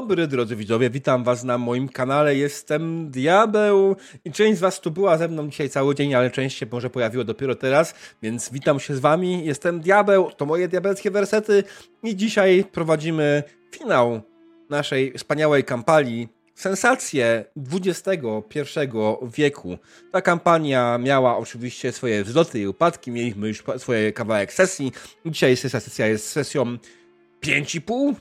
Dobry, drodzy widzowie, witam was na moim kanale, jestem Diabeł i część z was tu była ze mną dzisiaj cały dzień, ale część się może pojawiło dopiero teraz, więc witam się z wami, jestem Diabeł, to moje diabelskie wersety i dzisiaj prowadzimy finał naszej wspaniałej kampanii Sensacje XXI wieku. Ta kampania miała oczywiście swoje wzloty i upadki, mieliśmy już swoje kawałek sesji. Dzisiaj sesja jest sesją 5,5,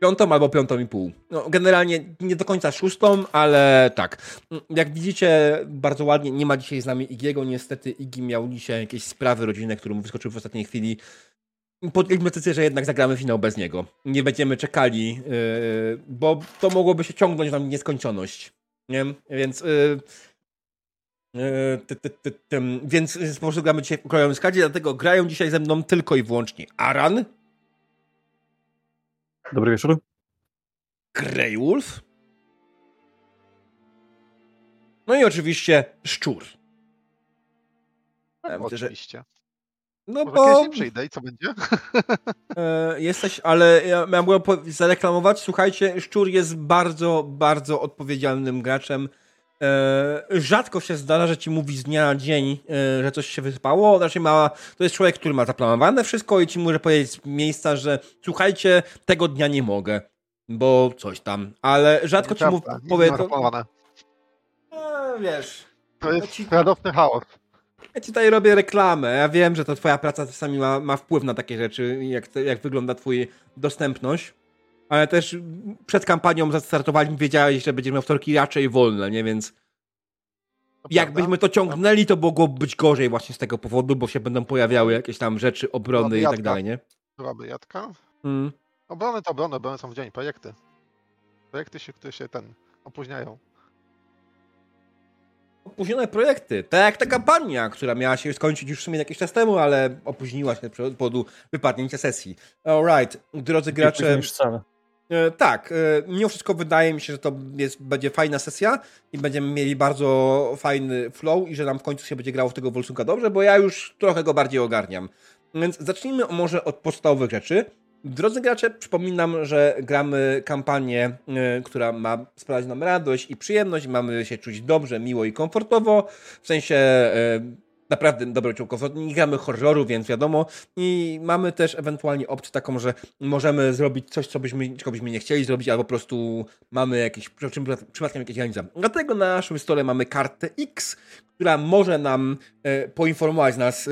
piątą albo piątą i pół. No, generalnie nie do końca szóstą, ale tak. Jak widzicie, bardzo ładnie, nie ma dzisiaj z nami Igiego, niestety Igi miał dzisiaj jakieś sprawy rodzinne, które mu wyskoczyły w ostatniej chwili. Podjęliśmy decyzję, że jednak zagramy finał bez niego. Nie będziemy czekali, yy, bo to mogłoby się ciągnąć nam nieskończoność. Nie? Więc yy, yy, więc po prostu gramy dzisiaj w krajowym składzie, dlatego grają dzisiaj ze mną tylko i wyłącznie Aran. Dobry wieczór. Greywolf. No i oczywiście szczur. Ja oczywiście. No Może bo... nie przyjdę i co będzie? E, jesteś, ale ja miałem zareklamować, słuchajcie, Szczur jest bardzo, bardzo odpowiedzialnym graczem. E, rzadko się zdarza, że ci mówi z dnia na dzień, e, że coś się wyspało. Znaczy ma, to jest człowiek, który ma zaplanowane wszystko i ci może powiedzieć z miejsca, że słuchajcie, tego dnia nie mogę, bo coś tam. Ale rzadko ci mówi, powie to... Wiesz... To jest ci... radosny chaos. Ja ci tutaj robię reklamę. Ja wiem, że to twoja praca czasami ma, ma wpływ na takie rzeczy, jak, jak wygląda twój dostępność. Ale też przed kampanią zastartowaliśmy, wiedziałeś, że będziemy miał wtorki raczej wolne, nie? Więc jakbyśmy to ciągnęli, to mogłoby być gorzej właśnie z tego powodu, bo się będą pojawiały jakieś tam rzeczy, obrony i tak dalej, nie? Byłaby jadka. Hmm. Obrony to obrony, obrony są w dzień, projekty. Projekty się, które się ten opóźniają opóźnione projekty. Tak jak ta kampania, która miała się skończyć już w sumie jakiś czas temu, ale opóźniła się z powodu wypadnięcia sesji. Alright, drodzy gracze. E, tak, e, mimo wszystko wydaje mi się, że to jest, będzie fajna sesja i będziemy mieli bardzo fajny flow i że nam w końcu się będzie grało w tego Wolsunga dobrze, bo ja już trochę go bardziej ogarniam. Więc zacznijmy może od podstawowych rzeczy. Drodzy gracze, przypominam, że gramy kampanię, y, która ma sprawiać nam radość i przyjemność. Mamy się czuć dobrze, miło i komfortowo. W sensie naprawdę czuł komfort. Nie gramy horroru, więc wiadomo. I mamy też ewentualnie opcję taką, że możemy zrobić coś, co byśmy, czego byśmy nie chcieli zrobić, albo po prostu mamy jakiś, przypadkiem jakieś granice. Dlatego na naszym stole mamy kartę X, która może nam y, poinformować nas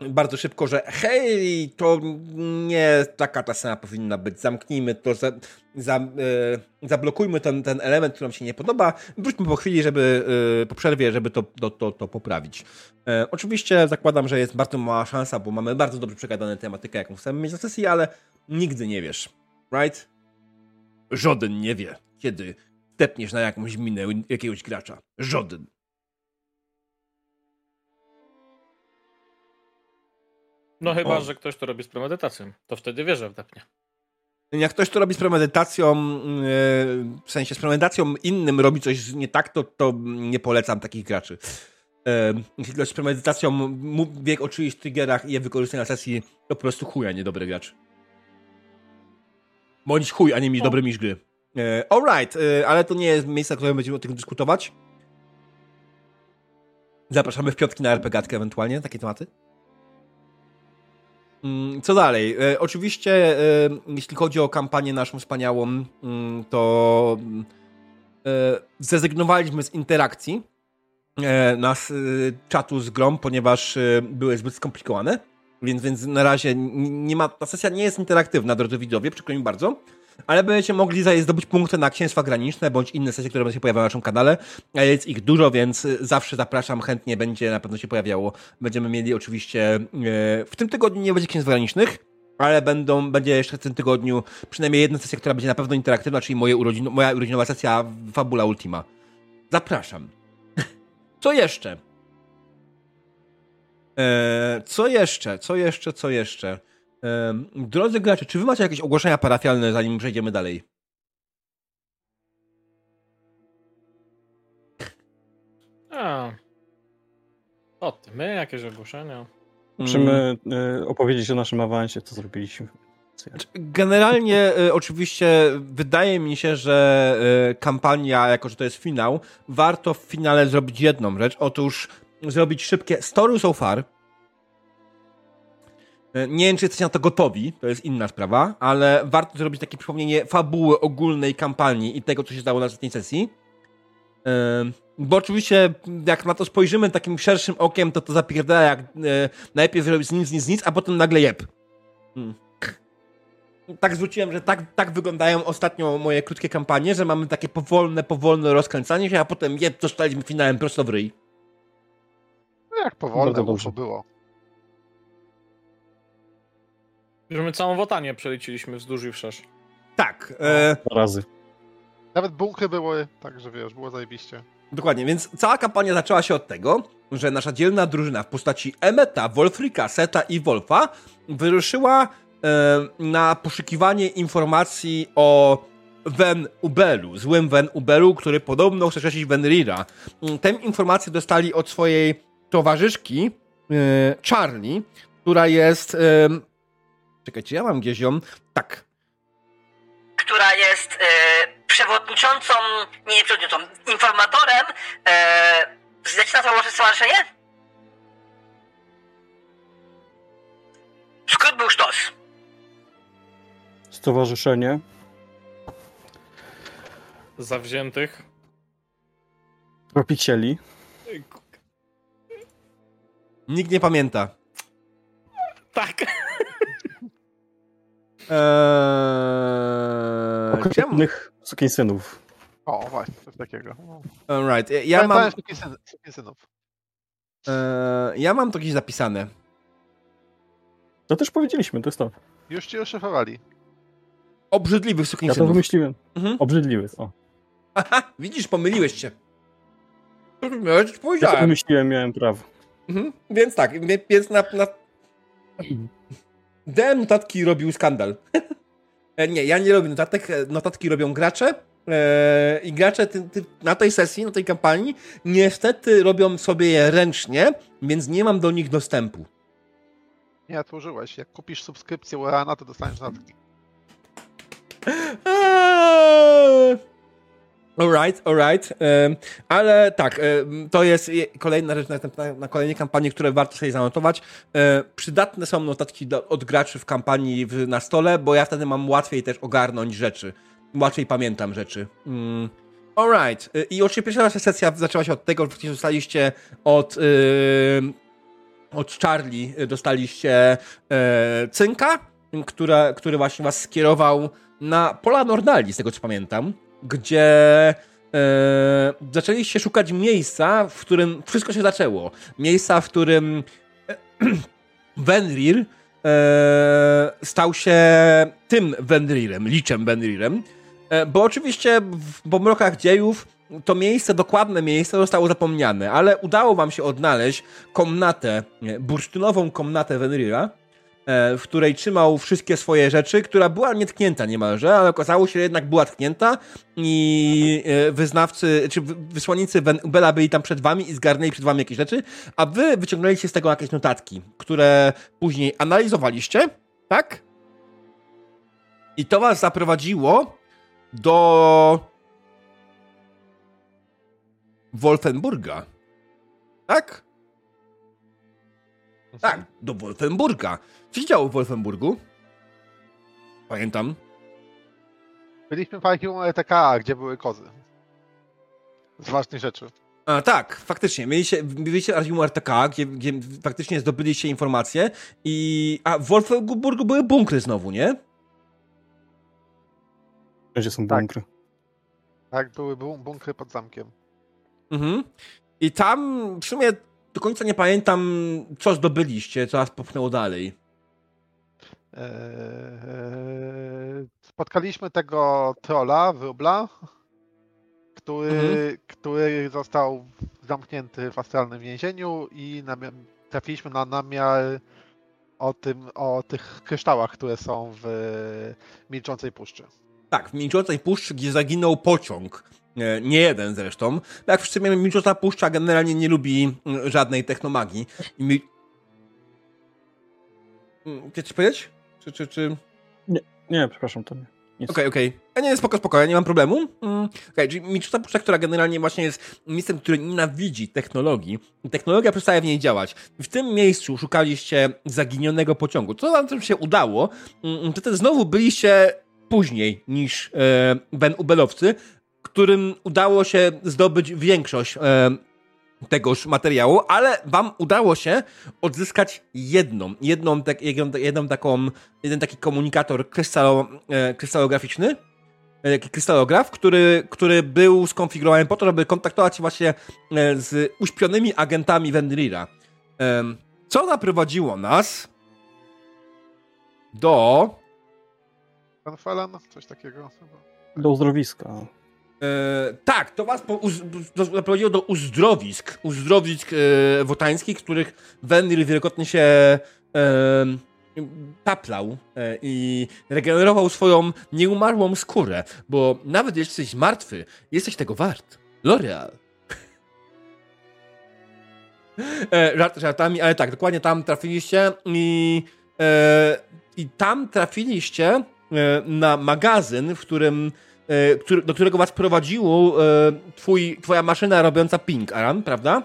bardzo szybko, że hej, to nie taka ta scena powinna być, zamknijmy to, za, za, e, zablokujmy ten, ten element, który nam się nie podoba, wróćmy po chwili, żeby, e, po przerwie, żeby to, to, to, to poprawić. E, oczywiście zakładam, że jest bardzo mała szansa, bo mamy bardzo dobrze przegadane tematykę, jaką chcemy mieć na sesji, ale nigdy nie wiesz, right? Żaden nie wie, kiedy stepniesz na jakąś minę jakiegoś gracza. Żaden. No chyba, o. że ktoś to robi z premedytacją. To wtedy wierzę w depnie. Jak ktoś to robi z premedytacją, e, w sensie z premedytacją innym robi coś nie tak, to, to nie polecam takich graczy. E, jeśli ktoś z premedytacją wie o czyichś triggerach i je wykorzysta na sesji, to po prostu chuj, a nie dobry gracz. Bądź chuj, a nie mieć dobry miś gry. E, alright, ale to nie jest miejsce, w którym będziemy o tym dyskutować. Zapraszamy w piątki na RPGatkę ewentualnie, takie tematy. Mm, co dalej? E, oczywiście, e, jeśli chodzi o kampanię naszą wspaniałą, mm, to e, zrezygnowaliśmy z interakcji nas czatu z grom, ponieważ były zbyt skomplikowane. Więc, więc na razie nie ma, ta sesja nie jest interaktywna, drodzy widzowie, przykro mi bardzo ale będziecie mogli zdobyć punkty na księstwa graniczne bądź inne sesje, które będą się pojawiały na naszym kanale. Jest ich dużo, więc zawsze zapraszam, chętnie będzie na pewno się pojawiało. Będziemy mieli oczywiście e, w tym tygodniu nie będzie księstw granicznych, ale będą, będzie jeszcze w tym tygodniu przynajmniej jedna sesja, która będzie na pewno interaktywna, czyli moje urodzin, moja urodzinowa sesja Fabula Ultima. Zapraszam. Co jeszcze? Eee, co jeszcze? Co jeszcze? Co jeszcze? Drodzy gracze, czy wy macie jakieś ogłoszenia parafialne, zanim przejdziemy dalej? A. O ty, my jakieś ogłoszenia. Musimy mm. opowiedzieć o naszym awansie, co zrobiliśmy. Generalnie y, oczywiście wydaje mi się, że y, kampania, jako że to jest finał, warto w finale zrobić jedną rzecz. Otóż zrobić szybkie story so far. Y, nie wiem, czy jesteście na to gotowi, to jest inna sprawa, ale warto zrobić takie przypomnienie fabuły ogólnej kampanii i tego, co się stało na ostatniej sesji. Bo oczywiście, jak na to spojrzymy takim szerszym okiem, to to zapierdala jak najpierw zrobić nic, nic, nic, a potem nagle jeb. Hmm tak zwróciłem, że tak, tak wyglądają ostatnio moje krótkie kampanie, że mamy takie powolne, powolne rozkręcanie się, a potem je dostaliśmy finałem prosto w ryj. No jak powolne, bo było. Już my całą wotanię przeleciliśmy wzdłuż i wszerz. Tak. E... razy. Nawet bunkry były, także wiesz, było zajebiście. Dokładnie, więc cała kampania zaczęła się od tego, że nasza dzielna drużyna w postaci Emeta, Wolfrika, Seta i Wolfa wyruszyła E, na poszukiwanie informacji o Ven Ubelu, złym Ven Ubelu, który podobno chce sześcić Venrira. Tę informację dostali od swojej towarzyszki e, Charlie, która jest... E, czekajcie, ja mam gdzieś ją. Tak. Która jest przewodniczącą, nie przewodniczącą, informatorem. E, Zleci na to stowarzyszenie? Skrót był sztos. Stowarzyszenie Zawziętych. Tropicieli. Nikt nie pamięta. Tak. Eee, Okropnych synów. O, właśnie, coś takiego. Alright, ja, ja mam... synów. Eee, ja mam to gdzieś zapisane. To też powiedzieliśmy, to jest to. Już ci oszefowali. Obrzydliwych sukinsynów. Ja to wymyśliłem. Mhm. Obrzydliwych, o. Aha, widzisz, pomyliłeś się. Ja ci powiedziałem. Ja to wymyśliłem, miałem prawo. Mhm. Więc tak, więc na... na... DM notatki robił skandal. E, nie, ja nie robię notatek, e, notatki robią gracze. E, I gracze ty, ty, na tej sesji, na tej kampanii, niestety robią sobie je ręcznie, więc nie mam do nich dostępu. Nie, otworzyłeś. Jak kupisz subskrypcję URANA, to dostaniesz notatki. Eee. Alright, alright. Ale tak, to jest kolejna rzecz na, kolejnej kampanii, które warto sobie zanotować. Przydatne są notatki od graczy w kampanii na stole, bo ja wtedy mam łatwiej też ogarnąć rzeczy. Łatwiej pamiętam rzeczy. Mm. Alright. Y, I oczywiście pierwsza nasza sesja zaczęła się od tego, że dostaliście od, od Charlie y, dostaliście yy, cynka, który właśnie was skierował na Pola Nordali, z tego co pamiętam, gdzie e, zaczęliście szukać miejsca, w którym wszystko się zaczęło. Miejsca, w którym e, Venrir e, stał się tym Venrirem, liczem Venrirem, e, bo oczywiście w pomrokach dziejów to miejsce, dokładne miejsce zostało zapomniane, ale udało wam się odnaleźć komnatę, bursztynową komnatę Venrira, w której trzymał wszystkie swoje rzeczy, która była nietknięta niemalże, ale okazało się, że jednak była tknięta i e, wyznawcy, czy wysłannicy Bela byli tam przed wami i zgarnęli przed wami jakieś rzeczy, a wy wyciągnęliście z tego jakieś notatki, które później analizowaliście, tak? I to was zaprowadziło do Wolfenburga. Tak? Tak, do Wolfenburga. Działo w Wolfenburgu? Pamiętam. Byliśmy w archiwum ETK, gdzie były kozy. Z ważnych rzeczy. A, tak, faktycznie. Mieliście, byliście w archiwum RTK, gdzie, gdzie faktycznie zdobyliście informacje i... A w Wolfenburgu były bunkry znowu, nie? Gdzie są tak. bunkry? Tak, tak były bunkry pod zamkiem. Mhm. I tam w sumie do końca nie pamiętam, co zdobyliście, co was popchnęło dalej. Eee, spotkaliśmy tego trola, wróbla, który, mhm. który został zamknięty w astralnym więzieniu i trafiliśmy na namiar o, tym, o tych kryształach, które są w Milczącej Puszczy. Tak, w Milczącej Puszczy, gdzie zaginął pociąg. Nie jeden zresztą. Jak wszyscy wiemy, Milcząca Puszcza generalnie nie lubi mm, żadnej technomagii. Mi... Mm, chcesz powiedzieć? Czy, czy, czy... Nie, nie, przepraszam, to nie. Okej, okej. Okay, okay. Nie, spoko, spoko, ja nie mam problemu. Mm. Okay, czyli Mistrza Puszcza, która generalnie właśnie jest miejscem, który nienawidzi technologii. Technologia przestaje w niej działać. W tym miejscu szukaliście zaginionego pociągu. Co wam się udało, mm, to też znowu byliście później niż e, Ben Ubelowcy, którym udało się zdobyć większość e, tegoż materiału, ale wam udało się odzyskać jedną, jedną, tak, jedną, jedną taką, jeden taki komunikator krystalo, e, krystalograficzny, e, krystalograf, który, który był skonfigurowany po to, żeby kontaktować się właśnie e, z uśpionymi agentami Vendrira. E, co naprowadziło nas do... Pan Falan, coś takiego. Do uzdrowiska. E, tak, to was doprowadziło do uzdrowisk, uzdrowisk e, wotańskich, których Wendir wielokrotnie się e, taplał e, i regenerował swoją nieumarłą skórę, bo nawet jeśli jesteś martwy, jesteś tego wart. L'Oreal. e, żart, żartami, ale tak, dokładnie tam trafiliście i, e, i tam trafiliście e, na magazyn, w którym który, do którego was prowadziło e, twój, twoja maszyna robiąca ping, Aran, prawda?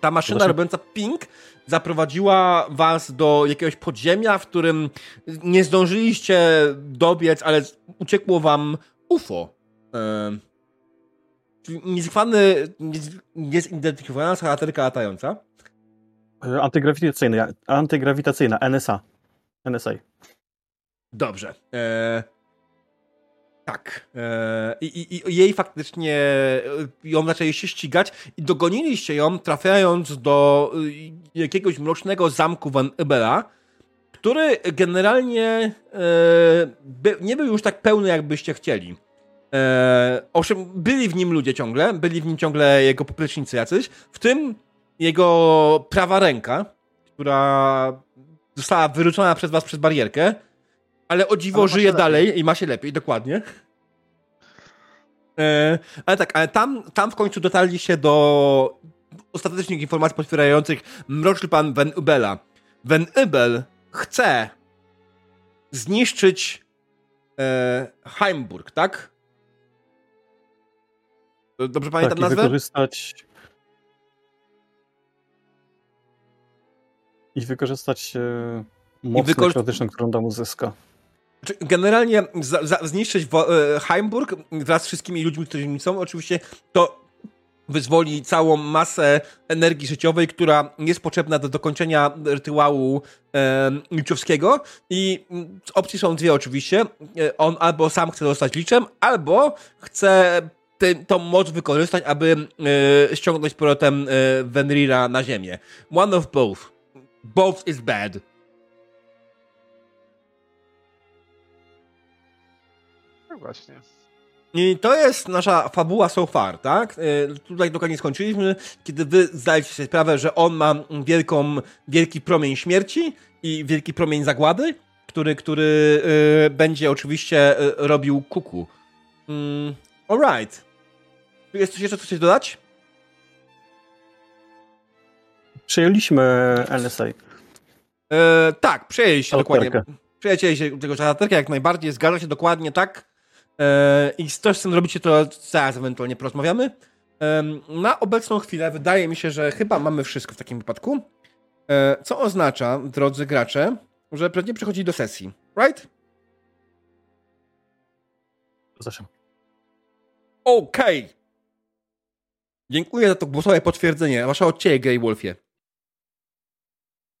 Ta maszyna Proszę. robiąca ping zaprowadziła was do jakiegoś podziemia, w którym nie zdążyliście dobiec, ale uciekło wam UFO. E, niezwany, niezidentyfikowana charakterka latająca. Antygrawitacyjna, antygrawitacyjna, NSA. NSA. Dobrze. E, tak. E, I, i, I, jej faktycznie e, ją zaczęliście ścigać i dogoniliście ją, trafiając do e, jakiegoś mrocznego zamku Van Ebela, który generalnie nie był już tak pełny, jakbyście chcieli. owszem, byli w nim ludzie ciągle, byli w nim ciągle jego poplecznicy jacyś, w tym jego prawa ręka, która została wyrzucona przez was przez barierkę, ale o dziwo ale żyje dalej i ma się lepiej, dokładnie. E, ale tak, ale tam, tam w końcu dotarliście do ostatecznych informacji potwierdzających mroczny pan Van Ubela. Van Ubel chce zniszczyć e, Heimburg, tak? Dobrze pamiętam tak, nazwę? I wykorzystać... I wykorzystać e, moc I wykorzy... którą tam uzyska. Generalnie za, za, zniszczyć e, Heimburg wraz z wszystkimi ludźmi, którzy nim są, oczywiście to wyzwoli całą masę energii życiowej, która jest potrzebna do dokończenia rytuału e, liczowskiego i opcje są dwie oczywiście. E, on albo sam chce zostać liczem, albo chce tę tą moc wykorzystać, aby e, ściągnąć powrotem e, Venrira na ziemię. One of both. Both is bad. Właśnie. I to jest nasza fabuła so far, tak? E, tutaj dokładnie skończyliśmy, kiedy wy zdajecie sobie sprawę, że on ma wielką, wielki promień śmierci i wielki promień zagłady, który, który yy, będzie oczywiście yy, robił kuku. Mm, alright. Jest coś jeszcze coś dodać? Przejęliśmy NSA. E, tak, przejęliście dokładnie. Przejęliście tego czarterkę jak najbardziej, zgadza się dokładnie tak. E, I coś z tym robicie, to zaraz ewentualnie porozmawiamy. Na obecną chwilę wydaje mi się, że chyba mamy wszystko w takim wypadku. E, co oznacza, drodzy gracze, że pewnie przechodzi do sesji, right? Zresztą. Okej. Okay. Dziękuję za to głosowe potwierdzenie. Wasza od ciebie, Grey Wolfie.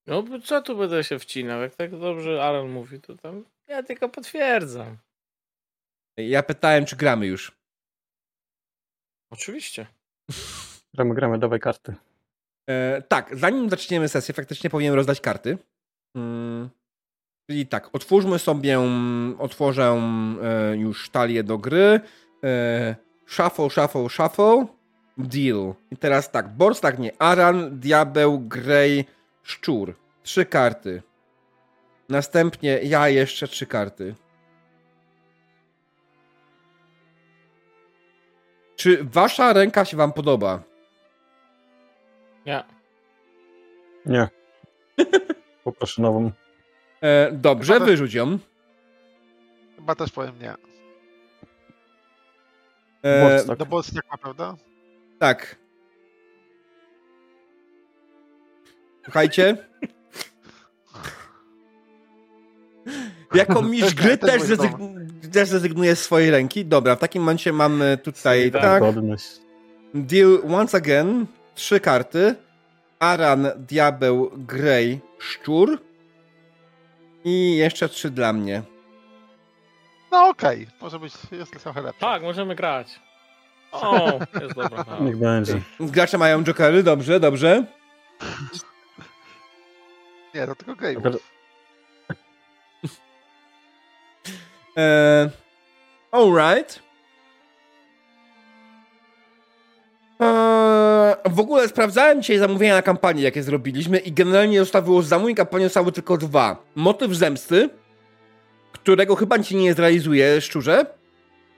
No, co tu będę się wcinał? Jak tak dobrze Aaron mówi, to tam ja tylko potwierdzam. Ja pytałem, czy gramy już. Oczywiście. Gramy, gramy, dawaj karty. E, tak, zanim zaczniemy sesję, faktycznie powinienem rozdać karty. Hmm. Czyli tak, otwórzmy sobie, otworzę e, już talię do gry. E, shuffle, shuffle, shuffle. Deal. I teraz tak, tak nie. Aran, Diabeł, Grey, Szczur. Trzy karty. Następnie ja jeszcze trzy karty. Czy wasza ręka się wam podoba? Nie. Nie. Poproszę nową. E, dobrze, wyrzuć ją. Chyba też powiem nie. E, Do Bolstaka, prawda? tak. Słuchajcie. Jako mistrz gry też, zrezygn też zrezygnuje z swojej ręki. Dobra, w takim momencie mamy tutaj tak. Deal once again. Trzy karty. Aran, Diabeł, Grey, Szczur. I jeszcze trzy dla mnie. No okej, okay. może być, jest trochę lepsze. Tak, możemy grać. O, jest dobra. Niech będzie. Gracze mają jokery, dobrze, dobrze. Nie, to tylko Grey eee, Alright. Eee, w ogóle sprawdzałem dzisiaj zamówienia na kampanię, jakie zrobiliśmy i generalnie zostało z zamówień kampanii zostały tylko dwa. Motyw zemsty, którego chyba ci nie zrealizuje szczurze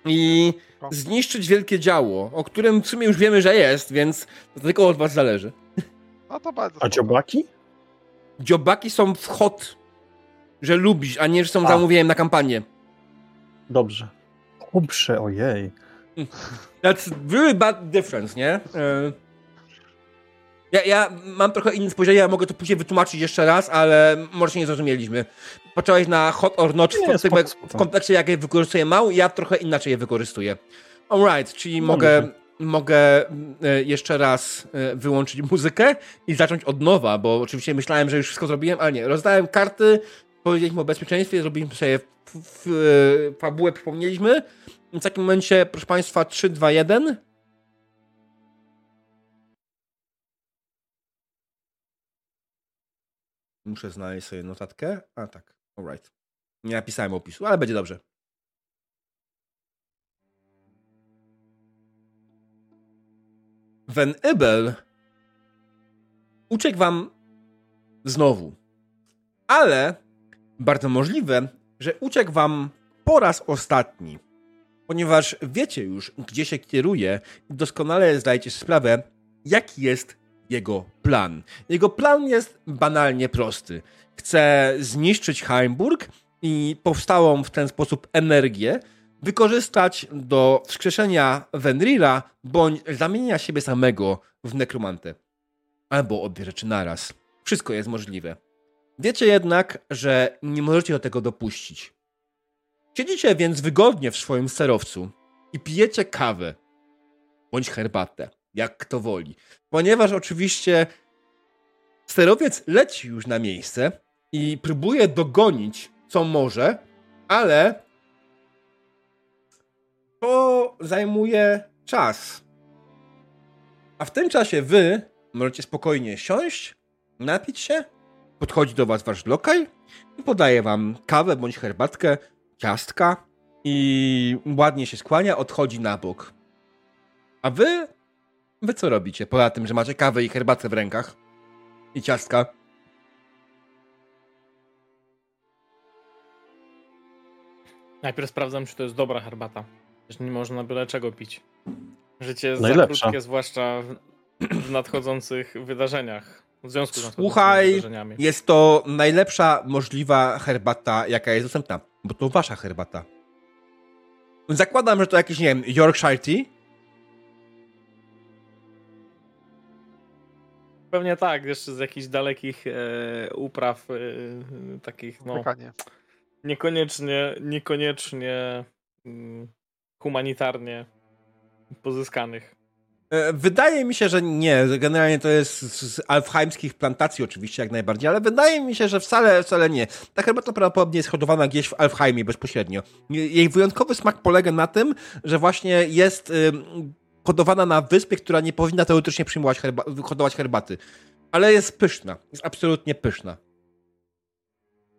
i zniszczyć wielkie działo, o którym w sumie już wiemy, że jest, więc to tylko od was zależy. No to bardzo. A dziobaki? Dziobaki są w hot, że lubisz, a nie, że są a. zamówieniem na kampanię. Dobrze. Dobrze, ojej. That's really bad difference, nie? E, ja, ja mam trochę inne spojrzenie, ja mogę to później wytłumaczyć jeszcze raz, ale może się nie zrozumieliśmy. Począłeś na hot or not w, nie, spoko, w kontekście, jak je wykorzystuję mało, ja trochę inaczej je wykorzystuję. Alright, czyli no mogę, mogę e, jeszcze raz e, wyłączyć muzykę i zacząć od nowa, bo oczywiście myślałem, że już wszystko zrobiłem, ale nie. Rozdałem karty, powiedzieliśmy o bezpieczeństwie, zrobiliśmy sobie fabułę, przypomnieliśmy. W takim momencie, proszę Państwa, 3, 2, 1. Muszę znaleźć sobie notatkę. A tak, alright. Nie napisałem opisu, ale będzie dobrze. Van Ibel uciekł wam znowu. Ale bardzo możliwe, że uciekł wam po raz ostatni. Ponieważ wiecie już, gdzie się kieruje i doskonale zdajecie sprawę, jaki jest jego plan. Jego plan jest banalnie prosty. Chce zniszczyć Heimburg i powstałą w ten sposób energię wykorzystać do wskrzeszenia Venrira bądź zamienienia siebie samego w nekromantę. Albo obie rzeczy naraz. Wszystko jest możliwe. Wiecie jednak, że nie możecie do tego dopuścić. Siedzicie więc wygodnie w swoim sterowcu i pijecie kawę bądź herbatę jak kto woli. Ponieważ oczywiście sterowiec leci już na miejsce i próbuje dogonić co może, ale to zajmuje czas. A w tym czasie wy możecie spokojnie siąść, napić się, podchodzi do was wasz lokaj i podaje wam kawę bądź herbatkę, ciastka i ładnie się skłania, odchodzi na bok. A wy Wy co robicie? Poza tym, że macie kawę i herbatę w rękach. I ciastka. Najpierw sprawdzam, czy to jest dobra herbata. Że nie można byle czego pić. Życie jest Najlepsza. za krótkie, zwłaszcza w, w nadchodzących wydarzeniach. W związku z Słuchaj, jest to najlepsza możliwa herbata, jaka jest dostępna. Bo to wasza herbata. Zakładam, że to jakiś, nie wiem, Yorkshire Tea, Pewnie tak, jeszcze z jakichś dalekich e, upraw e, takich, no. Niekoniecznie, niekoniecznie mm, humanitarnie pozyskanych. E, wydaje mi się, że nie. Generalnie to jest z alfheimskich plantacji oczywiście jak najbardziej, ale wydaje mi się, że wcale, wcale nie. Ta herbata prawdopodobnie jest hodowana gdzieś w Alfheimie bezpośrednio. Jej wyjątkowy smak polega na tym, że właśnie jest hodowana na wyspie, która nie powinna teoretycznie przyjmować herba hodować herbaty. Ale jest pyszna. Jest absolutnie pyszna.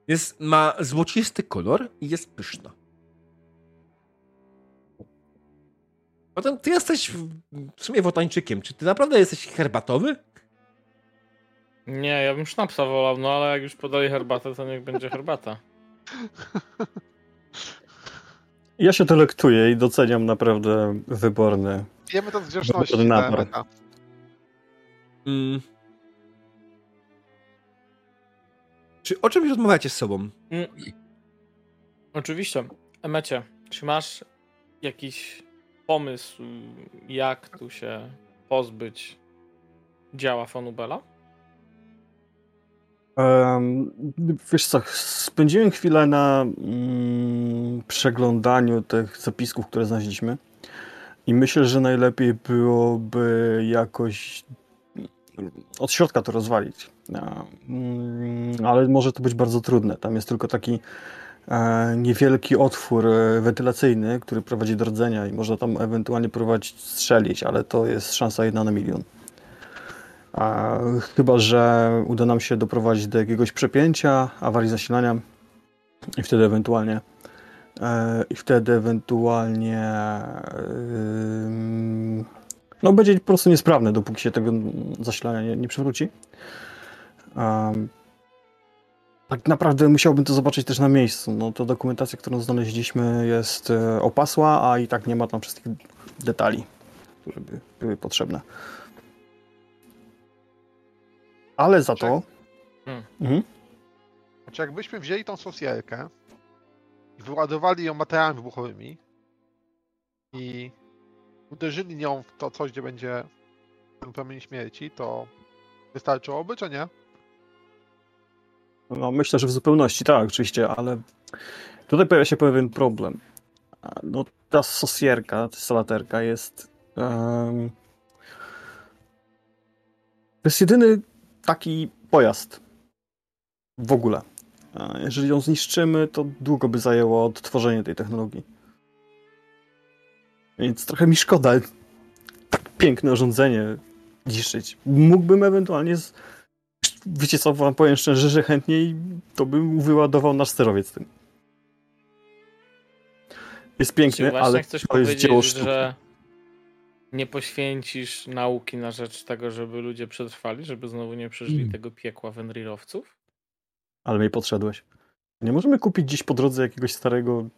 Jest, ma złocisty kolor i jest pyszna. Potem ty jesteś w sumie wotańczykiem. Czy ty naprawdę jesteś herbatowy? Nie, ja bym sznapsa wolał, no ale jak już podali herbatę, to niech będzie herbata. Ja się delektuję i doceniam naprawdę wyborne Wiemy to z grzeczności. Mm. Czy o czymś rozmawiacie z sobą? Mm. Oczywiście. Emecie, czy masz jakiś pomysł, jak tu się pozbyć działa Fonubela? Um, wiesz co, spędziłem chwilę na mm, przeglądaniu tych zapisków, które znaleźliśmy i myślę, że najlepiej byłoby jakoś od środka to rozwalić. Mm, ale może to być bardzo trudne. Tam jest tylko taki niewielki otwór e, wentylacyjny, który prowadzi do rdzenia i można tam ewentualnie próbować strzelić, ale to jest szansa jedna na milion. Chyba, że uda nam się doprowadzić do jakiegoś przepięcia, awarii zasilania i wtedy ewentualnie e, i wtedy ewentualnie no będzie po prostu niesprawne, dopóki się tego zasilania nie, nie przywróci. Tak naprawdę musiałbym to zobaczyć też na miejscu. No, to dokumentacja, którą znaleźliśmy jest e, opasła, a i tak nie ma tam wszystkich detali, które by były potrzebne. Ale za to... Hmm. Mhm. Znaczy jakbyśmy wzięli tą sosjerkę i wyładowali ją materiałami wybuchowymi i uderzyli nią w to coś, gdzie będzie ten promień śmierci, to wystarczyłoby, czy nie? No myślę, że w zupełności tak, oczywiście, ale tutaj pojawia się pewien problem. No ta sosjerka, ta salaterka jest um, to jest jedyny taki pojazd w ogóle. Jeżeli ją zniszczymy, to długo by zajęło odtworzenie tej technologii. Więc trochę mi szkoda tak piękne urządzenie zniszczyć. Mógłbym ewentualnie z... Wiecie co, wam powiem szczerze, że chętniej to bym wyładował nasz sterowiec tym. Jest piękny, ale to jest dzieło sztuki. że nie poświęcisz nauki na rzecz tego, żeby ludzie przetrwali, żeby znowu nie przeżyli hmm. tego piekła wędrirowców? Ale mnie podszedłeś. Nie możemy kupić gdzieś po drodze jakiegoś starego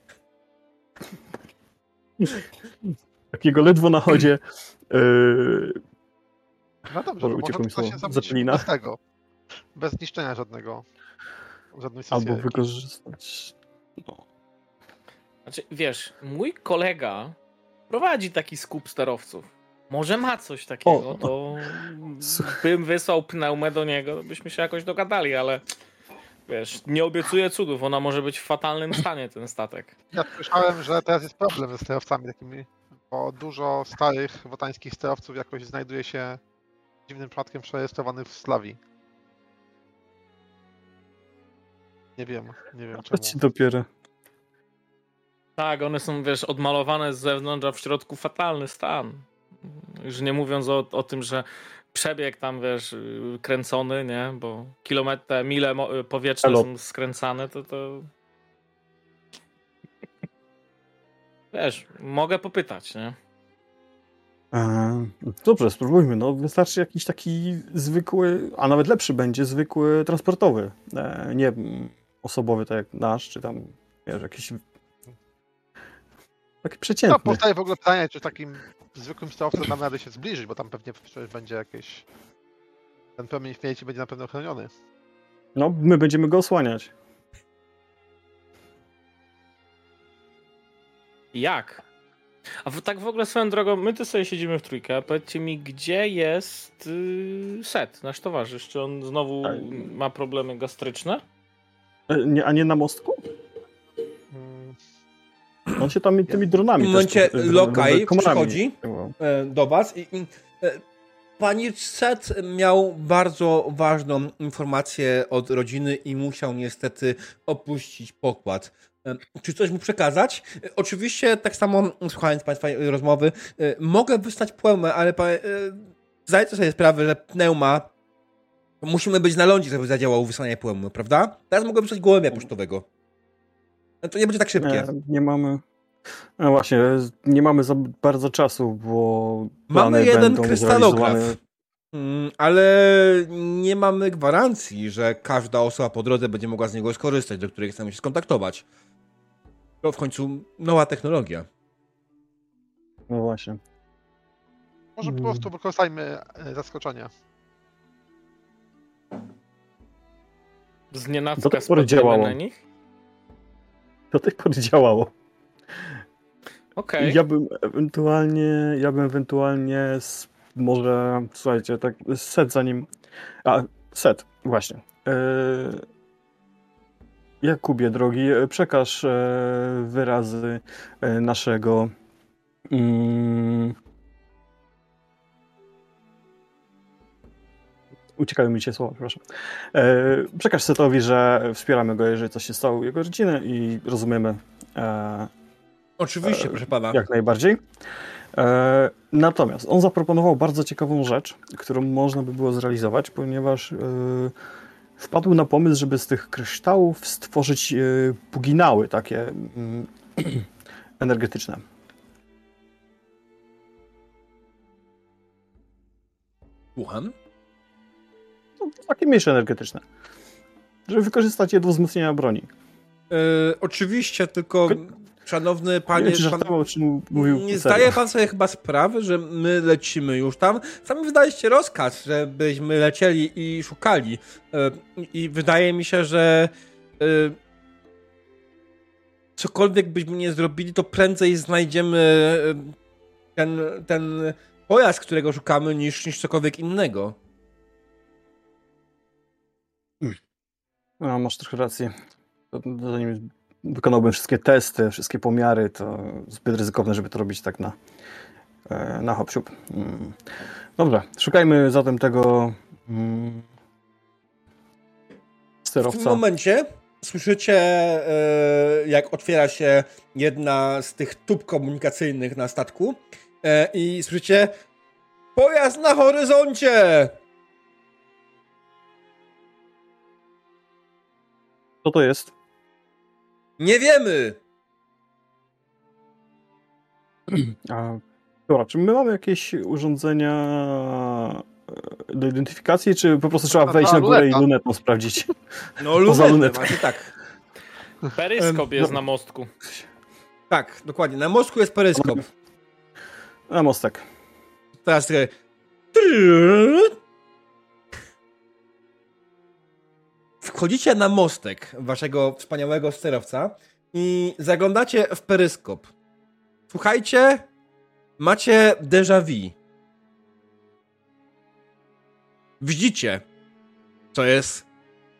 takiego ledwo na chodzie yy... no dobrze, może to się bez tego. Bez zniszczenia żadnego. Żadnej Albo wykorzystać... No. Znaczy, wiesz, mój kolega prowadzi taki skup sterowców. Może ma coś takiego, o, to bym wysłał pneumę do niego, byśmy się jakoś dogadali, ale wiesz, nie obiecuję cudów, ona może być w fatalnym stanie, ten statek. Ja słyszałem, że teraz jest problem ze sterowcami takimi, bo dużo starych wotańskich sterowców jakoś znajduje się dziwnym przypadkiem przerejestrowanych w Slawii. Nie wiem, nie wiem czemu. ci dopiero. Tak, one są, wiesz, odmalowane z zewnątrz, a w środku fatalny stan. Już nie mówiąc o, o tym, że przebieg tam, wiesz, kręcony, nie? Bo kilometry, mile powietrzne Hello. są skręcane, to to... Wiesz, mogę popytać, nie? E, dobrze, spróbujmy. No, wystarczy jakiś taki zwykły, a nawet lepszy będzie, zwykły transportowy. E, nie osobowy, tak jak nasz, czy tam, wiesz, jakiś Taki przeciętny. No, powstaje w ogóle pytanie, czy takim zwykłym sterowcem nam radę się zbliżyć, bo tam pewnie będzie jakieś... Ten promień śmierci będzie na pewno chroniony. No, my będziemy go osłaniać. Jak? A w, tak w ogóle swoją drogą, my tu sobie siedzimy w trójkę, powiedzcie mi, gdzie jest yy, Set, nasz towarzysz? Czy on znowu tak. ma problemy gastryczne? E, nie, a nie na mostku? On się tam tymi dronami. W momencie też, Lokaj przychodzi e, do was i, i e, Pani Set miał bardzo ważną informację od rodziny i musiał niestety opuścić pokład. Czy coś mu przekazać? Oczywiście, tak samo słuchając Państwa rozmowy, mogę wystać płełmę, ale zdajcie sobie sprawę, że pneuma musimy być na lądzie, żeby zadziałał wysłanie płeumy, prawda? Teraz mogę wysłać gołębia pocztowego. No to nie będzie tak szybkie. Nie, nie mamy. No właśnie, nie mamy za bardzo czasu, bo. Mamy jeden krystalograf. Mm, ale nie mamy gwarancji, że każda osoba po drodze będzie mogła z niego skorzystać, do której chcemy się skontaktować. To w końcu nowa technologia. No właśnie. Może po prostu wykorzystajmy e, zaskoczenia. Z nienacka Do tej pory działało. na nich? Do tej pory działało. Okay. Ja bym ewentualnie, ja bym ewentualnie może, słuchajcie, tak set zanim, a set, właśnie. E, Jakubie drogi, przekaż e, wyrazy e, naszego uciekają mi się słowa, przepraszam. przekaż Setowi, że wspieramy go, jeżeli coś się stało u jego rodziny i rozumiemy. Oczywiście, proszę pana. Jak najbardziej. natomiast on zaproponował bardzo ciekawą rzecz, którą można by było zrealizować, ponieważ wpadł na pomysł, żeby z tych kryształów stworzyć e, puginały takie mm, energetyczne. Słucham? Takie mniejsze energetyczne. Żeby wykorzystać je do wzmocnienia broni. Yy, oczywiście, tylko Szanowny panie. Nie, wiem, pan, czym mówił nie zdaje pan sobie chyba sprawy, że my lecimy już tam. Sami wydaliście rozkaz, żebyśmy lecieli i szukali. E, I wydaje mi się, że e, cokolwiek byśmy nie zrobili, to prędzej znajdziemy e, ten, ten pojazd, którego szukamy, niż, niż cokolwiek innego. No, masz trochę rację. Zanim wykonałbym wszystkie testy, wszystkie pomiary, to zbyt ryzykowne, żeby to robić tak na, e, na hop mm. Dobra, szukajmy zatem tego mm, sterowca. W tym momencie słyszycie, e, jak otwiera się jedna z tych tub komunikacyjnych na statku e, i słyszycie pojazd na horyzoncie! Co to jest? Nie wiemy! A, dobra, czy my mamy jakieś urządzenia e, do identyfikacji, czy po prostu trzeba wejść na górę i lunetą sprawdzić? No lunetę, macie tak. Peryskop jest no. na mostku. Tak, dokładnie. Na mostku jest peryskop. Na mostek. Teraz trochę... wchodzicie na mostek waszego wspaniałego sterowca i zaglądacie w peryskop. Słuchajcie, macie déjà vu. Widzicie, co jest,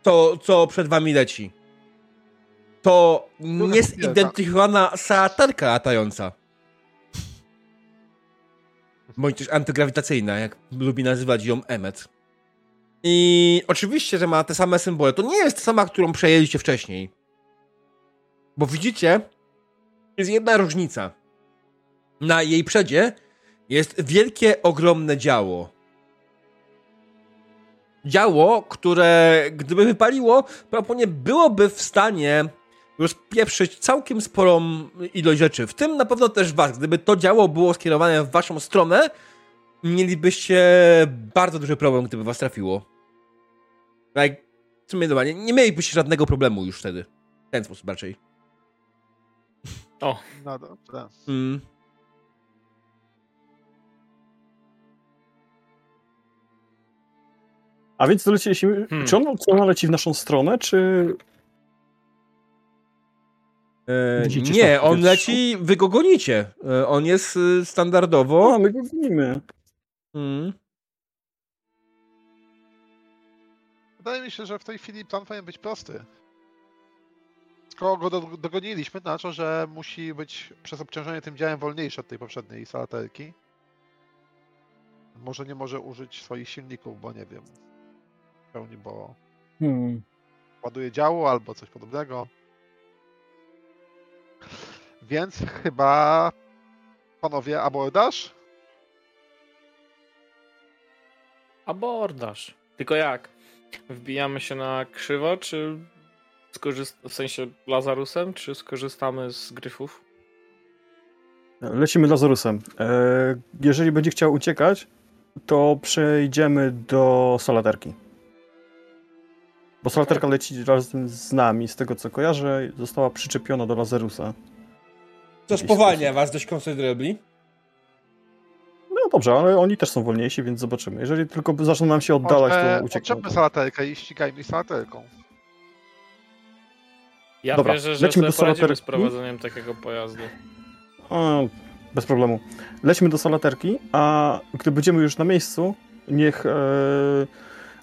to, co przed wami leci. To niezidentyfikowana sałatarka latająca. Bądź też antygrawitacyjna, jak lubi nazywać ją Emmet. I oczywiście, że ma te same symbole. To nie jest ta sama, którą przejęliście wcześniej. Bo widzicie, jest jedna różnica. Na jej przedzie jest wielkie, ogromne działo. Działo, które gdyby wypaliło, prawdopodobnie byłoby w stanie rozpieprzyć całkiem sporą ilość rzeczy. W tym na pewno też was. Gdyby to działo było skierowane w waszą stronę, mielibyście bardzo duży problem, gdyby was trafiło. Jak, w sumie dobra, nie, nie mielibyście żadnego problemu już wtedy. W ten sposób raczej. O. No dobrze. Mm. A więc doleciliśmy. Hmm. Czy, on, czy ona leci w naszą stronę, czy. E, nie, on leci, wy go gonicie. E, on jest y, standardowo. A, my go gonimy. Mm. Wydaje mi się, że w tej chwili plan powinien być prosty. Skoro go dogoniliśmy, to znaczy, że musi być przez obciążenie tym działem wolniejszy od tej poprzedniej salaterki. Może nie może użyć swoich silników, bo nie wiem. W pełni, bo hmm. ładuje działo albo coś podobnego. Więc chyba panowie abordaż? Abordaż. Tylko jak? Wbijamy się na krzywo, czy w sensie Lazarusem, czy skorzystamy z gryfów? Lecimy Lazarusem. E, jeżeli będzie chciał uciekać, to przejdziemy do Salaterki. Bo Salaterka leci razem z nami, z tego co kojarzę, została przyczepiona do Lazarusa. To spowalnia was dość konsiderably. No dobrze, ale oni też są wolniejsi, więc zobaczymy. Jeżeli tylko zaczną nam się oddalać, to uciekną. Odczepmy salaterkę i ścigajmy salaterką. Ja Dobra, wierzę, że sobie poradzimy z prowadzeniem takiego pojazdu. Bez problemu. Lećmy do salaterki, a gdy będziemy już na miejscu, niech e,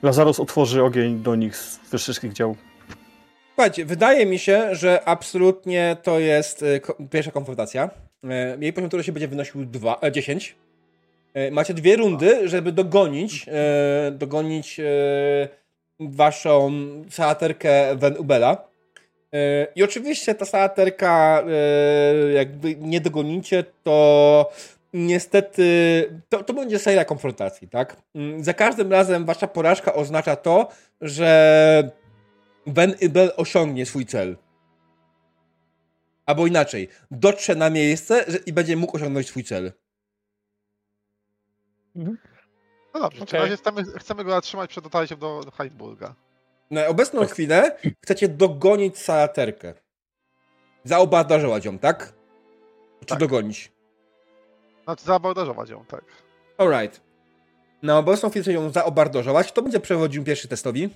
Lazarus otworzy ogień do nich z wszystkich dział. Słuchajcie, wydaje mi się, że absolutnie to jest e, pierwsza konfrontacja. E, jej poziom, który się będzie wynosił 2, 10. E, macie dwie rundy, żeby dogonić, dogonić waszą salaterkę Van Ubela. I oczywiście ta salaterka, jakby nie dogonicie, to niestety to, to będzie seria konfrontacji, tak? Mm, za każdym razem wasza porażka oznacza to, że Ben Ibel osiągnie swój cel. Albo inaczej, dotrze na miejsce i będzie mógł osiągnąć swój cel. Mhm. No dobrze, okay. w razie chcemy, chcemy go zatrzymać przed dotarciem do, do Heinsburga. Na obecną tak. chwilę chcecie dogonić salaterkę. Zaobardażować ją, tak? Czy tak. dogonić? Znaczy zaobardażować ją, tak. Alright. Na obecną chwilę ją zaobardażować. Kto będzie przewodził pierwszy testowi?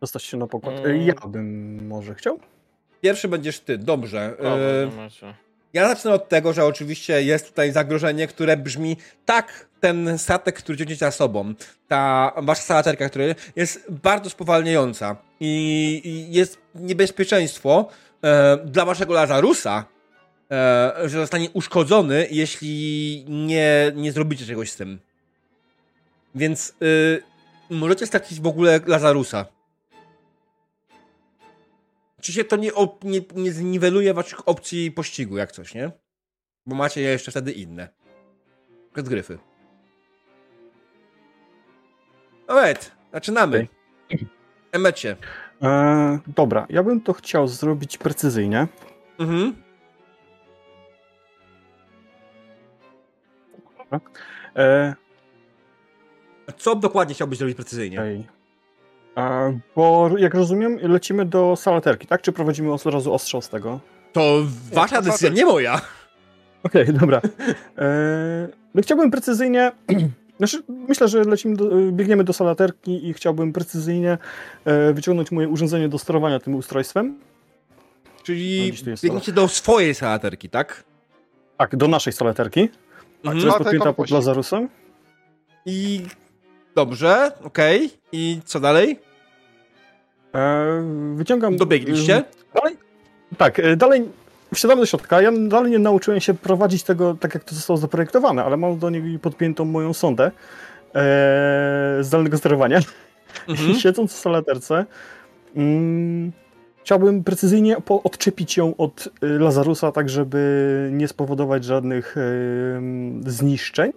Dostać się na pokład. Mm. Ja bym może chciał? Pierwszy będziesz ty, dobrze. Yy, ja zacznę od tego, że oczywiście jest tutaj zagrożenie, które brzmi tak, ten statek, który ciągnie za sobą, ta wasza salaterka, która jest bardzo spowalniająca i, i jest niebezpieczeństwo e, dla waszego Lazarusa, e, że zostanie uszkodzony, jeśli nie, nie zrobicie czegoś z tym. Więc e, możecie stracić w ogóle Lazarusa. Czy się to nie, nie, nie zniweluje waszych opcji pościgu, jak coś, nie? Bo macie je jeszcze wtedy inne. Przed gryfy. Alright, zaczynamy. Okay. Emecie. E, dobra, ja bym to chciał zrobić precyzyjnie. Mhm. E, co dokładnie chciałbyś zrobić precyzyjnie? Okay. Bo jak rozumiem, lecimy do salaterki, tak? Czy prowadzimy od razu ostrzał z tego? To wasza decyzja, nie moja. Okej, okay, dobra. E, no chciałbym precyzyjnie. Znaczy, myślę, że lecimy do, biegniemy do salaterki i chciałbym precyzyjnie e, wyciągnąć moje urządzenie do sterowania tym ustrojstwem. Czyli biegniecie do swojej salaterki, tak? Tak, do naszej salaterki. Mhm. Która jest podpięta pod Lazarusem. I dobrze, okej. Okay. I co dalej? E, wyciągam... Dobiegliście? Dalej? Tak, e, dalej wsiadamy do środka. Ja dalej nie nauczyłem się prowadzić tego tak, jak to zostało zaprojektowane, ale mam do niego podpiętą moją sondę e, zdalnego sterowania. Mhm. Siedząc w salaterce, mm, chciałbym precyzyjnie odczepić ją od e, Lazarusa, tak żeby nie spowodować żadnych e, zniszczeń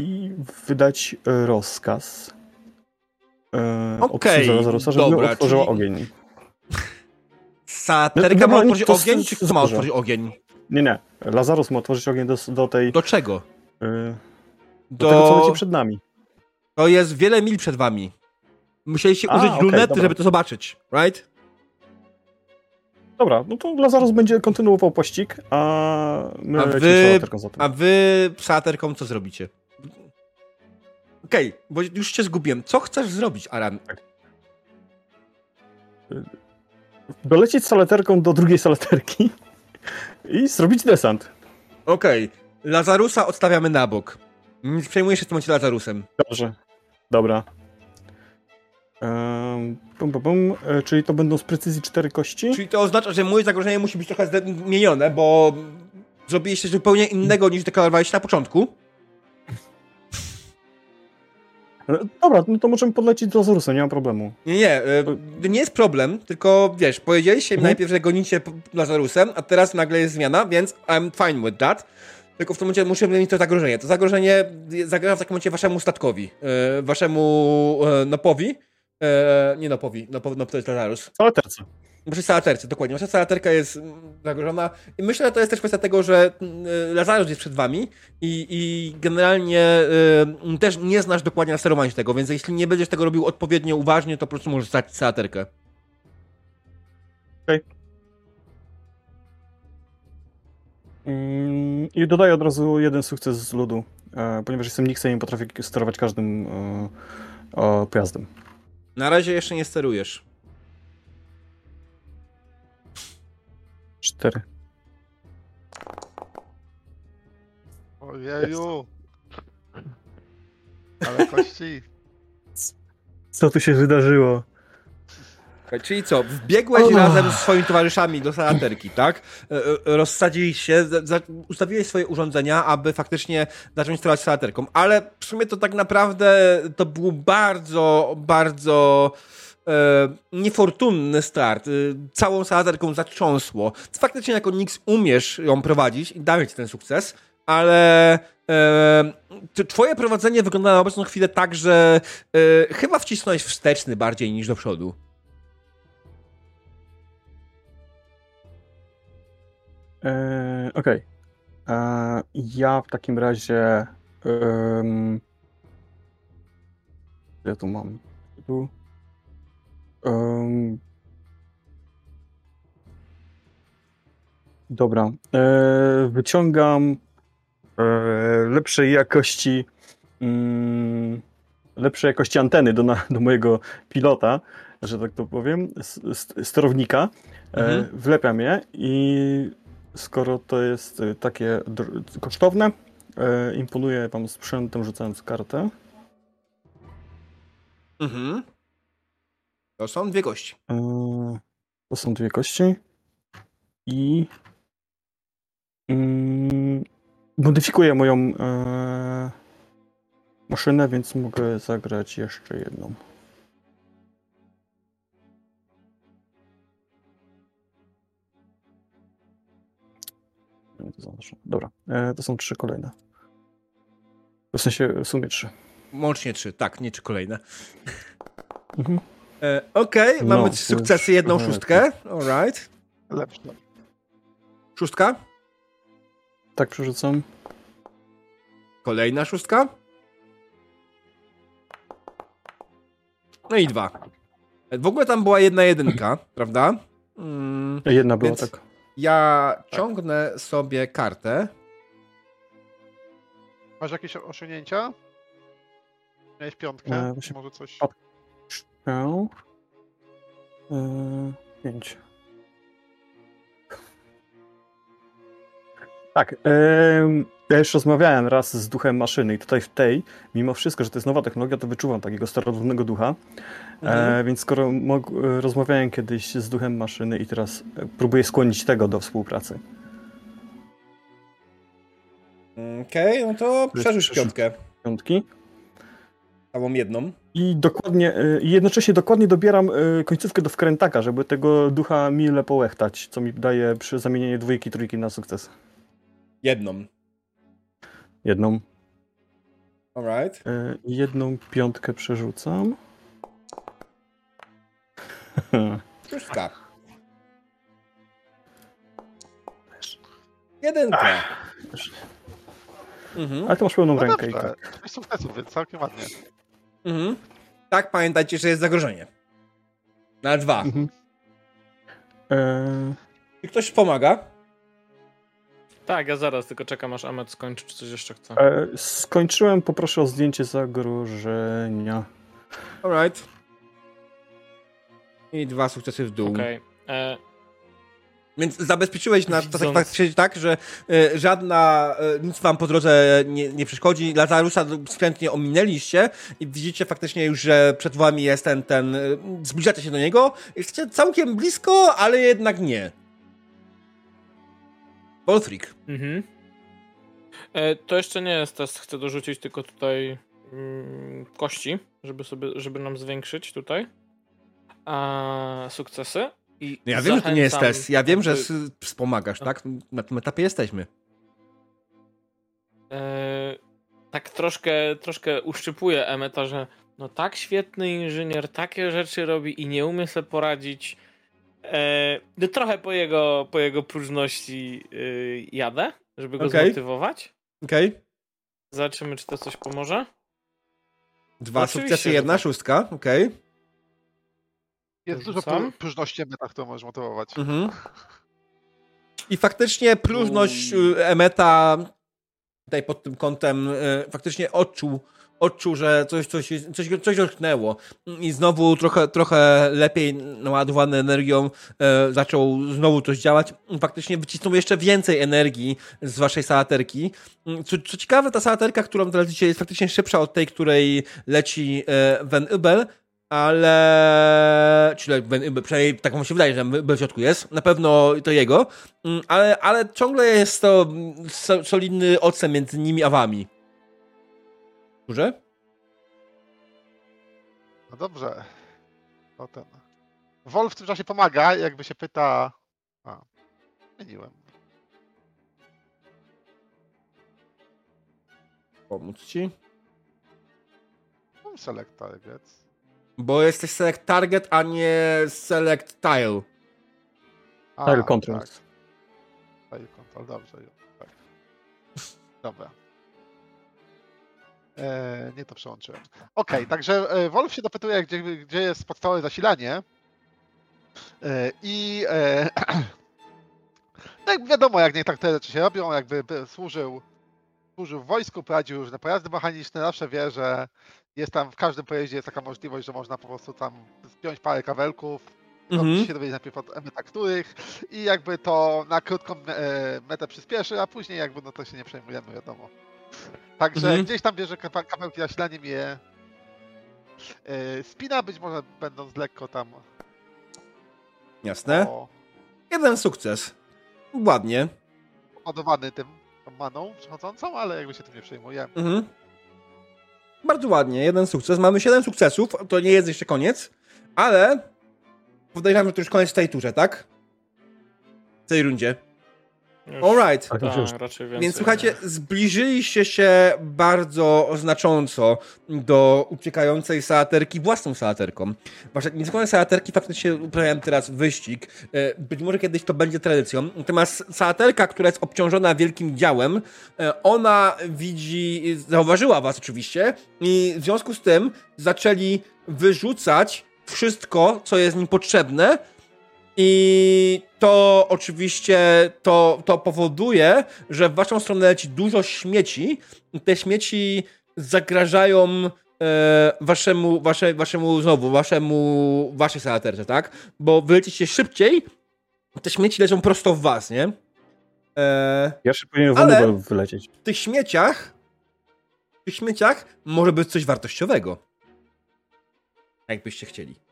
i wydać rozkaz e, Okej, okay, żeby dobra, otworzyła czyli... ogień. Saterka ma otworzyć ogień, czy kto ma otworzyć ogień? Nie, nie. Lazarus ma otworzyć ogień do, do tej... Do czego? Y, do, do tego, co leci przed nami. To jest wiele mil przed wami. Musieliście A, użyć okay, lunety, dobra. żeby to zobaczyć, right? Dobra, no to Lazarus będzie kontynuował pościg, a my a wy, A wy saterką co zrobicie? Okej, okay, bo już cię zgubiłem. Co chcesz zrobić, Aran? Tak. Dolecieć salaterką do drugiej salaterki i zrobić desant. Okej. Okay. Lazarusa odstawiamy na bok. Nie przejmujesz się w tym momencie Lazarusem. Dobrze. Dobra. Um, bum, bum, bum. E, czyli to będą z precyzji cztery kości? Czyli to oznacza, że moje zagrożenie musi być trochę zmienione, bo zrobiliście zupełnie innego niż deklarowaliście na początku. Dobra, no to możemy podlecieć do Lazarusem, nie ma problemu. Nie, nie, y, nie jest problem, tylko wiesz, powiedzieliście mhm. najpierw, że gonicie Lazarusem, a teraz nagle jest zmiana, więc I'm fine with that. Tylko w tym momencie musimy mieć to zagrożenie. To zagrożenie zagraża w takim momencie waszemu statkowi, y, waszemu y, nopowi. Nie nopowi, nop, nop to jest Lazarus. Salaterce. Przy salaterce, dokładnie. Wasza salaterka jest zagrożona i myślę, że to jest też kwestia tego, że Lazarus jest przed wami i, i generalnie y, też nie znasz dokładnie na sterowanie tego, więc jeśli nie będziesz tego robił odpowiednio uważnie, to po prostu możesz stracić salaterkę. Okej. Okay. Mm, I dodaję od razu jeden sukces z ludu, e, ponieważ jestem Nixem i potrafię sterować każdym e, pojazdem. Na razie jeszcze nie sterujesz. Cztery. Ojeju! Ale kości. Co tu się wydarzyło? Czyli co, wbiegłeś oh. razem z swoimi towarzyszami do salaterki, tak? E, e, rozsadzili się, ustawiłeś swoje urządzenia, aby faktycznie zacząć sterować salaterką, ale w sumie to tak naprawdę to było bardzo, bardzo niefortunny start. E, całą salaterką zatrząsło. Faktycznie jako Nix umiesz ją prowadzić i dawać ten sukces, ale e, twoje prowadzenie wygląda na obecną chwilę tak, że e, chyba wcisnąłeś wsteczny bardziej niż do przodu. Eee, Okej. Eee, Ja w takim razie. Um, ja tu mam. Tu. Em, dobra. Eee, wyciągam eee, lepszej jakości. mm, lepszej jakości anteny do, na, do mojego pilota, że tak to powiem, sterownika. E, Mhm. Wlepiam je i skoro to jest e, takie kosztowne, e, imponuję wam sprzętem rzucając kartę. Mhm. To są dwie kości. E, To są dwie kości. I mm, modyfikuję moją e, maszynę, więc mogę zagrać jeszcze jedną. Dobra, e, to są trzy kolejne. W sensie w sumie trzy. Łącznie trzy, tak, nie trzy kolejne. Mhm. E, Okej, No, mamy trzy sukcesy, jedną szóstkę. Alright. Lepsze. Szóstka. Tak przerzucam. Kolejna szóstka. No i dwa. W ogóle tam była jedna jedynka, prawda? Mm, Jedna była tak. ja ciągnę sobie kartę. Masz jakieś osiągnięcia? Miałeś piątkę? E, Może coś. Pat- Cztery. Yy, pięć. Tak. em, ja już rozmawiałem raz z duchem maszyny i tutaj w tej, mimo wszystko, że to jest nowa technologia, to wyczuwam takiego starодawnego ducha. Mhm. E, więc skoro mog- e, rozmawiałem kiedyś z duchem maszyny i teraz e, próbuję skłonić tego do współpracy. Okej, no to przerzuć. piątkę. Piątki. Całą jedną. I dokładnie, e, i jednocześnie dokładnie dobieram e, końcówkę do wkrętaka, żeby tego ducha mile połechtać, co mi daje przy zamienieniu dwójki, trójki na sukces. Jedną. Jedną. Alright. I jedną piątkę przerzucam. Szóstka. Jedynka. Mhm. Ale to masz pełną No rękę i dobrze. tak. Sześć sukcesów, więc całkiem ładnie. Mhm. Tak, pamiętajcie, że jest zagrożenie. Na dwa. Mhm. E, Czy ktoś pomaga? Tak, ja zaraz tylko czekam aż Amet skończy, czy coś jeszcze chce. e, skończyłem, poproszę o zdjęcie zagrożenia. Alright. I dwa sukcesy w dół. Okej. E, Więc zabezpieczyłeś na to tak, tak, tak, że e, żadna, e, nic wam po drodze nie, nie przeszkodzi. Lazarusa skrętnie ominęliście i widzicie faktycznie już, że przed wami jest ten, ten, e, zbliżacie się do niego. Jesteście całkiem blisko, ale jednak nie. Bolfrik. Mhm. E, to jeszcze nie jest test, chcę dorzucić tylko tutaj mm, kości, żeby sobie, żeby nam zwiększyć tutaj a, sukcesy. I No ja wiem, że to nie jest test. Ja wiem, że wspomagasz, tak? Na tym etapie jesteśmy. e, tak troszkę, troszkę uszczypuje Emeta, że no tak świetny inżynier takie rzeczy robi i nie umie sobie poradzić. E, no trochę po jego, po jego próżności y, jadę, żeby go Okej. zmotywować. Okej? Zobaczymy, czy to coś pomoże. Dwa Oczywiście, sukcesy, jedna tak. szóstka. Okej. Jest dużo Rzucam. pró- próżności meta, którą możesz motywować. Mhm. I faktycznie próżność y, Emeta tutaj pod tym kątem y, faktycznie odczuł odczuł, że coś, coś, coś, coś dotknęło i znowu trochę, trochę lepiej naładowany energią e, zaczął znowu coś działać. Faktycznie wycisnął jeszcze więcej energii z waszej salaterki. Co, co ciekawe, ta salaterka, którą teraz dzisiaj jest faktycznie szybsza od tej, której leci e, Van Ubel, ale. Czyli przynajmniej tak mu się wydaje, że w środku jest. Na pewno to jego, mm, ale, ale ciągle jest to solidny ocen między nimi a wami. Duże? No dobrze. Potem. Wolf w tym czasie pomaga, jakby się pyta. A, zmieniłem. Pomóc ci? Mam select targets. Bo jesteś select target, a nie select tile. A, tile control. Tak. Tile control, dobrze. Tak. Dobra. E, nie to przełączyłem. Okej, okay, także e, Wolf się dopytuje, gdzie, gdzie jest podstawowe zasilanie. E, I e, no jak wiadomo, jak nie tak te rzeczy się robią, jakby służył, służył w wojsku, prowadził różne pojazdy mechaniczne, zawsze wie, że jest tam w każdym pojeździe jest taka możliwość, że można po prostu tam spiąć parę kabelków, mhm. się dowiedzieć najpierw od emeta których i jakby to na krótką e, metę przyspieszy, a później jakby no to się nie przejmujemy, wiadomo. Także mhm. gdzieś tam bierze kabelki zasilanie je e, spina, być może będąc lekko tam. Jasne. O... Jeden sukces. Ładnie. Ładowany tym maną przechodzącą, ale jakby się tym nie przejmujemy. Mhm. Bardzo ładnie, jeden sukces. Mamy 7 sukcesów, to nie jest jeszcze koniec, ale podejrzewam, że to już koniec w tej turze, tak? W tej rundzie. Alright. Tak, Więc słuchajcie, zbliżyliście się bardzo znacząco do uciekającej salaterki własną salaterką. Wasze niezwykłe salaterki faktycznie uprawiają teraz wyścig. E, być może kiedyś to będzie tradycją. Natomiast salaterka, która jest obciążona wielkim działem, e, ona widzi, zauważyła was oczywiście i w związku z tym zaczęli wyrzucać wszystko, co jest nim potrzebne, i to oczywiście to, to powoduje, że w waszą stronę leci dużo śmieci. Te śmieci zagrażają e, waszemu, wasze, waszemu znowu, waszemu, waszej salaterce, tak? Bo wylecicie szybciej, te śmieci lecą prosto w was, nie? E, Jeszcze powinien ale wylecieć. W tych śmieciach w tych śmieciach może być coś wartościowego. Jakbyście chcieli.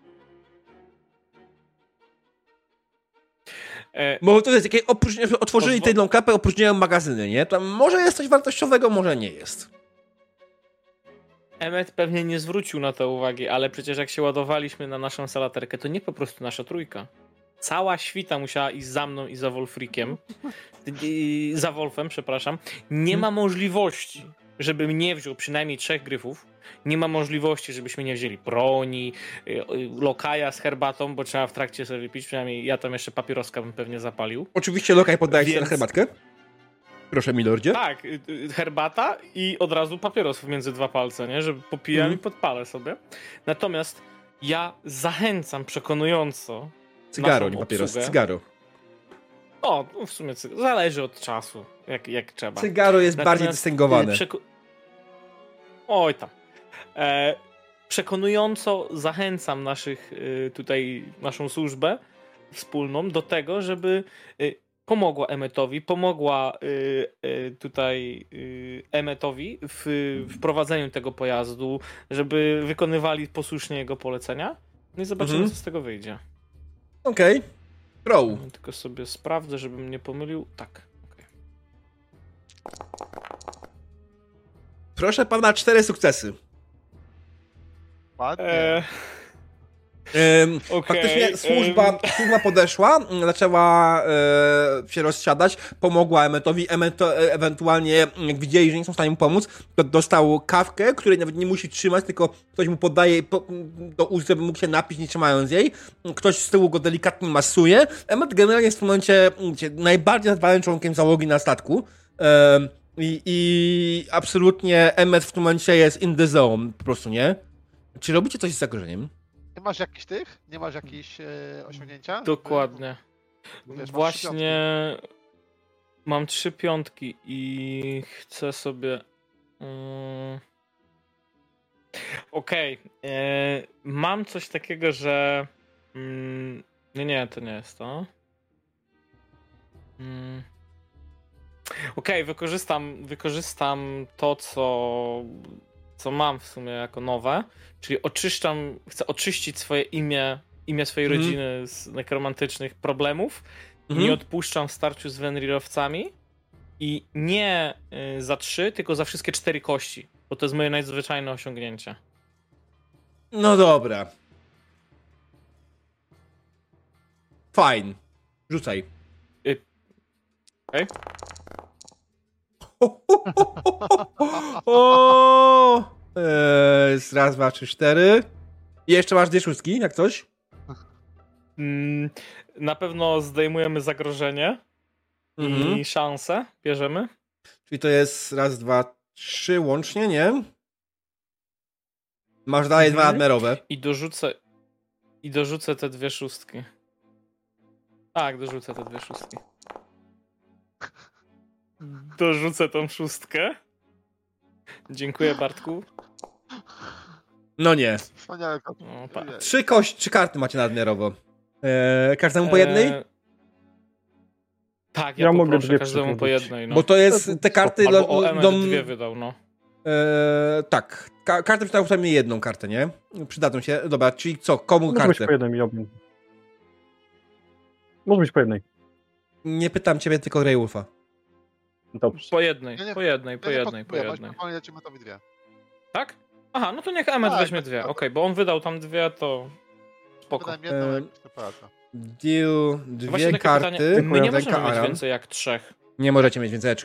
Bo to jest takie, opróżni- otworzyli tę klapę, opróżniają magazyny, nie? Tam może jest coś wartościowego, może nie jest. Emmet pewnie nie zwrócił na to uwagi, ale przecież jak się ładowaliśmy na naszą salaterkę, to nie po prostu nasza trójka. Cała świta musiała iść za mną i za Wolfrikiem. za Wolfem, przepraszam. Nie ma możliwości, żebym nie wziął przynajmniej trzech gryfów nie ma możliwości, żebyśmy nie wzięli broni, y, y, lokaja z herbatą, bo trzeba w trakcie sobie wypić, przynajmniej ja tam jeszcze papieroska bym pewnie zapalił. Oczywiście lokaj podaje Więc... się na herbatkę. Proszę, milordzie. Tak, y, herbata i od razu papieros między dwa palce, nie? Żeby popijam mm. i podpalę sobie. Natomiast ja zachęcam przekonująco Cygaro, nie papieros, cygaro. O, no w sumie zależy od czasu, jak, jak trzeba. Cygaro jest Natomiast bardziej dystyngowane. Przeko- Oj tam. E, przekonująco zachęcam naszych e, tutaj, naszą służbę wspólną do tego, żeby e, pomogła Emetowi, pomogła tutaj Emetowi w wprowadzeniu tego pojazdu, żeby wykonywali posłusznie jego polecenia. No i zobaczymy, mhm. co z tego wyjdzie. Okej. Okay. Row. Tylko sobie sprawdzę, żebym nie pomylił. Tak. Proszę pana, cztery sukcesy. Ładnie. E... okay. Faktycznie służba, służba podeszła, zaczęła e, się rozsiadać, pomogła Emmetowi. Emmet e, ewentualnie, jak widzieli, że nie są w stanie mu pomóc, to dostał kawkę, której nawet nie musi trzymać, tylko ktoś mu podaje po, do ust, żeby mógł się napić, nie trzymając jej. Ktoś z tyłu go delikatnie masuje. Emmet generalnie jest w tym momencie wiecie, najbardziej zadbanym członkiem załogi na statku. I, I absolutnie Emmet w tym momencie jest in the zone, po prostu, nie? Czy robicie coś z zagrożeniem? Nie masz jakichś tych? Nie masz jakichś e, osiągnięcia? Dokładnie. Wiesz, Właśnie mam trzy piątki i chcę sobie. Um, Okej. Okay. E, mam coś takiego, że. Mm, nie, nie, to nie jest to. Mm. Okej, okay, wykorzystam, wykorzystam to, co, co mam w sumie jako nowe, czyli oczyszczam, chcę oczyścić swoje imię, imię swojej mm. rodziny z nekromantycznych problemów mm. nie odpuszczam w starciu z Venrirowcami i nie y, za trzy, tylko za wszystkie cztery kości, bo to jest moje nadzwyczajne osiągnięcie. No dobra. Fine. Rzucaj. Y Okej. O! Eee, raz, dwa, trzy, cztery. I jeszcze masz dwie szóstki, jak coś? Mm, na pewno zdejmujemy zagrożenie mhm. i szansę bierzemy. Czyli to jest raz, dwa, trzy łącznie, nie? Masz dalej mhm. dwa admerowe. I dorzucę i dorzucę te dwie szóstki. Tak, dorzucę te dwie szóstki. Dorzucę tą szóstkę. Dziękuję, Bartku. No nie. Trzy kości, trzy karty macie nadmiarowo. Eee, każdemu po jednej? Eee... Tak, ja, ja mogę dwie każdemu po jednej. No. Bo to jest te karty... Albo o dom... dwie wydał, no. Eee, tak. Ka karty przydał przynajmniej jedną kartę, nie? Przydadzą się. Dobra, czyli co? Komu Może kartę? Może być po jednej, ja Może być po jednej. Nie pytam ciebie, tylko Wolfa. Dobrze. Po jednej, nie, nie, po jednej, po jednej, po jednej. dwie. Tak? Aha, no to niech Emmet tak, weźmie dwie. Okej, okay, bo on wydał tam dwie, to spoko. Jedną, e... Deal dwie karty. My nie możemy mieć więcej jak trzech. Nie możecie mieć więcej.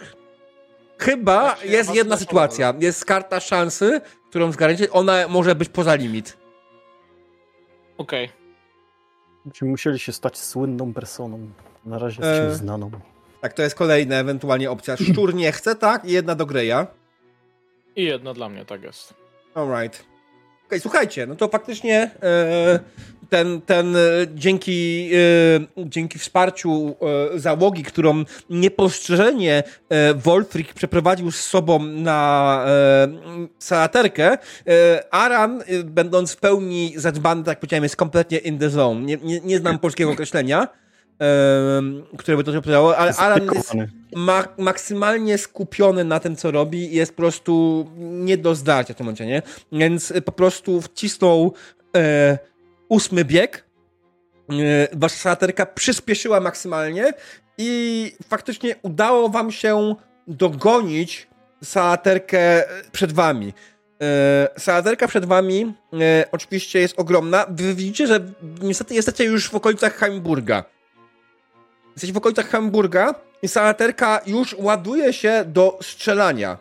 Chyba znaczy, jest jedna sytuacja. Jest karta szansy, którą zgarniecie. Ona może być poza limit. Okej. Okay. Będziemy musieli się stać słynną personą. Na razie jesteśmy e... znaną. Tak, to jest kolejna ewentualnie opcja. Szczur nie chce, tak? I jedna do Greya. I jedna dla mnie, tak jest. Alright. Okej, okay, słuchajcie, no to faktycznie e, ten, ten e, dzięki, e, dzięki wsparciu e, załogi, którą niepostrzeżenie e, Wolfric przeprowadził z sobą na salaterkę, Aran, będąc w pełni zadbany, tak powiedziałem, jest kompletnie in the zone. Nie, nie, nie znam polskiego określenia które by to opowiadało, ale Alan jest ma maksymalnie skupiony na tym, co robi i jest po prostu nie do zdarcia w tym momencie, nie? Więc po prostu wcisnął e, ósmy bieg, e, wasza szalaterka przyspieszyła maksymalnie i faktycznie udało wam się dogonić salaterkę przed wami. E, salaterka przed wami e, oczywiście jest ogromna. Wy widzicie, że niestety jesteście już w okolicach Heimburga. Jesteś w okolicach Hamburga i salaterka już ładuje się do strzelania.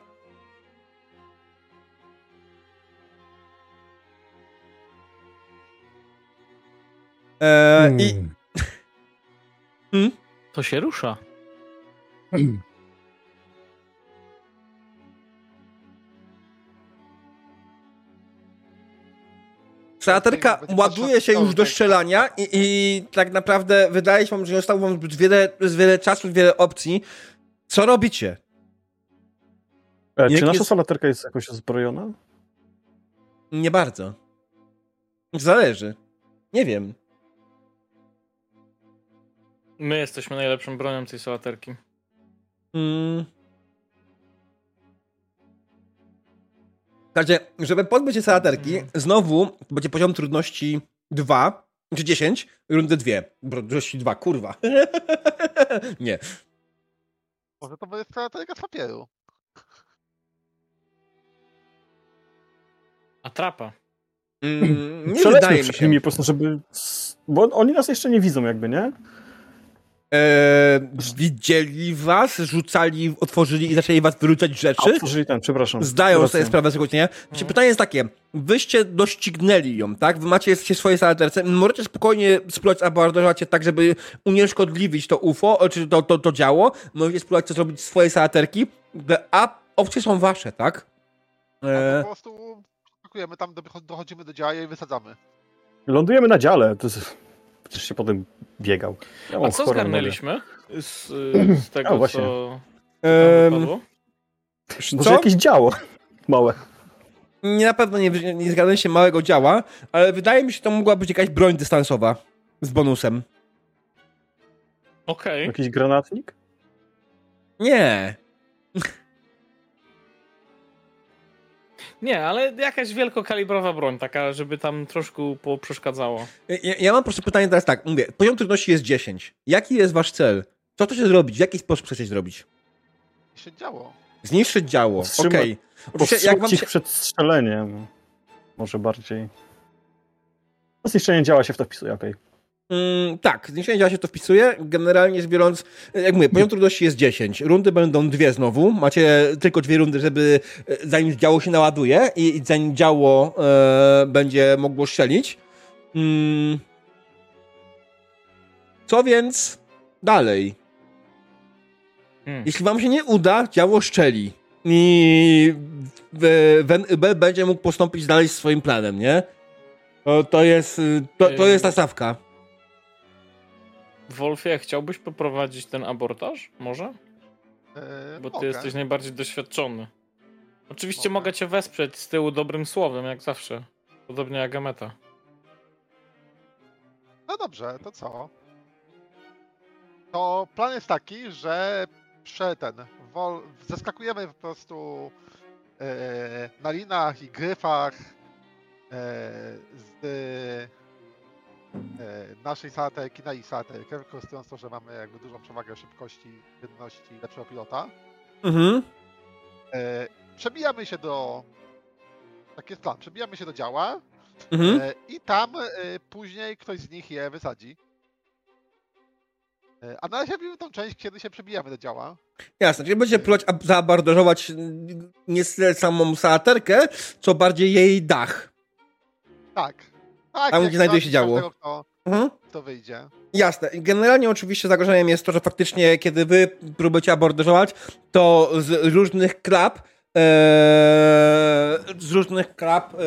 Eee, hmm. I... hmm? To się rusza. Hmm. Salaterka ładuje się już do strzelania i, i, tak naprawdę wydaje się wam, że zostało wam zbyt wiele, wiele czasu, wiele opcji. Co robicie? E, czy nasza jest... salaterka jest jakoś zbrojona? Nie bardzo. Zależy. Nie wiem. My jesteśmy najlepszą bronią tej salaterki. Hmm. Także, żeby pozbyć się salaterki, mm. znowu będzie poziom trudności 2, czy 10, rundy 2. Trudności 2, kurwa. nie. Może to będzie salaterka z papieru. Atrapa. Mm, nie wydaje mi się. Nimi po prostu, żeby... Bo oni nas jeszcze nie widzą jakby, nie? E, widzieli was, rzucali, otworzyli i zaczęli was wyrzucać rzeczy. A, otworzyli ten, przepraszam. Zdają sobie sprawę z tego, nie? Mhm. Pytanie jest takie, wyście doścignęli ją, tak? Wy macie jesteście swoje salaterce, możecie spokojnie spróbować abordować je tak, żeby unieszkodliwić to UFO, czy to, to, to działo, możecie spróbować to zrobić swoje salaterki, a opcje są wasze, tak? E... po prostu skakujemy tam, dochodzimy do działa i wysadzamy. Lądujemy na dziale, to jest... Przecież się potem biegał. Ja A co zgarnęliśmy z, z tego, A, właśnie. co, co um, Może co? jakieś działo małe. Nie, na pewno nie, nie zgadzam się małego działa, ale wydaje mi się, że to mogła być jakaś broń dystansowa z bonusem. Okej. Okay. Jakiś granatnik? Nie. Nie, ale jakaś wielkokalibrowa broń, taka, żeby tam troszkę przeszkadzało. Ja, ja, mam proszę pytanie teraz tak, mówię, poziom trudności jest 10. Jaki jest wasz cel? Co to się zrobić? W jaki sposób chcecie zrobić? Zniszczyć działo. Zniszczyć działo, okej. Okay. jak wam się... przed strzeleniem. Może bardziej. Zniszczenie działa się w to wpisuje, okej. Okay. Mm, tak, zniesienie działa się to wpisuje. Generalnie rzecz biorąc, jak mówię, poziom trudności jest 10. Rundy będą dwie znowu. Macie tylko dwie rundy, żeby e, zanim działo się naładuje i, i zanim działo e, będzie mogło strzelić. Mm. Co więc dalej? Hmm. Jeśli wam się nie uda, działo szczeli. I B będzie mógł postąpić dalej z swoim planem, nie? To, to jest to, to jest ta stawka. Wolfie, chciałbyś poprowadzić ten abortaż? Może? Eee, Bo ty mogę. jesteś najbardziej doświadczony. Oczywiście mogę. mogę cię wesprzeć z tyłu dobrym słowem, jak zawsze. Podobnie jak Ameta. No dobrze, to co? To plan jest taki, że prze ten. Wol, zeskakujemy po prostu e, na linach i gryfach e, z E, naszej sałaterki na ich sałaterkę, wykorzystując to, że mamy jakby dużą przewagę szybkości, jedności lepszego pilota. Mhm. E, przebijamy się do... Tak jest plan. Przebijamy się do działa mhm. E, i tam później ktoś z nich je wysadzi. A na razie robimy tą część, kiedy się przebijamy do działa. Jasne, czyli będzie próbować zaabordażować nie samą sałaterkę, co bardziej jej dach. Tak. Tak, tam, gdzie znajduje się działo. Tego, kto, mhm. kto wyjdzie. Jasne. Generalnie oczywiście zagrożeniem jest to, że faktycznie kiedy wy próbujecie abordażować, to z różnych klap ee, z różnych klap ee,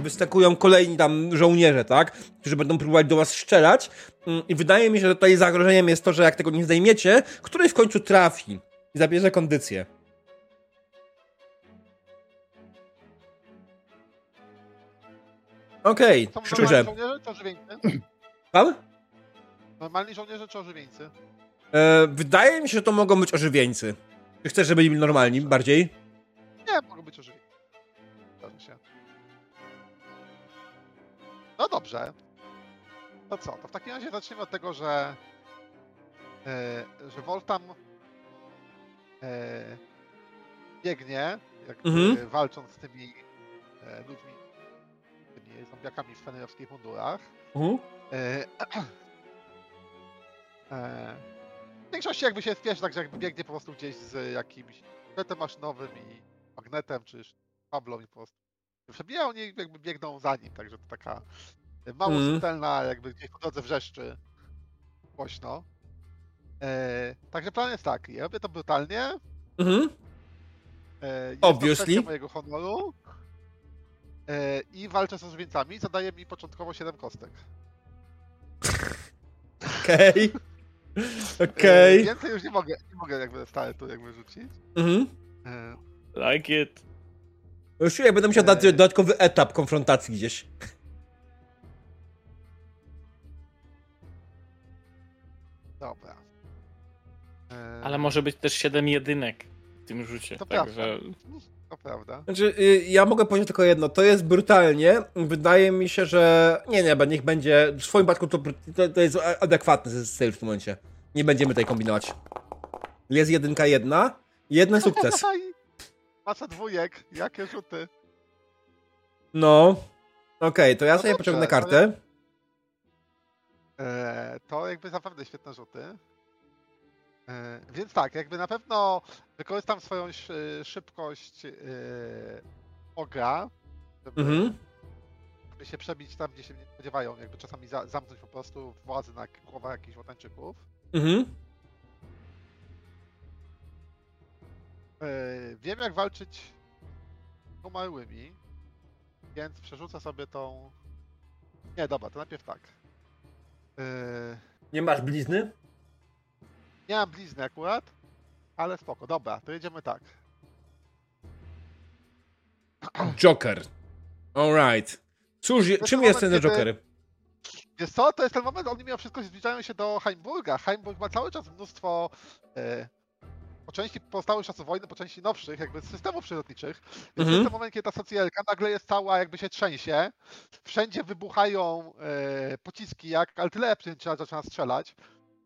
wyskakują kolejni tam żołnierze, tak? Którzy będą próbować do was strzelać. Mm, I wydaje mi się, że tutaj zagrożeniem jest to, że jak tego nie zdejmiecie, któryś w końcu trafi i zabierze kondycję. Okej, okay, szczurze. żołnierze czy ożywieńcy? Pan? Normalni żołnierze czy ożywieńcy? E, wydaje mi się, że to mogą być ożywieńcy. Czy chcesz, żeby byli normalni bardziej? Nie, mogą być ożywieńcy. Się. No dobrze. To co? To w takim razie zaczniemy od tego, że e, że Voltam e, biegnie, jak mhm. walcząc z tymi e, ludźmi zombiakami w fenerowskich mundurach. Uh-huh. E, e, w większości jakby się spiesz, także jakby biegnie po prostu gdzieś z jakimś sprzętem maszynowym i magnetem, czy kablą i po prostu przebija, oni jakby biegną za nim, także to taka mało mm. subtelna, jakby gdzieś po drodze wrzeszczy głośno. E, także plan jest taki, ja robię to brutalnie. Mhm. E, Obviously. mojego honoru. E, i walczę z ożywieńcami, zadaje mi początkowo 7 kostek. Okej. Okej. E, więcej już nie mogę, nie mogę jakby stale tu jakby rzucić. Mhm. E, like it. Już ja będę musiał dać dodatkowy etap konfrontacji gdzieś. Dobra. Ale może być też 7 jedynek w tym rzucie. To także... prawda. To prawda. Znaczy, y, ja mogę powiedzieć tylko jedno. To jest brutalnie. Wydaje mi się, że. Nie, nie, niech będzie. W swoim przypadku to, to, to, jest adekwatny styl w tym momencie. Nie będziemy tutaj kombinować. Jest jedynka jedna. Jeden sukces. Masa dwójek. Jakie rzuty? No. Okej, okay, to ja no sobie dobrze, pociągnę kartę. Ale... Eee, to jakby naprawdę świetne rzuty. E, więc tak, jakby na pewno wykorzystam swoją szybkość yy, ogra, żeby, mhm. się przebić tam, gdzie się nie spodziewają, jakby czasami za, zamknąć po prostu władzy na głowach jakichś łotańczyków. Mhm. Yy, wiem, jak walczyć z umarłymi, więc przerzucę sobie tą... Nie, dobra, to najpierw tak. Nie masz blizny? Nie mam blizny akurat, ale spoko. Dobra, to jedziemy tak. Joker. Alright. Cóż, czym jest ten kiedy... Joker? Wiesz co, to jest ten moment, oni mimo wszystko zbliżają się do Heimburga. Heimburg ma cały czas mnóstwo e, po części pozostałych czasów wojny, po części nowszych, jakby systemów przyrodniczych. Więc mhm. jest ten moment, kiedy ta socjalka nagle jest cała, jakby się trzęsie. Wszędzie wybuchają e, pociski, jak artyleria zaczyna strzelać.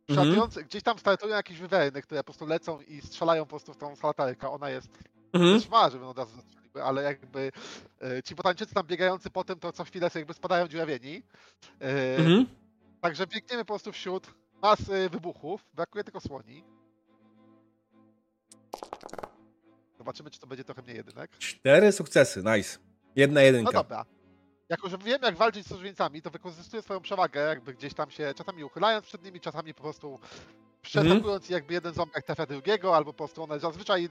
Mhm. Gdzieś tam startują jakieś wywerny, które po prostu lecą i strzelają po prostu w tą salatarkę. Ona jest mhm. szma, żeby od razu zastrzeliły, ale jakby e, ci botańczycy tam biegający po tym, to co chwilę sobie jakby spadają dziurawieni. E, mhm. Także biegniemy po prostu wśród masy wybuchów. Brakuje tylko słoni. Zobaczymy, czy to będzie trochę mniej jedynek. Cztery sukcesy, nice. Jedna jedynka. No dobra. Jako, że wiem, jak walczyć z służbieńcami, to wykorzystuję swoją przewagę, jakby gdzieś tam się czasami uchylając przed nimi, czasami po prostu przetakując mm. jakby jeden ząbek trafia drugiego, albo po prostu one zazwyczaj...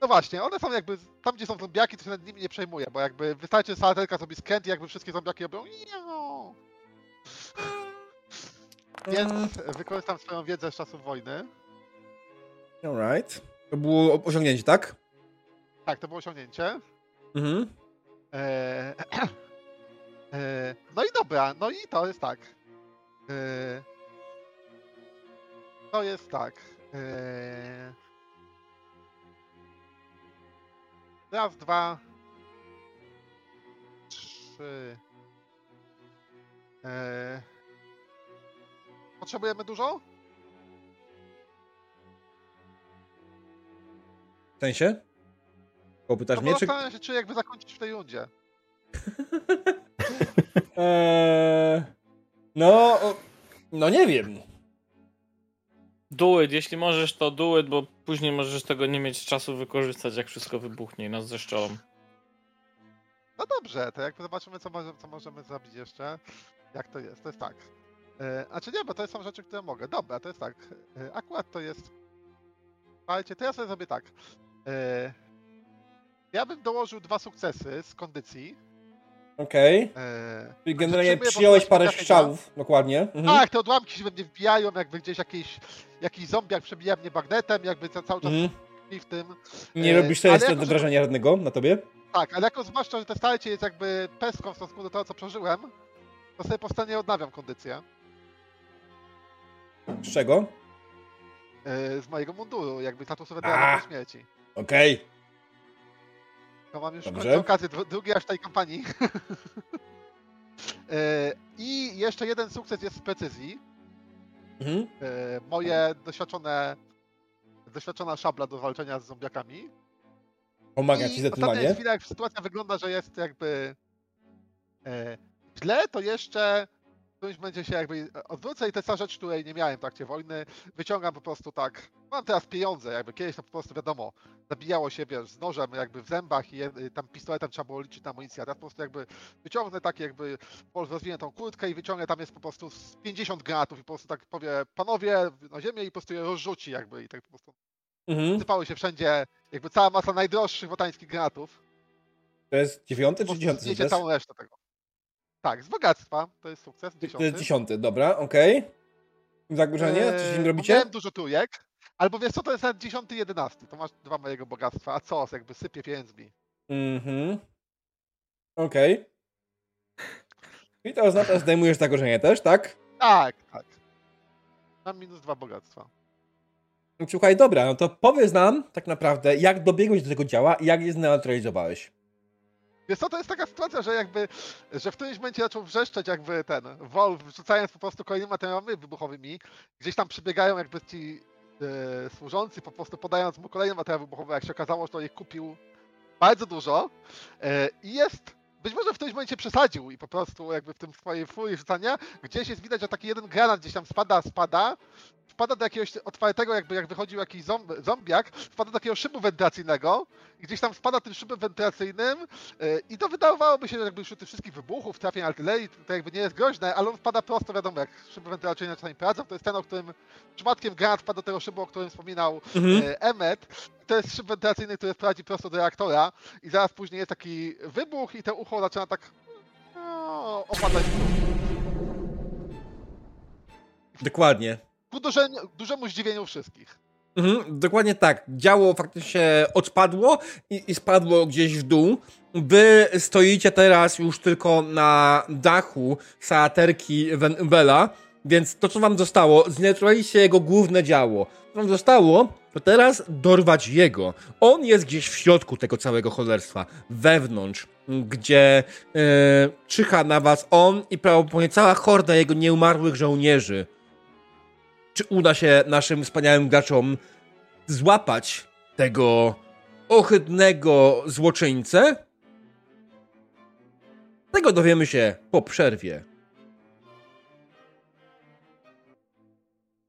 No właśnie, one są jakby, tam gdzie są zombiaki, to się nad nimi nie przejmuje, bo jakby wystarczy salaterka sobie skręt i jakby wszystkie zombiaki robią Więc wykorzystam swoją wiedzę z czasów wojny. Alright. To było osiągnięcie, tak? Tak, to było osiągnięcie. Mhm. Eee, no i dobra, no i to jest tak. Eee, to jest tak. Eee, raz, dwa, trzy. Potrzebujemy dużo? sensie? Popytasz no, mnie, czy... się, czy jakby zakończyć w tej rundzie. eee, no, no nie wiem. Do it, jeśli możesz to do it, bo później możesz tego nie mieć czasu wykorzystać, jak wszystko wybuchnie i nas zeszczolą. No dobrze, to jakby zobaczymy, co, może, co możemy zrobić jeszcze. Jak to jest? To jest tak. E, a czy nie, bo to są rzeczy, które mogę. Dobra, to jest tak. E, akurat to jest. Słuchajcie, to ja sobie zrobię tak. E, ja bym dołożył dwa sukcesy z kondycji. Okej. Okay. E, Czyli generalnie przyjąłeś parę strzałów, dokładnie. Mhm. Tak, te odłamki się we mnie wbijają, jakby gdzieś jakiś, jakiś zombiak przebija mnie bagnetem, jakby cały czas mhm. w tym. Nie robisz sobie jeszcze wrażenia żadnego na tobie? Tak, ale jako zwłaszcza, że te starcie jest jakby pestką w stosunku do tego, co przeżyłem, to sobie powstanie odnawiam kondycję. Z czego? E, z mojego munduru, jakby statusu weterana śmierci. Okej. Okay. To mam już Dobrze. okazję, drugi aż tej kampanii. E, I jeszcze jeden sukces jest z precyzji. Mhm. E, moje doświadczone, doświadczona szabla do walczenia z zombiakami. Pomaga ci zdecydowanie. W chwila, jak sytuacja wygląda, że jest jakby e, źle, to jeszcze którymś będzie się jakby odwrócę i to jest ta rzecz, której nie miałem w trakcie wojny. Wyciągam po prostu tak, mam teraz pieniądze, jakby kiedyś to po prostu wiadomo, zabijało się, wiesz, z nożem jakby w zębach i tam pistoletem trzeba było liczyć na amunicję, a teraz po prostu jakby wyciągnę tak jakby, rozwinę tą kurtkę i wyciągnę, tam jest po prostu 50 granatów i po prostu tak powie, panowie, na ziemię i po prostu je rozrzuci jakby i tak po prostu mhm. sypały się wszędzie jakby cała masa najdroższych wotańskich granatów. To jest dziewiąty czy dziesiąty? Wiecie całą resztę tego. Tak, z bogactwa. To jest sukces. Dziesiąty. To jest dziesiąty, dobra, okej. Okay. Zagrożenie? Coś z nim eee, robicie? Miałem dużo tujek. Albo wiesz co, to jest nawet dziesiąty, jedenasty. To masz dwa mojego bogactwa. A co, jakby sypie pieniędzmi. Mhm. Okej. Okay. I to oznacza, że zdejmujesz zagrożenie też, tak? Tak, tak. Mam minus dwa bogactwa. Słuchaj, dobra, no to powiedz nam tak naprawdę, jak dobiegłeś do tego działa i jak je zneutralizowałeś. Wiesz co, to jest taka sytuacja, że jakby, że w którymś momencie zaczął wrzeszczeć jakby ten Wolf, rzucając po prostu kolejnymi materiałami wybuchowymi. Gdzieś tam przybiegają jakby ci e, służący, po prostu podając mu kolejne materiały wybuchowe. Jak się okazało, że to ich kupił bardzo dużo. E, I jest być może w którymś momencie przesadził i po prostu jakby w tym swojej furii rzucania, gdzieś jest widać, że taki jeden granat gdzieś tam spada, spada, wpada do jakiegoś otwartego, jakby jak wychodził jakiś zombiak, wpada do takiego szybu wentylacyjnego i gdzieś tam spada tym szybem wentylacyjnym yy, i to wydawałoby się, że jakby wśród tych wszystkich wybuchów, trafień artylerii, to jakby nie jest groźne, ale on wpada prosto, wiadomo, jak szyby wentylacyjne czasami pracą, to jest ten, o którym przypadkiem granat wpada do tego szybu, o którym wspominał mhm. yy, Emmet. To jest szyb wentylacyjny, który prowadzi prosto do reaktora i zaraz później jest taki wybuch i to ucho zaczyna tak no, opadać. Dokładnie ku dużemu, dużemu zdziwieniu wszystkich. Mhm, dokładnie tak. Działo faktycznie odpadło i, i spadło gdzieś w dół. Wy stoicie teraz już tylko na dachu saaterki Bela, więc to, co wam zostało, zneutraliście jego główne działo. Co wam zostało, to teraz dorwać jego. On jest gdzieś w środku tego całego cholerstwa, wewnątrz, gdzie yy, czyha na was on i prawdopodobnie cała horda jego nieumarłych żołnierzy. Czy uda się naszym wspaniałym graczom złapać tego ohydnego złoczyńcę? Tego dowiemy się po przerwie.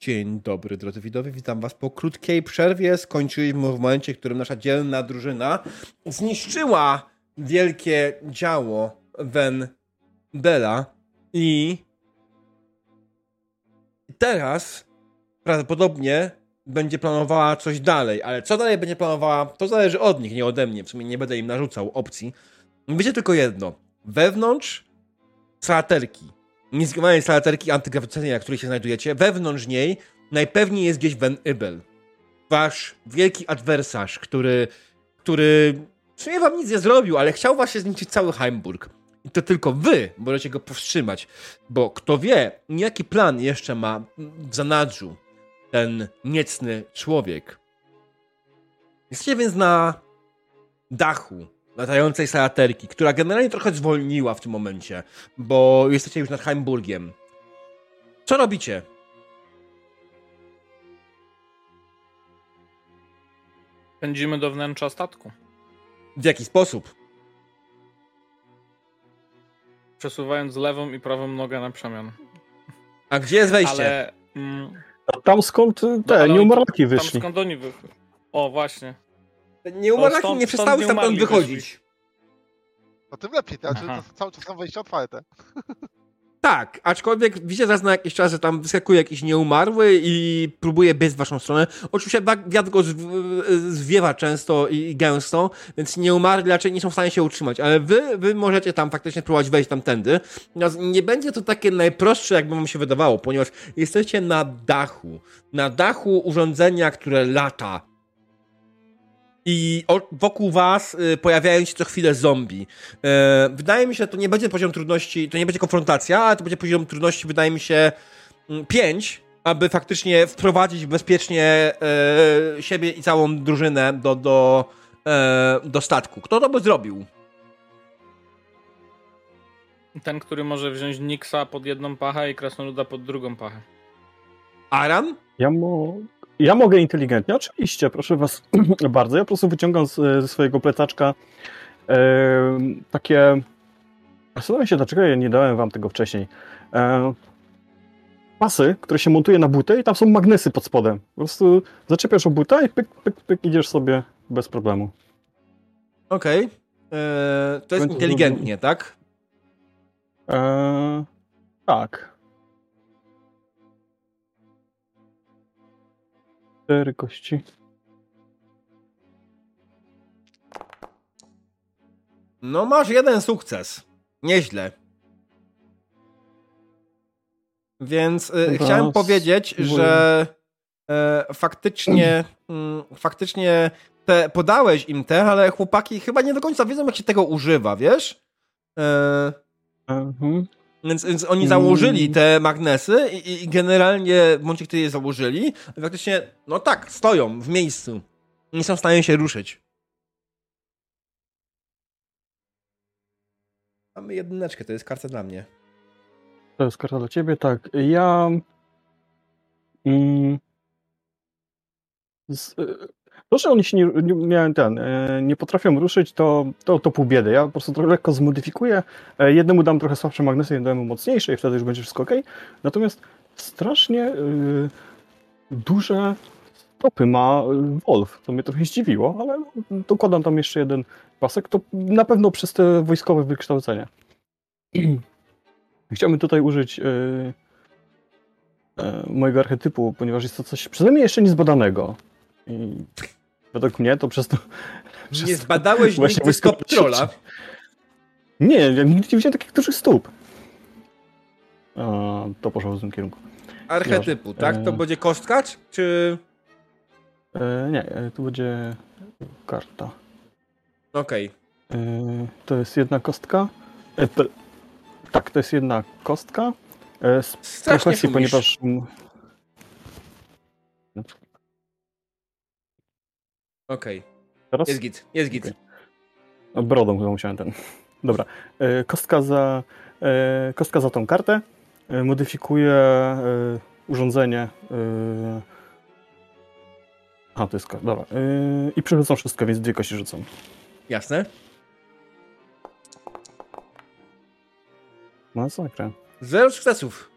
Dzień dobry, drodzy widowie. Witam Was po krótkiej przerwie. Skończyliśmy w momencie, w którym nasza dzielna drużyna zniszczyła wielkie działo Ven Bella i teraz prawdopodobnie będzie planowała coś dalej, ale co dalej będzie planowała, to zależy od nich, nie ode mnie. W sumie nie będę im narzucał opcji. Wiecie tylko jedno. Wewnątrz salaterki, niezgrywanej salaterki antygrawitacyjnej, na której się znajdujecie, wewnątrz niej najpewniej jest gdzieś Van Ibel. Wasz wielki adwersarz, który, który w sumie wam nic nie zrobił, ale chciał właśnie zniszczyć cały Heimburg. I to tylko wy możecie go powstrzymać, bo kto wie, jaki plan jeszcze ma w zanadrzu ten niecny człowiek. Jesteście więc na dachu latającej salaterki, która generalnie trochę zwolniła w tym momencie, bo jesteście już nad Heimburgiem. Co robicie? Pędzimy do wnętrza statku. W jaki sposób? Przesuwając lewą i prawą nogę na przemian. A gdzie jest wejście? Ale... Mm, tam skąd te no, nieumarlaki wyszli. Tam skąd oni wyszli. O, właśnie. Nieumarlaki nie przestały stamtąd wychodzić. No tym lepiej, to znaczy to cały czas są wejścia otwarte. Tak, aczkolwiek widzicie zaraz na jakiś czas, że tam wyskakuje jakiś nieumarły i próbuje biec w waszą stronę. Oczywiście wiatr go zwiewa często i gęsto, więc nieumarli raczej nie są w stanie się utrzymać, ale wy, wy możecie tam faktycznie próbować wejść tamtędy. Natomiast nie będzie to takie najprostsze, jakby wam się wydawało, ponieważ jesteście na dachu. Na dachu urządzenia, które lata i wokół was y, pojawiają się co chwilę zombie. E, wydaje mi się, że to nie będzie poziom trudności, to nie będzie konfrontacja, ale to będzie poziom trudności, wydaje mi się, 5, mm, aby faktycznie wprowadzić bezpiecznie e, siebie i całą drużynę do, do, e, do statku. Kto to by zrobił? Ten, który może wziąć Nixa pod jedną pachę i Krasnoluda pod drugą pachę. Aran? Ja, mo ja mogę inteligentnie, oczywiście, proszę was bardzo. Ja po prostu wyciągam z, ze swojego plecaczka e, takie. Zastanawiam się, dlaczego ja nie dałem wam tego wcześniej. E, pasy, które się montuje na butę i tam są magnesy pod spodem. Po prostu zaczepiasz o butę i pyk, pyk, pyk, idziesz sobie bez problemu. Okej. Okay. E, to jest inteligentnie, tak? E, tak. Cztery kości. No masz jeden sukces. Nieźle. Więc y, chciałem powiedzieć, że y, faktycznie y, faktycznie te, podałeś im te, ale chłopaki chyba nie do końca wiedzą, jak się tego używa, wiesz? E, mhm. Więc, więc oni założyli mm. te magnesy i, i generalnie w momencie, kiedy je założyli, faktycznie, no tak, stoją w miejscu. Nie są w stanie się ruszyć. Mamy jedyneczkę, to jest karta dla mnie. To jest karta dla ciebie, tak. Ja... Mm, z, to, że oni się nie, nie, ten, e, nie potrafią ruszyć, to, to, to pół biedy. Ja po prostu trochę lekko zmodyfikuję. E, jednemu dam trochę słabsze magnesy, innemu mocniejsze i wtedy już będzie wszystko ok. Natomiast strasznie yy, duże stopy ma Wolf, to mnie trochę zdziwiło, ale dokładam tam jeszcze jeden pasek, to na pewno przez te wojskowe wykształcenie. Chciałbym tutaj użyć mojego archetypu, ponieważ jest to coś przeze mnie jeszcze niezbadanego. I według mnie to przez to... Przez nie zbadałeś nigdy stop trolla? Nie, ja nigdy nie widziałem takich dużych stóp. To poszło w tym kierunku. Archetypu, tak? To e. będzie kostka, czy... E, nie, e, tu będzie karta. Okej. Okay. E, to jest jedna kostka. E, to, tak, to jest jedna kostka. Z Strasznie profesji, ponieważ... Okej. Okay. Teraz? Jest git, jest git. Okay. Brodą chyba musiałem ten. Dobra. E, kostka za, e, kostka za tą kartę. E, modyfikuje urządzenie. A, to jest karta. Dobra. I przerzucą wszystko, więc dwie kości rzucą. Jasne. Masakra. Zero sukcesów.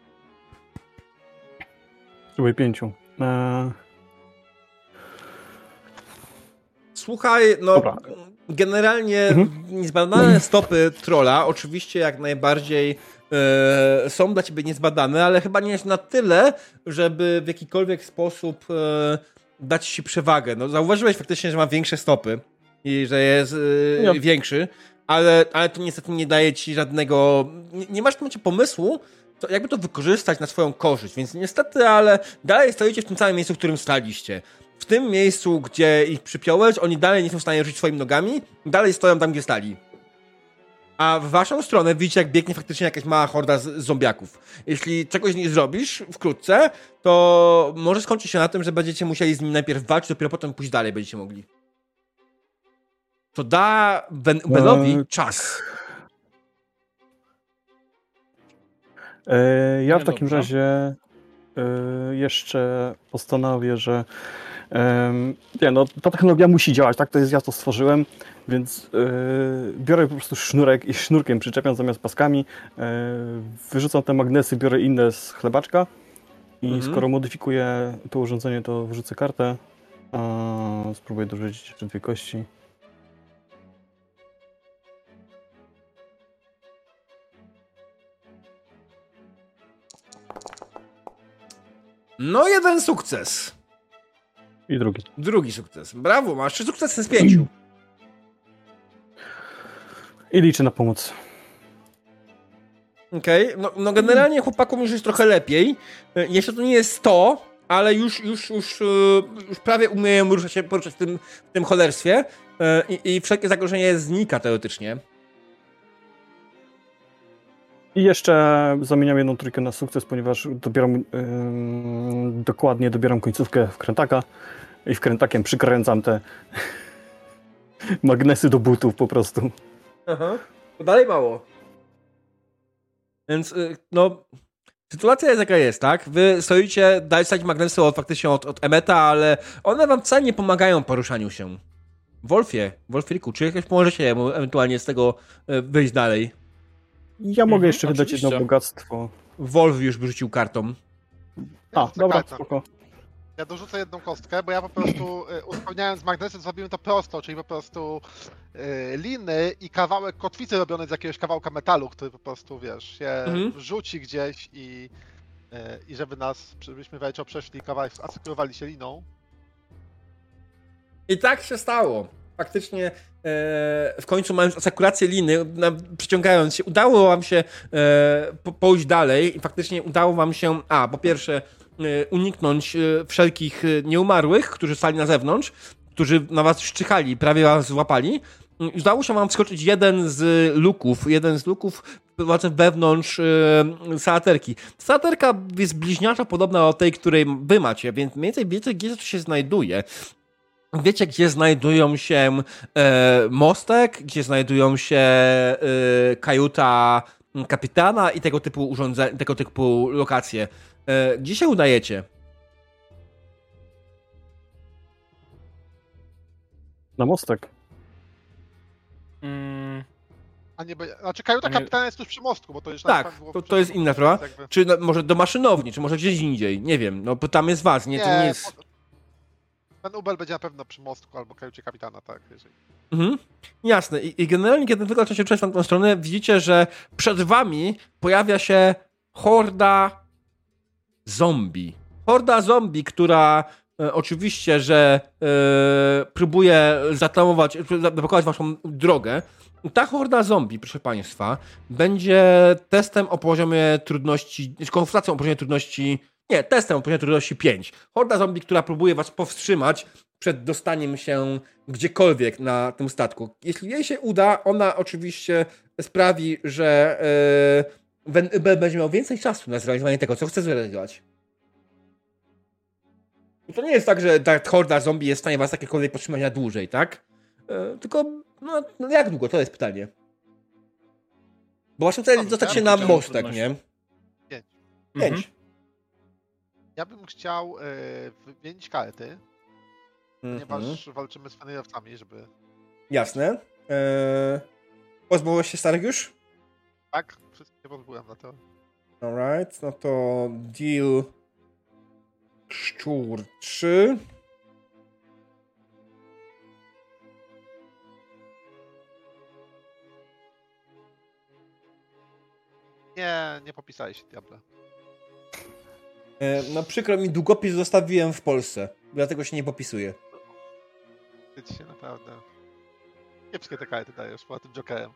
Spróbuj pięciu. Eee... Słuchaj, no Dobra. generalnie mhm. niezbadane stopy trola oczywiście jak najbardziej e, są dla ciebie niezbadane, ale chyba nie jest na tyle, żeby w jakikolwiek sposób e, dać ci przewagę. No, zauważyłeś faktycznie, że ma większe stopy i że jest e, większy, ale, ale to niestety nie daje ci żadnego. Nie, nie masz w tym momencie pomysłu, to jakby to wykorzystać na swoją korzyść, więc niestety, ale dalej stoicie w tym samym miejscu, w którym staliście w tym miejscu, gdzie ich przypiąłeś, oni dalej nie są w stanie ruszyć swoimi nogami, dalej stoją tam, gdzie stali. A w waszą stronę widzicie, jak biegnie faktycznie jakaś mała horda z, z zombiaków. Jeśli czegoś nie zrobisz wkrótce, to może skończyć się na tym, że będziecie musieli z nimi najpierw walczyć, dopiero potem pójść dalej będziecie mogli. To da ben, Benowi eee... czas. Eee, ja w takim dobrze. razie e, jeszcze postanowię, że nie, no ta technologia musi działać, tak? To jest ja to stworzyłem, więc yy, biorę po prostu sznurek i sznurkiem przyczepiam zamiast paskami, yy, wyrzucam te magnesy, biorę inne z chlebaczka i mhm. skoro modyfikuję to urządzenie, to wrzucę kartę. A, spróbuję dorzucić jeszcze dwie kości. No, jeden sukces. I drugi. Drugi sukces. Brawo, masz trzy sukcesy z pięciu. I liczę na pomoc. Okej, okay. no, no, generalnie chłopakom już jest trochę lepiej. E, jeszcze to nie jest to, ale już, już, już, e, już prawie umieją ruszać się, poruszać w tym, w tym cholerstwie e, i, i wszelkie zagrożenie znika teoretycznie. I jeszcze zamieniam jedną trójkę na sukces, ponieważ dobieram yy, dokładnie dobieram końcówkę wkrętaka i wkrętakiem przykręcam te magnesy do butów po prostu. Aha. To dalej mało. Więc yy, no Sytuacja jest jaka jest, tak? Wy stoicie, dajcie stać magnesy od, faktycznie od, od Emeta, ale one wam wcale nie pomagają w poruszaniu się. Wolfie, Wolfriku, czy jakoś pomożecie mu ewentualnie z tego y, wyjść dalej? Ja mogę mhm, jeszcze wydać jedno bogactwo. Wolf już wyrzucił kartą. A, dobra, spoko. Ja dorzucę jedną kostkę, bo ja po prostu y, uzupełniając magnesy zrobiłem to prosto, czyli po prostu y, liny i kawałek kotwicy robiony z jakiegoś kawałka metalu, który po prostu, wiesz, się mhm. rzuci gdzieś i, y, i żeby nas, żebyśmy wejcio przeszli kawałek, asekurowali się liną. I tak się stało faktycznie w końcu mając asekurację liny, przyciągając się, udało wam się e, pójść dalej i faktycznie udało wam się, a po pierwsze e, uniknąć e, wszelkich e, nieumarłych, którzy stali na zewnątrz, którzy na was szczychali, prawie was złapali. I udało się wam wskoczyć jeden z luków, jeden z luków właśnie wewnątrz yy, salaterki. Salaterka jest bliźniacza podobna do tej, której wy macie, więc mniej więcej wiecie, gdzie to się znajduje. Wiecie, gdzie znajdują się e, mostek, gdzie znajdują się e, kajuta kapitana i tego typu urządzenia, tego typu lokacje. E, gdzie się udajecie? Na mostek. Mm. A nie, znaczy kajuta kapitana jest tuż przy mostku, bo to już Tak, to, to jest inna sprawa. Jakby... Czy no, może do maszynowni, czy może gdzieś indziej, nie wiem, no bo tam jest was, nie, nie to nie jest... Ten Ubel będzie na pewno przy mostku albo kajucie kapitana, tak. Jeżeli... Mhm. Jasne. I, I, generalnie, kiedy tylko się przejść na tą stronę, widzicie, że przed wami pojawia się horda zombie. Horda zombie, która e, oczywiście, że e, próbuje zatamować, zablokować waszą drogę. Ta horda zombie, proszę państwa, będzie testem o poziomie trudności, konfrontacją o poziomie trudności Nie, testem o poziomie trudności 5. Horda zombie, która próbuje was powstrzymać przed dostaniem się gdziekolwiek na tym statku. Jeśli jej się uda, ona oczywiście sprawi, że yy, będzie miał więcej czasu na zrealizowanie tego, co chce zrealizować. To nie jest tak, że ta horda zombie jest w stanie was jakiekolwiek powstrzymać na dłużej, tak? Yy, tylko, no, no, jak długo? To jest pytanie. Bo właśnie jest dostać się na mostek, nie? Pięć. Pięć. Mhm. Ja bym chciał y, wymienić karty, ponieważ mhm. walczymy z fenierowcami, żeby... Jasne. Eee, pozbyłeś się starych już? Tak, wszystkie pozbyłem na to. Alright, no to deal szczur 3. Nie, nie popisałeś się, Diable. No przykro mi, długopis zostawiłem w Polsce, dlatego się nie popisuję. Ty się naprawdę... Kiepskie te karty dajesz, poza tym Jokerem.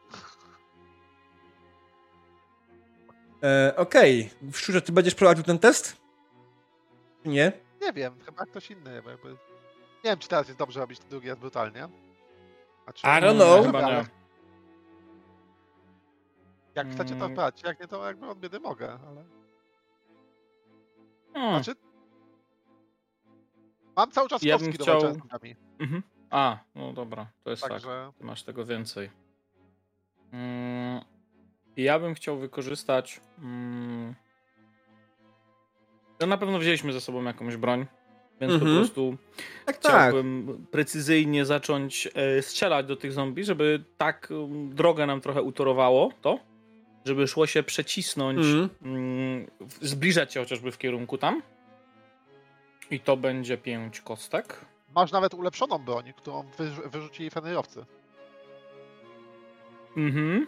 E, Okej, okay. Szczurze, ty będziesz prowadził ten test? Nie? Nie wiem, chyba ktoś inny. Jakby... Nie wiem, czy teraz jest dobrze robić to drugi raz brutalnie. Znaczy, I don't know. Chyba nie. Jak chcecie to brać, mm. jak nie to jakby od biedy mogę, ale... Hmm. Znaczy... Mam cały czas ja kostki do chciał... mhm. A, no dobra, to jest Także... tak. Masz tego więcej. Mm, ja bym chciał wykorzystać... Mm, no na pewno wzięliśmy ze sobą jakąś broń, więc mhm. po prostu tak, tak. chciałbym tak. precyzyjnie zacząć e, strzelać do tych zombie, żeby tak um, drogę nam trochę utorowało to, żeby szło się przecisnąć, mhm. mm. zbliżać się chociażby w kierunku tam. I to będzie pięć kostek. Masz nawet ulepszoną broń, którą wyrzu wyrzucili fenerowcy. Mhm.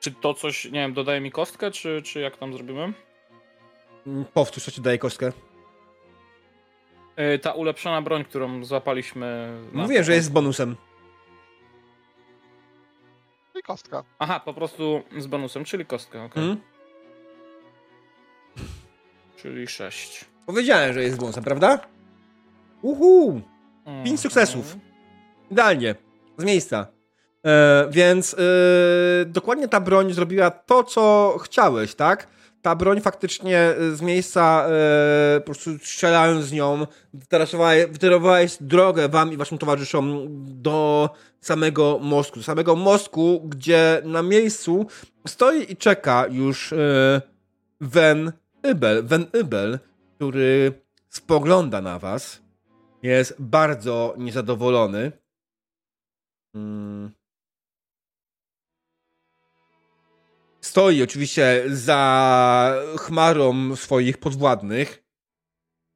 Czy to coś, nie wiem, dodaje mi kostkę, czy, czy jak tam zrobimy? Mm, powtórz, co ci daje kostkę. Yy, ta ulepszona broń, którą złapaliśmy. Mówię, że jest z bonusem. Kostka. Aha, po prostu z bonusem, czyli kostka, ok. Mhm. Czyli 6. Powiedziałem, że jest z bonusem, prawda? Uhu! Mm. Pięć sukcesów. Idealnie. Z miejsca. E, więc e, dokładnie ta broń zrobiła to, co chciałeś, tak? Ta broń faktycznie e, z miejsca e, po prostu strzelając z nią wytyrowałeś drogę wam i waszym towarzyszom do samego mostku. Do samego mostku, gdzie na miejscu stoi i czeka już e, Wen Ybel. Wen Ybel, który spogląda na was. Jest bardzo niezadowolony. Hmm. Stoi oczywiście za chmarą swoich podwładnych.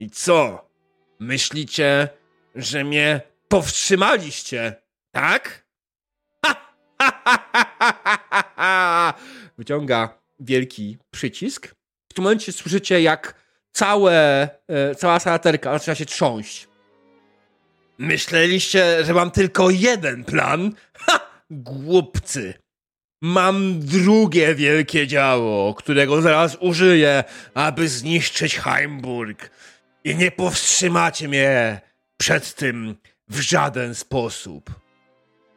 I co? Myślicie, że mnie powstrzymaliście, tak? Wyciąga wielki przycisk. W tym momencie słyszycie, jak całe, e, cała salaterka zaczyna się trząść. Myśleliście, że mam tylko jeden plan? Ha! Głupcy! Mam drugie wielkie działo, którego zaraz użyję, aby zniszczyć Heimburg. I nie powstrzymacie mnie przed tym w żaden sposób.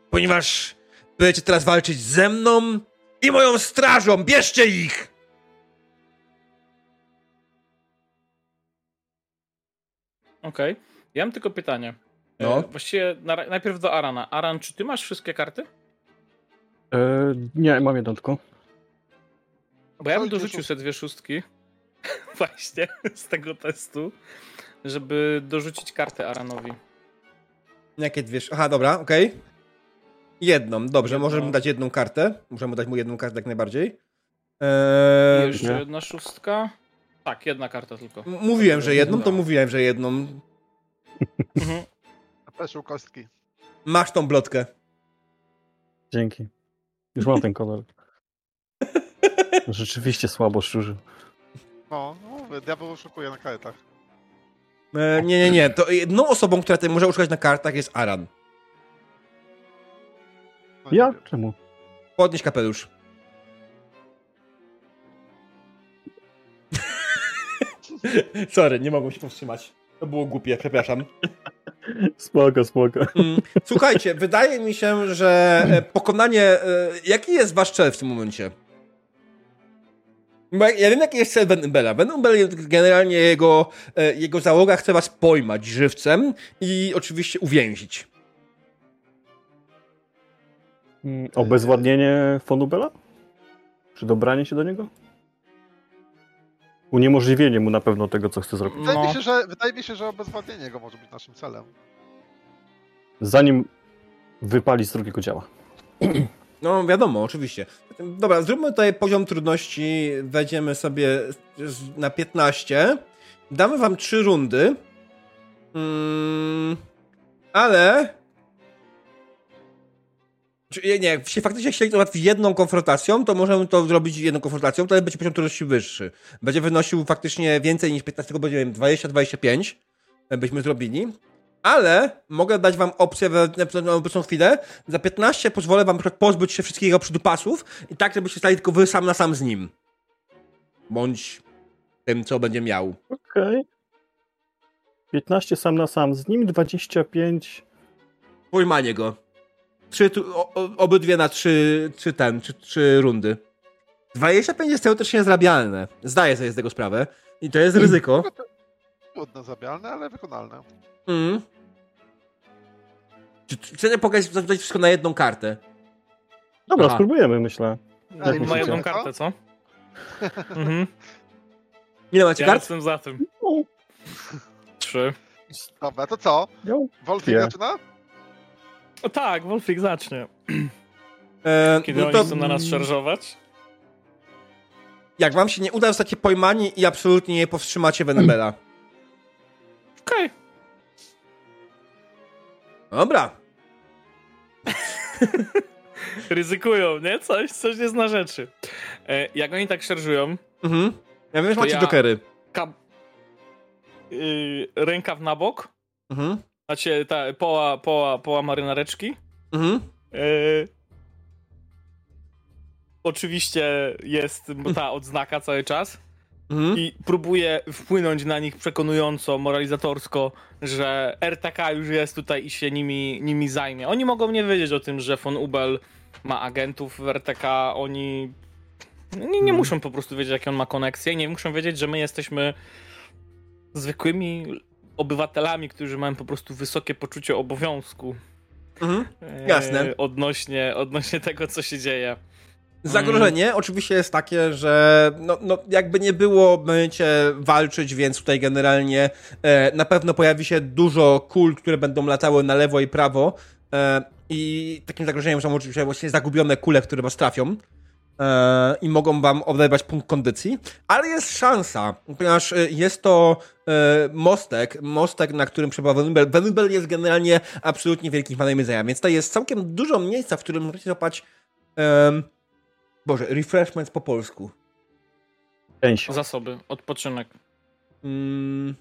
Ponieważ będziecie teraz walczyć ze mną i moją strażą. Bierzcie ich! Okej. Okay. Ja mam tylko pytanie. No. E, właściwie najpierw do Arana. Aran, czy ty masz wszystkie karty? E, nie, mam jedną tylko. Bo ja bym dorzucił sobie dwie szóstki właśnie z tego testu, żeby dorzucić kartę Aranowi. Jakie dwie? Aha, dobra, okej. Okay. Jedną, dobrze, Jedno. możemy dać jedną kartę. Możemy dać mu jedną kartę jak najbardziej. Eee... Jeszcze nie. jedna szóstka. Tak, jedna karta tylko. Mówiłem, że jedną, to mówiłem, że jedną. Mhm. Peszył kostki. Masz tą blotkę. Dzięki. Już mam ten kolor. Rzeczywiście słabo szczurzy. No, no diabeł oszukuje na kartach. E, nie, nie, nie. To jedną osobą, która tutaj może oszukać na kartach jest Aran. No, ja? Czemu? Podnieś kapelusz. Sorry, nie mogłem się powstrzymać. To było głupie, przepraszam. Spoko, spoko. Mm, słuchajcie, wydaje mi się, że e, pokonanie... E, jaki jest wasz cel w tym momencie? Bo ja wiem, jaki jest cel Benubela. Benubel generalnie jego, e, jego załoga chce was pojmać żywcem i oczywiście uwięzić. Mm, obezwładnienie Fonubela? Czy dobranie się do niego? Uniemożliwienie mu na pewno tego, co chce zrobić. Wydaje, no. mi, się, że, wydaje mi się, że obezwładnienie go może być naszym celem. Zanim wypali z drugiego działa. No wiadomo, oczywiście. Dobra, zróbmy tutaj poziom trudności, wejdziemy sobie na 15. Damy wam 3 rundy. Mm, ale... Nie, się faktycznie chcieli to załatwić jedną konfrontacją, to możemy to zrobić jedną konfrontacją, to będzie poziom trudności wyższy. Będzie wynosił faktycznie więcej niż 15, bo będzie 20-25 byśmy zrobili ale mogę dać wam opcję na obecną chwilę. Za 15 pozwolę wam pozbyć się wszystkich jego przydupasów i tak, żebyście stali tylko wy sam na sam z nim. Bądź tym, co będzie miał. Okej. Okay. 15 sam na sam z nim, 25... Pojmanie go. Trzy, obydwie na trzy, trzy ten, trzy, trzy rundy. 25 jest teoretycznie zrabialne. Zdaję sobie z tego sprawę. I to jest ryzyko. Trudno zrabialne, ale wykonalne. Mm. Chcę pokazać wszystko na jedną kartę. Dobra, Aha. spróbujemy, myślę. Ma jedną kartę, co? mhm. Ile macie ja kart? jestem za tym. Trzy. Dobra, to co? Wolfik zaczyna? O tak, Wolfik zacznie. E, Kiedy no to... oni chcą na nas szarżować? Jak wam się nie uda, zostacie pojmani i absolutnie nie powstrzymacie Venebela. Okej. Okay. Dobra. Ryzykują, nie? Coś, coś jest na rzeczy. E, jak oni tak szarżują... Mhm. Ja wiem, że macie ja... jokery. Ka... Yy, rękaw na bok. Mhm. Macie ta, poła, poła, poła marynareczki. Mhm. Yy, oczywiście jest ta odznaka cały czas. Mhm. I próbuje wpłynąć na nich przekonująco, moralizatorsko, że RTK już jest tutaj i się nimi, nimi zajmie. Oni mogą nie wiedzieć o tym, że von Ubel ma agentów w RTK, oni nie, nie mhm. muszą po prostu wiedzieć, jakie on ma koneksje, nie muszą wiedzieć, że my jesteśmy zwykłymi obywatelami, którzy mają po prostu wysokie poczucie obowiązku. Mhm. Jasne. E, odnośnie, odnośnie tego, co się dzieje. Zagrożenie mm. oczywiście jest takie, że no, no, jakby nie było, będziecie walczyć, więc tutaj generalnie e, na pewno pojawi się dużo kul, które będą latały na lewo i prawo e, i takim zagrożeniem są oczywiście właśnie zagubione kule, które was trafią i mogą wam odebrać punkt kondycji, ale jest szansa, ponieważ e, jest to e, mostek, mostek, na którym przebywa Venubel. Venubel jest generalnie absolutnie wielkim fanem jedzenia, więc to jest całkiem dużo miejsca, w którym możecie złapać Boże, refreshments po polsku. Część. Zasoby, odpoczynek. Mm,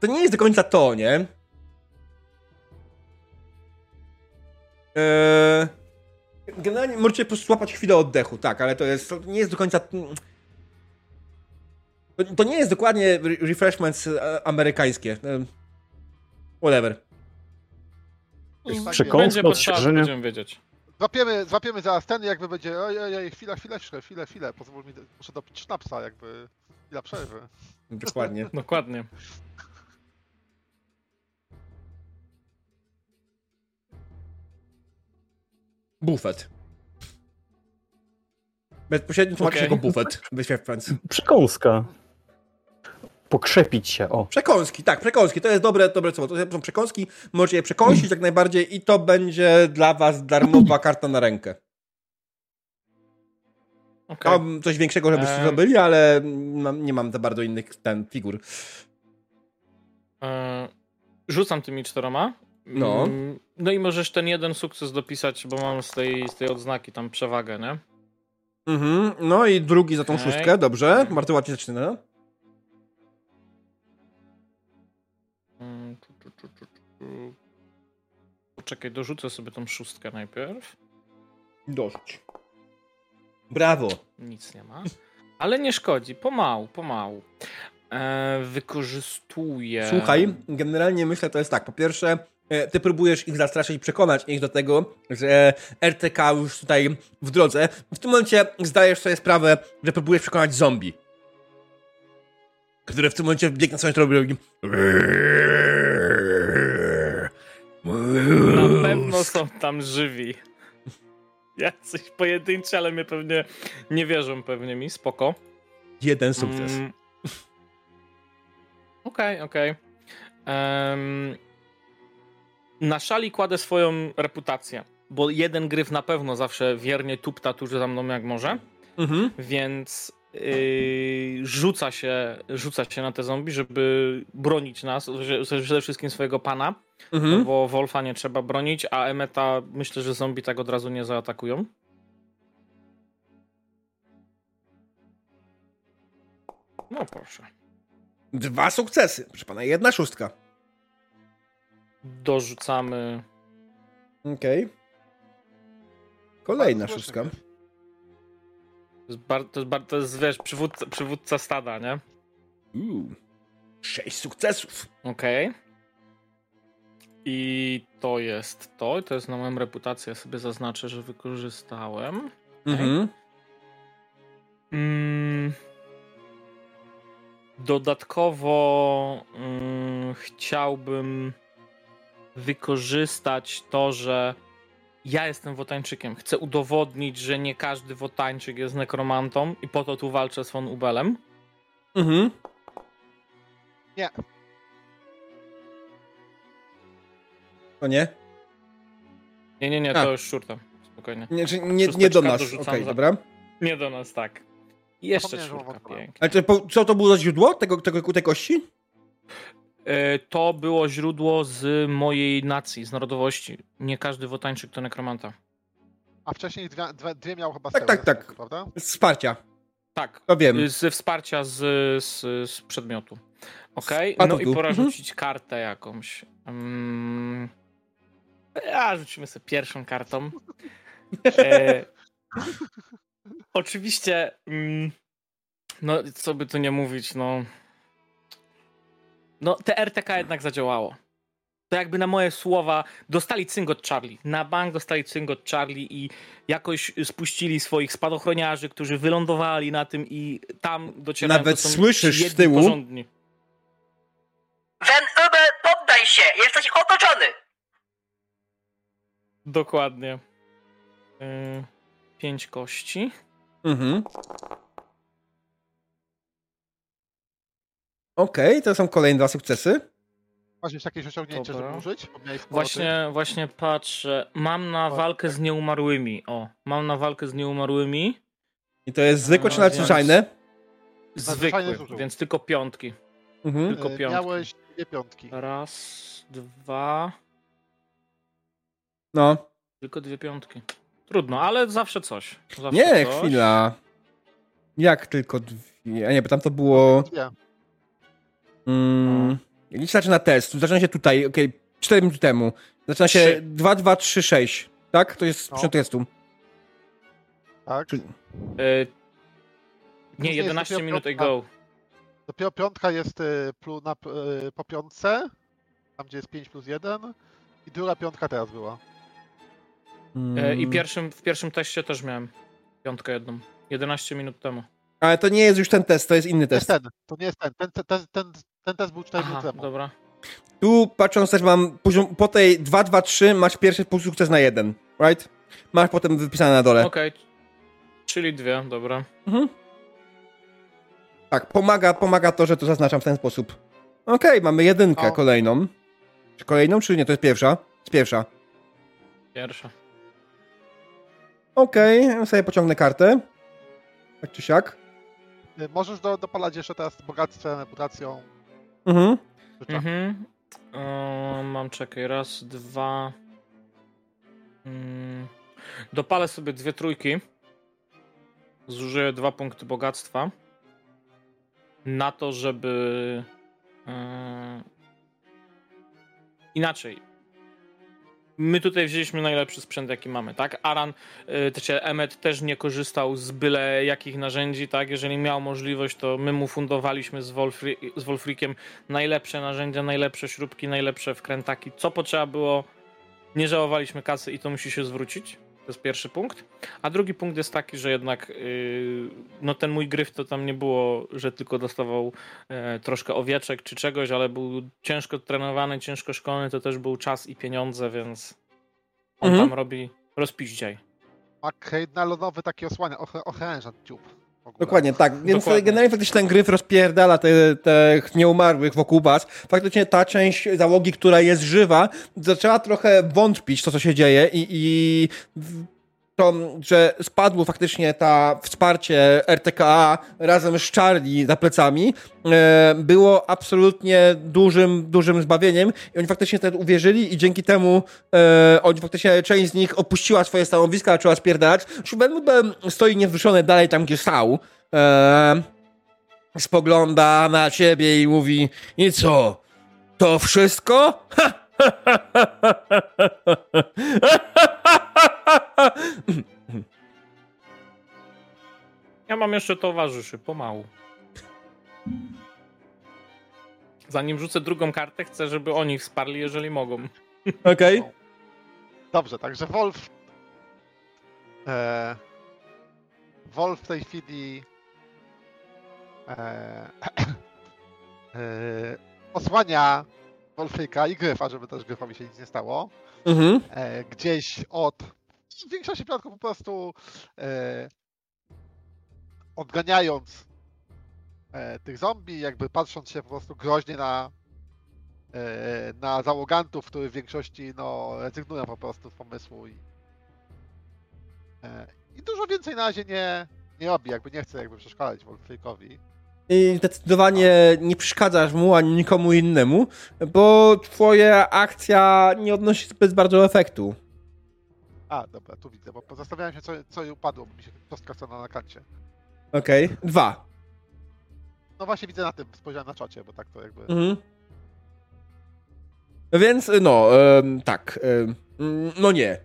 to nie jest do końca to, nie? Eee, generalnie możecie po prostu złapać chwilę oddechu, tak, ale to jest, to nie jest do końca... To, to nie jest dokładnie refreshments e, amerykańskie. Whatever. Przekąska, Będzie potrzeba, będziemy wiedzieć. Złapiemy, złapiemy zaraz ten, jakby będzie. Ojej, oj, chwila, chwilę, chwilę, chwilę. Pozwól mi, muszę dopić sznapsa, jakby. Chwila przerwy. Dokładnie. Dokładnie. Bufet. Bezpośrednio tłumaczy okay. jako bufet. Wyświetl Przekąska. Pokrzepić się, o. Przekąski, tak, przekąski, to jest dobre, dobre słowo. To są przekąski, możecie je przekąsić jak najbardziej i to będzie dla was darmowa karta na rękę. Okay. Mam coś większego, żebyście eee. zdobyli, ale nie mam za bardzo innych ten figur. Eee, rzucam tymi czteroma. No. Mm, no i możesz ten jeden sukces dopisać, bo mam z tej, z tej odznaki tam przewagę, nie? Mhm. No i drugi za tą okay. szóstkę, dobrze. Bardzo ładnie zaczyna. Poczekaj, dorzucę sobie tą szóstkę najpierw. Dorzuć. Brawo. Nic nie ma. Ale nie szkodzi, pomału, pomału. e, wykorzystuję. Słuchaj, generalnie myślę, to jest tak. Po pierwsze, ty próbujesz ich zastraszyć i przekonać ich do tego, że RTK już tutaj w drodze. W tym momencie zdajesz sobie sprawę, że próbujesz przekonać zombie. Które w tym momencie biegną sobie robią. Na pewno są tam żywi. Jacyś pojedynczy, ale mnie pewnie nie wierzą pewnie mi, spoko. Jeden sukces. Mm. Okej, mm. okej. Okay, okay. um, na szali kładę swoją reputację, bo jeden gryf na pewno zawsze wiernie tupta tuż za mną jak może, mhm. więc yy, rzuca, się, rzuca się na te zombie, żeby bronić nas, przede wszystkim swojego pana, mhm. bo Wolfa nie trzeba bronić, a Emeta myślę, że zombie tak od razu nie zaatakują. No proszę. Dwa sukcesy. Proszę pana, jedna szóstka. Dorzucamy. Okej. Okay. Kolejna szóstka. To jest, bar, to jest, bar, to jest wiesz, przywódca, przywódca stada, nie? Uuu. Sześć sukcesów. Okej. Okay. I to jest to. To jest na moją reputację. Ja sobie zaznaczę, że wykorzystałem. Mhm. Mm. Dodatkowo mm, chciałbym wykorzystać to, że ja jestem wotańczykiem. Chcę udowodnić, że nie każdy wotańczyk jest nekromantą i po to tu walczę z von Ubelem. Mhm. Nie. To nie? Nie, nie, nie, to A. już szurta. Spokojnie. Nie, nie, nie do nas. Okej, okay, dobra. Nie do nas, tak. Jeszcze czwórka, pięknie. Ale co to było za źródło tego, tego, tej kości? E, to było źródło z mojej nacji, z narodowości. Nie każdy wotańczyk to nekromanta. A wcześniej dwie, dwie, dwie miał chyba Tak, tak, tak. Prawda? Wsparcia. Tak. To wiem. Ze wsparcia z, z, z przedmiotu. Okej, okay. no i pora mhm. rzucić kartę jakąś. Um, a, rzucimy sobie pierwszą kartą. E, oczywiście, mm, no co by tu nie mówić, no no, te RTK jednak zadziałało. To jakby na moje słowa dostali cynk od Charlie. Na bank dostali cynk od Charlie i jakoś spuścili swoich spadochroniarzy, którzy wylądowali na tym i tam docierają Nawet słyszysz z tyłu. Porządni. Van Ube, poddaj się! Jesteś otoczony! Dokładnie. Yy, pięć kości. Mhm. Okej, okay, to są kolejne dwa sukcesy. Masz jeszcze jakieś osiągnięcie, Dobra. żeby użyć? Właśnie, właśnie patrzę. Mam na walkę z nieumarłymi. O, mam na walkę z nieumarłymi. I to jest zwykłe czy nadzwyczajne? Zwykłe, więc tylko piątki. Mhm. Tylko e, piątki. Miałeś dwie piątki. Raz, dwa. No. Tylko dwie piątki. Trudno, ale zawsze coś. Zawsze nie, coś. chwila. Jak tylko dwie? A nie, bo tam to było. Dwie. Mm, się zaczyna test, zaczyna się tutaj, okej, okay, 4 minuty temu. Zaczyna się 2, 2, 3, 6. Tak? To jest no. testu. Tak. Czy... Yy, nie, 11 minut i go. Dopiero piątka jest y, plu na, y, po piątce, tam gdzie jest 5 plus 1 i druga piątka teraz była. Yy, I pierwszym, w pierwszym teście też miałem piątkę jedną. 11 minut temu. Ale to nie jest już ten test, to jest inny test. To, jest ten, to nie jest ten. Ten, ten, ten, ten test był 4 Aha, temu. dobra. Tu patrząc też mam poziom, po tej 2, 2, 3 masz pierwszy sukces na jeden, right? Masz potem wypisane na dole. Okej. Okay. Czyli dwie, dobra. Mhm. Tak, pomaga, pomaga to, że to zaznaczam w ten sposób. Okej, okay, mamy jedynkę o. kolejną. Czy kolejną, czy nie? To jest pierwsza? Jest pierwsza. Pierwsza. Okej, okay, sobie pociągnę kartę. Tak czy siak. Y, możesz do, dopalać jeszcze teraz bogactwem, reputacją. Mhm. mhm. O, mam czekaj, raz, dwa. Hmm. Dopalę sobie dwie trójki. Zużyję dwa punkty bogactwa. Na to, żeby. Yy... Inaczej. My tutaj wzięliśmy najlepszy sprzęt, jaki mamy, tak? Aran, czy znaczy Emmet też nie korzystał z byle jakich narzędzi, tak? Jeżeli miał możliwość, to my mu fundowaliśmy z, Wolfri z Wolfrikiem najlepsze narzędzia, najlepsze śrubki, najlepsze wkrętaki. Co potrzeba było, nie żałowaliśmy kasy i to musi się zwrócić. To jest pierwszy punkt. A drugi punkt jest taki, że jednak yy, no ten mój gryf to tam nie było, że tylko dostawał yy, troszkę owieczek czy czegoś, ale był ciężko trenowany, ciężko szkolony, to też był czas i pieniądze, więc on mhm. tam robi rozpiździaj. Ma lodowy taki osłania, ochręża dziób. Dokładnie, tak. Więc Dokładnie. generalnie faktycznie ten gryf rozpierdala tych te nieumarłych wokół was. Faktycznie ta część załogi, która jest żywa, zaczęła trochę wątpić to, co się dzieje i, i to, że spadło faktycznie ta wsparcie RTKA razem z Charlie za plecami, e, było absolutnie dużym, dużym zbawieniem i oni faktycznie wtedy uwierzyli i dzięki temu e, oni faktycznie, część z nich opuściła swoje stanowiska, zaczęła spierdalać. Schubenbudem stoi niewzruszony dalej tam, gdzie stał. E, spogląda na ciebie i mówi, i co, to wszystko? Ha! Ja mam jeszcze towarzyszy, pomału. Zanim rzucę drugą kartę, chcę, żeby oni wsparli, jeżeli mogą. Okej. Okay. Dobrze, także Wolf. E, Wolf w tej chwili. E, e, osłania Wolfyka i Gryfa, żeby też Gryfowi się nic nie stało. Mhm. E, gdzieś od w większości przypadków po prostu e, odganiając e, tych zombie, jakby patrząc się po prostu groźnie na e, na załogantów, którzy w większości no, rezygnują po prostu z pomysłu i, e, i dużo więcej na razie nie, nie robi, jakby nie chce jakby przeszkadzać Wolfykowi. I zdecydowanie nie przeszkadzasz mu ani nikomu innemu, bo twoja akcja nie odnosi zbyt bardzo efektu. A, dobra, tu widzę, bo zastanawiałem się, co, co upadło, bo mi się kostka stała na kancie. Okej, okay. dwa. No właśnie widzę na tym, spojrzałem na czacie, bo tak to jakby... Mhm. Więc, no, tak, no nie.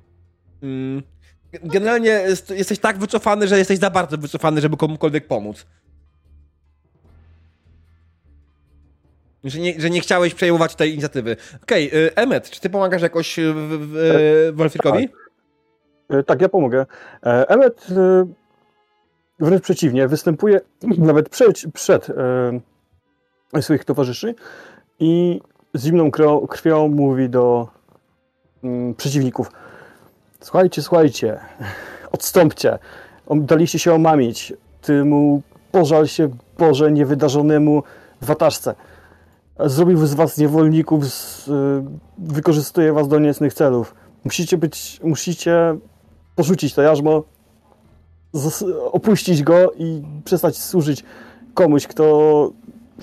generalnie jest, jesteś tak wycofany, że jesteś za bardzo wycofany, żeby komukolwiek pomóc. Że nie, że nie chciałeś przejmować tej inicjatywy. Okej, okay, Emmet, czy ty pomagasz jakoś Wolfirkowi? Tak. E, tak, ja pomogę. E, Emmet e, wręcz przeciwnie, występuje nawet przed, przed swoich towarzyszy i z zimną krwią, krwią mówi do mm, przeciwników słuchajcie, słuchajcie, odstąpcie, daliście się omamić, ty mu pożal się Boże niewydarzonemu watażce. Zrobił z was niewolników, z, wykorzystuje was do niecnych celów. Musicie być, musicie porzucić to jarzmo, opuścić go i przestać służyć komuś, kto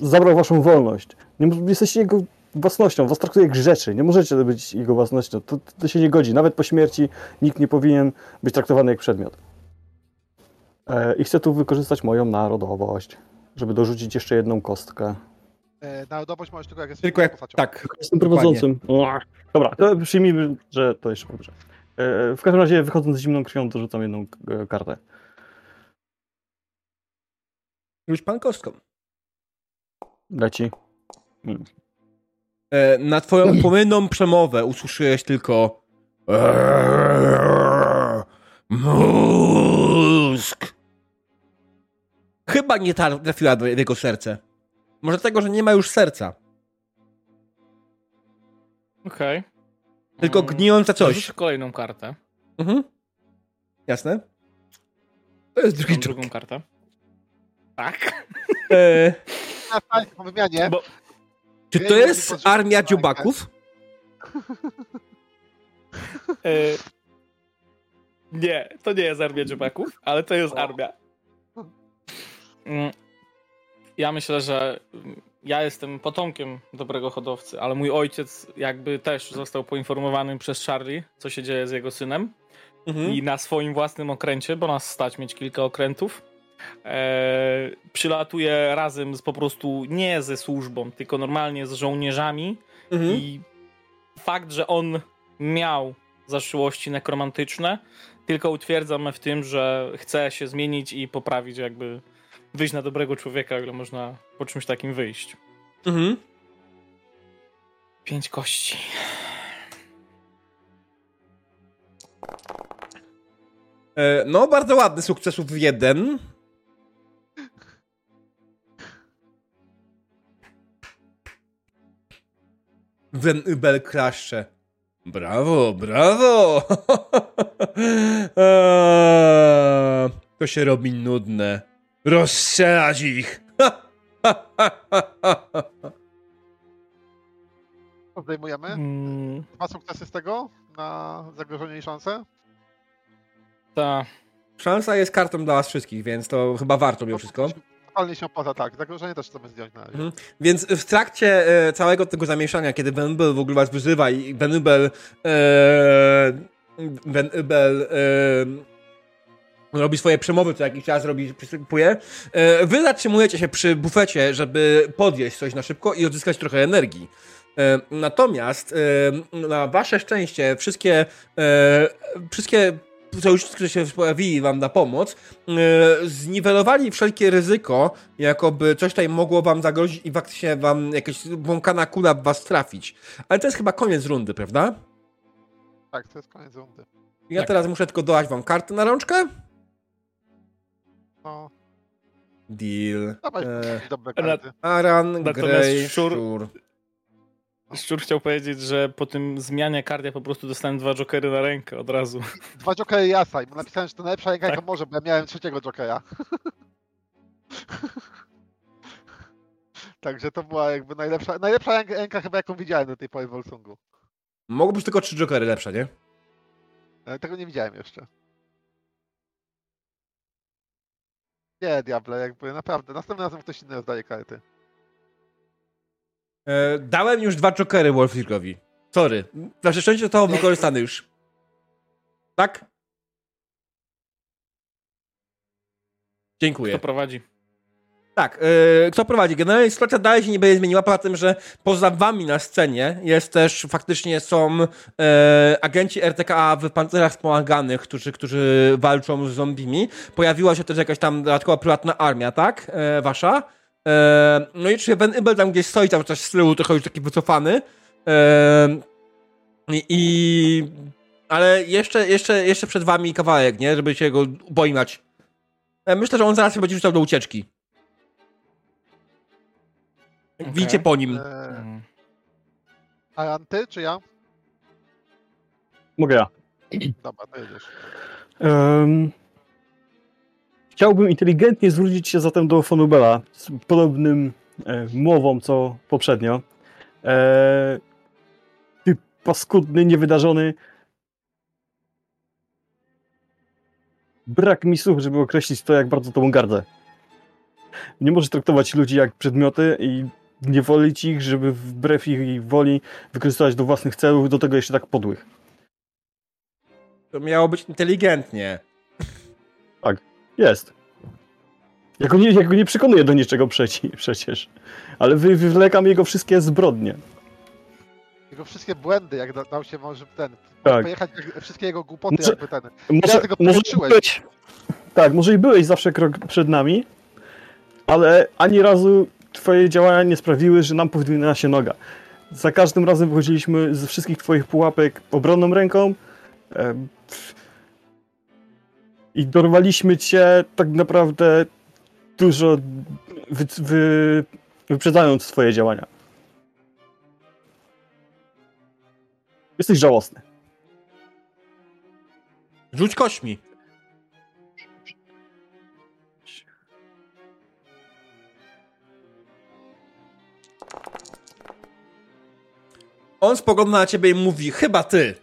zabrał waszą wolność. Nie jesteście jego własnością, was traktuje jak rzeczy, nie możecie być jego własnością. To, to się nie godzi. Nawet po śmierci nikt nie powinien być traktowany jak przedmiot. E, I chcę tu wykorzystać moją narodowość, żeby dorzucić jeszcze jedną kostkę. E, narodowość możesz tylko jak jesteś Tylko jak, tak. Jestem prowadzącym. Dobra, to przyjmijmy, że to jeszcze dobrze. W każdym razie, wychodząc z zimną krwią, dorzucam jedną e, kartę. Już pan kostką. Leci. Hmm. E, na twoją płynną przemowę usłyszałeś tylko mózg. Chyba nie trafiła do jego serce. Może dlatego, że nie ma już serca. Okej. Okay. Tylko mm, gnijące coś. Rzuć kolejną kartę. Mhm. Jasne. To jest drugi drugą kartę. Tak. E... Po wymianie. Bo... Czy to jest armia dziubaków? E... Nie, to nie jest armia dziubaków, ale to jest armia. Mm. Ja myślę, że ja jestem potomkiem dobrego hodowcy, ale mój ojciec jakby też został poinformowany przez Charlie, co się dzieje z jego synem. Mhm. I na swoim własnym okręcie, bo nas stać mieć kilka okrętów, e, przylatuje razem z po prostu nie ze służbą, tylko normalnie z żołnierzami. Mhm. I fakt, że on miał zaszyłości nekromantyczne, tylko utwierdzam mnie w tym, że chce się zmienić i poprawić, jakby wyjść na dobrego człowieka, ile można po czymś takim wyjść. Mhm. Pięć kości. E, no, bardzo ładny sukcesów jeden. Wen Ubel klaszcze. Brawo, brawo! to się robi nudne. Rozstrzelać ich! Zdejmujemy? Mm. Dwa sukcesy z tego na zagrożenie i szansę? Ta. Szansa jest kartą dla was wszystkich, więc to chyba warto mimo wszystko. Totalnie się opłaca, tak. Zagrożenie też chcemy zdjąć na razie. Mhm. Więc w trakcie e, całego tego zamieszania, kiedy Venubel w ogóle was wyzywa i Venubel e, Venubel e, robi swoje przemowy, co jakiś czas robi, przystępuje, e, wy zatrzymujecie się przy bufecie, żeby podjeść coś na szybko i odzyskać trochę energii. E, natomiast e, na wasze szczęście wszystkie, wszystkie sojusznicy, którzy się pojawili wam na pomoc, zniwelowali wszelkie ryzyko, jakoby coś tutaj mogło wam zagrozić i faktycznie wam jakaś błąkana kula w was trafić. Ale to jest chyba koniec rundy, prawda? Tak, to jest koniec rundy. Ja tak. teraz muszę tylko dodać wam kartę na rączkę. No. Deal. Dawaj, e, dobre karty. Aran, Grey, Szczur. Szczur. Szczur chciał powiedzieć, że po tym zmianie kart ja po prostu dostałem dwa jokery na rękę od razu. Dwa jokery jasa i napisałem, że to najlepsza ręka tak. jaka może, bo ja miałem trzeciego jokera. Także to była jakby najlepsza, najlepsza ręka, ręka chyba jaką widziałem do tej pory w Volsungu. Mogą być tylko trzy jokery lepsze, nie? Tego nie widziałem jeszcze. Nie, Diable, jakby naprawdę. Następnym razem ktoś inny rozdaje karty. E, dałem już dwa jokery Wolfirkowi. Sorry. Wasze szczęście zostało wykorzystane już. Tak? Dziękuję. Kto prowadzi? Tak, yy, kto prowadzi? Generalnie sytuacja dalej się nie będzie zmieniła, poza tym, że poza wami na scenie jest też faktycznie są yy, agenci RTKA w pancerach wspomaganych, którzy, którzy walczą z zombimi. Pojawiła się też jakaś tam dodatkowa prywatna armia, tak? Yy, wasza. no i czy Ben Ibel tam gdzieś stoi, tam coś z tyłu, trochę już taki wycofany. I... Ale jeszcze, jeszcze, jeszcze przed wami kawałek, nie? Żeby się go pojmać. Myślę, że on zaraz się będzie rzucał do ucieczki. Okay. Widzicie po nim. Eee... A ty, czy ja? Mogę ja. Dobra, to jedziesz. Um, chciałbym inteligentnie zwrócić się zatem do Fonubela z podobnym e, mową co poprzednio. E, ty paskudny, niewydarzony. Brak mi słów, żeby określić to, jak bardzo tobą gardzę. Nie możesz traktować ludzi jak przedmioty i nie wolić ich, żeby wbrew ich woli wykorzystywać do własnych celów, do tego jeszcze tak podłych. To miało być inteligentnie. Tak, jest. Ja go nie, ja go nie przekonuję do niczego przeci, przecież. Ale wy, wywlekam jego wszystkie zbrodnie. Jego wszystkie błędy, jak da, dał się może ten. Tak. Pojechać wszystkie jego głupoty, może, jakby ten. Może, może być, tak, może i byłeś zawsze krok przed nami, ale ani razu twoje działania nie sprawiły, że nam powinna się noga. Za każdym razem wychodziliśmy ze wszystkich twoich pułapek obronną ręką e, i dorwaliśmy cię tak naprawdę dużo wy, wy, wyprzedzając twoje działania. Jesteś żałosny. Rzuć kośmi. On spogląda na ciebie i mówi, chyba ty.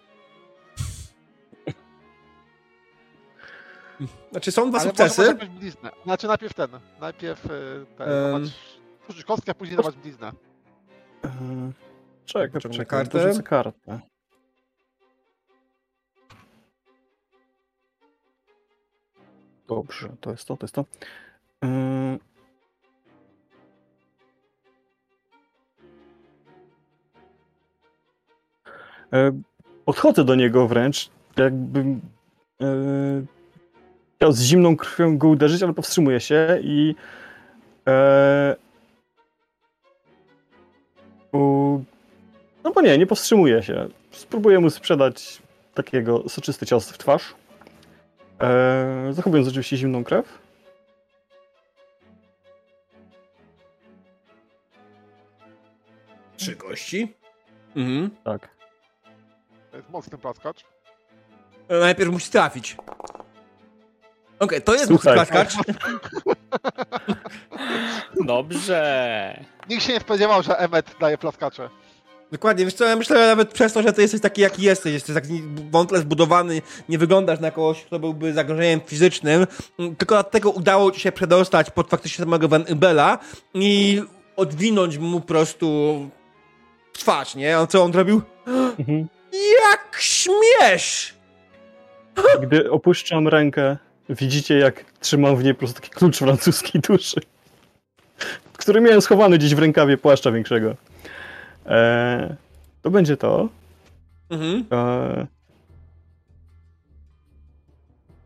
Znaczy są dwa Ale sukcesy. Bliznę. Znaczy najpierw ten. Najpierw y, ten. Um... Kostkę, a później dawać bliznę. Yy, czekaj, czekaj, kartę. kartę. Dobrze, to jest to, to jest to. Yy... podchodzę do niego wręcz, jakbym e, chciał z zimną krwią go uderzyć, ale powstrzymuję się i e, no bo nie, nie powstrzymuję się. Spróbuję mu sprzedać takiego soczysty cios w twarz. E, zachowując oczywiście zimną krew. Trzy kości. Mhm. Tak. To jest mocny plaskacz. Najpierw musi trafić. Okej, to jest Słuchaj. mocny plaskacz. Dobrze. Nikt się nie spodziewał, że Emmet daje plaskacze. Dokładnie, wiesz co, ja myślę nawet przez to, że ty jesteś taki jaki jesteś, jesteś taki wątle zbudowany, nie wyglądasz na kogoś, kto byłby zagrożeniem fizycznym, tylko dlatego udało ci się przedostać pod faktycznie samego Van Ubela i odwinąć mu po prostu twarz, nie? A co on zrobił? Mhm. Jak śmiesz! Gdy opuszczam rękę, widzicie jak trzymam w niej po prostu taki klucz francuskiej duszy, który miałem schowany gdzieś w rękawie płaszcza większego. Eee, to będzie to. Mhm. Eee,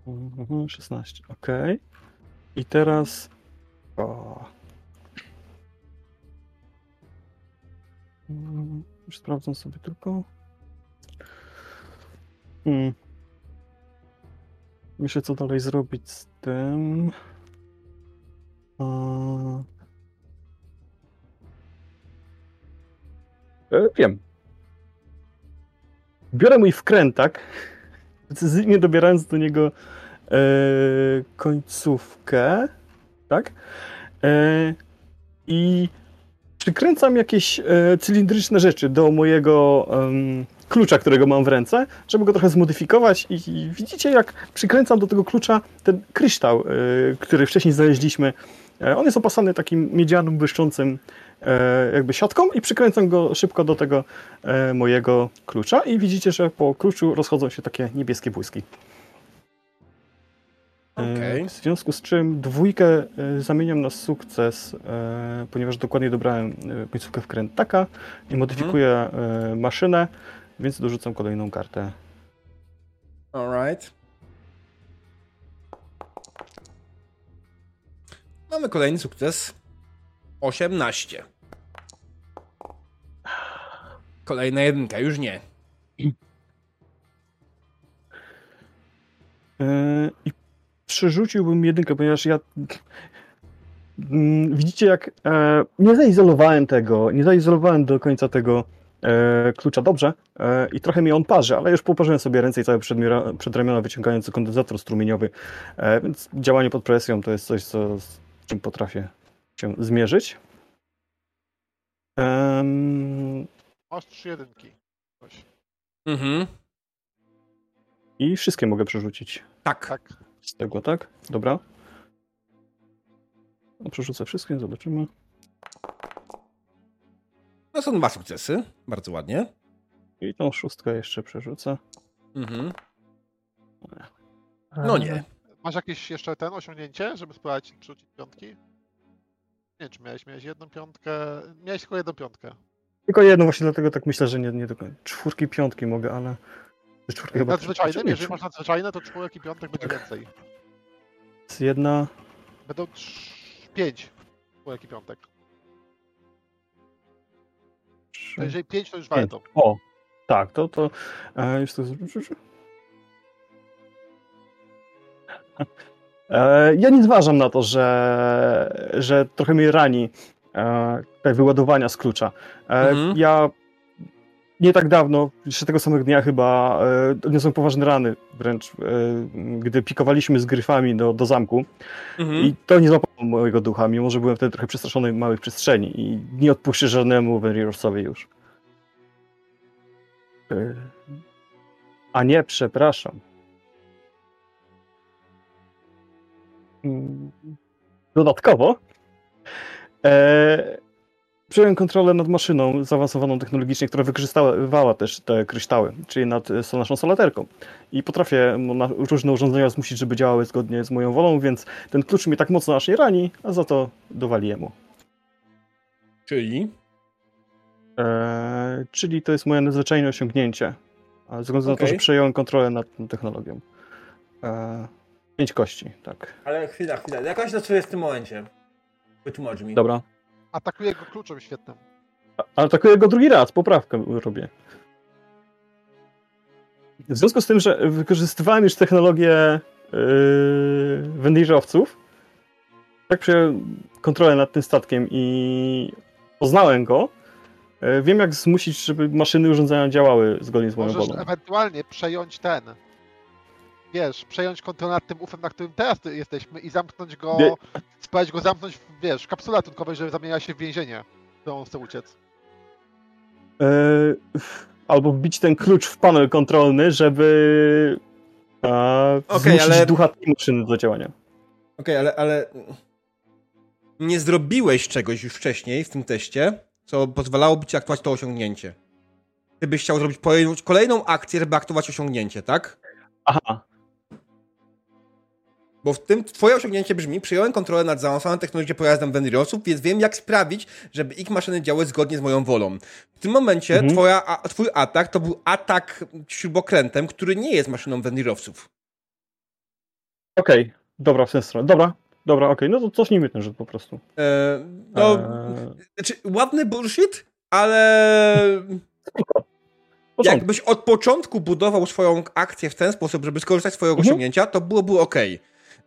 mhm, 16, ok. I teraz... O. Mm, sprawdzam sobie tylko. Hmm. Myślę, co dalej zrobić z tym. E, wiem. Biorę mój wkrętak, precyzyjnie dobierając do niego e, końcówkę, tak? E, I przykręcam jakieś e, cylindryczne rzeczy do mojego em, klucza, którego mam w ręce, żeby go trochę zmodyfikować i, i widzicie, jak przykręcam do tego klucza ten kryształ, e, który wcześniej znaleźliśmy. E, on jest opasany takim miedzianym, błyszczącym e, jakby siatką i przykręcam go szybko do tego e, mojego klucza i widzicie, że po kluczu rozchodzą się takie niebieskie błyski. Okej. W związku z czym dwójkę zamieniam na sukces, ponieważ dokładnie dobrałem końcówkę wkrętaka i modyfikuję e, maszynę, więc dorzucam kolejną kartę. Alright. Mamy kolejny sukces. 18. Kolejna jedynka, już nie. E, I przerzuciłbym jedynkę, ponieważ ja. Mm, Widzicie, jak e, nie zaizolowałem tego, nie zaizolowałem do końca tego klucza dobrze e, i trochę mi on parzy, ale już poparzyłem sobie ręce i całe przedmiora- przedramiona wyciągający kondensator strumieniowy, e, więc działanie pod presją to jest coś, co, z czym potrafię się zmierzyć. Em, Masz trzy jedynki. Coś. Mhm. I wszystkie mogę przerzucić. Tak. Tak. Z tego, tak? Dobra. No, przerzucę wszystkie, zobaczymy. No są dwa sukcesy. Bardzo ładnie. I tą szóstkę jeszcze przerzucę. Mhm. No nie. Masz jakieś jeszcze ten osiągnięcie, żeby spróbować rzucić piątki? Nie wiem, czy miałeś, miałeś jedną piątkę. Miałeś tylko jedną piątkę. Tylko jedno, właśnie dlatego tak myślę, że nie, nie do końca. Czwórki, piątki mogę, ale... Czwórki chyba... Nadzwyczajne, Znaczy, jeżeli masz nadzwyczajne, to czwórek i piątek będzie więcej. czw- Jedna... Będą trz- pięć czwórek i piątek. Trzy, jeżeli pięć, to już pięć. warto. O! Tak, to... to e, już to... E, ja nie zważam na to, że, że trochę mnie rani e, te wyładowania z klucza. E, Mhm. Ja nie tak dawno, jeszcze tego samego dnia chyba, e, odniosłem poważne rany wręcz, e, gdy pikowaliśmy z gryfami do, do zamku Mhm. i to nie złapało mojego ducha, mimo że byłem wtedy trochę przestraszony małych przestrzeni i nie odpuszczę żadnemu Venrirorsowi już. E, A nie, przepraszam. Mm, Dodatkowo e, przejąłem kontrolę nad maszyną zaawansowaną technologicznie, która wykorzystywała też te kryształy, czyli nad e, naszą salaterką. I potrafię różne urządzenia zmusić, żeby działały zgodnie z moją wolą, więc ten klucz mnie tak mocno aż nie rani, a za to dowali mu. Czyli? E, czyli to jest moje nadzwyczajne osiągnięcie. ze względu okay. na to, że przejąłem kontrolę nad tą technologią. E, pięć kości, tak. Ale chwila, chwila. Jak on się zaczuje w tym momencie? Wytłumacz mi. Dobra. Atakuje go kluczem świetnym. Ale atakuję go drugi raz, poprawkę robię. W związku z tym, że wykorzystywałem już technologię yy, wędrowców, tak przejąłem kontrolę nad tym statkiem i poznałem go, yy, wiem jak zmusić, żeby maszyny urządzenia działały zgodnie z moją Możesz wolą. ewentualnie przejąć ten, wiesz, przejąć kontrolę nad tym ufem, na którym teraz jesteśmy i zamknąć go, Nie. spróbować go zamknąć, w, wiesz, w kapsule ratunkowej, żeby zamieniła się w więzienie, którą on chce uciec. Yy, albo wbić ten klucz w panel kontrolny, żeby e, okay, ale... ducha tej maszyny do działania. Okej, okay, ale, ale nie zrobiłeś czegoś już wcześniej w tym teście, co pozwalałoby ci aktywować to osiągnięcie. Ty byś chciał zrobić kolejną akcję, żeby aktywować osiągnięcie, tak? Aha. Bo w tym twoje osiągnięcie brzmi, przyjąłem kontrolę nad zaawansowaną technologią pojazdem Venriosów, więc wiem jak sprawić, żeby ich maszyny działały zgodnie z moją wolą. W tym momencie mhm. twoja, a, twój atak to był atak śrubokrętem, który nie jest maszyną Venrirowców. Okej, okay. dobra, w stronę. Dobra, dobra, okej, okay. no to cofnijmy ten rzut po prostu. Eee, no, eee... znaczy, ładny bullshit, ale... Jakbyś od początku budował swoją akcję w ten sposób, żeby skorzystać z swojego mhm. osiągnięcia, to byłoby ok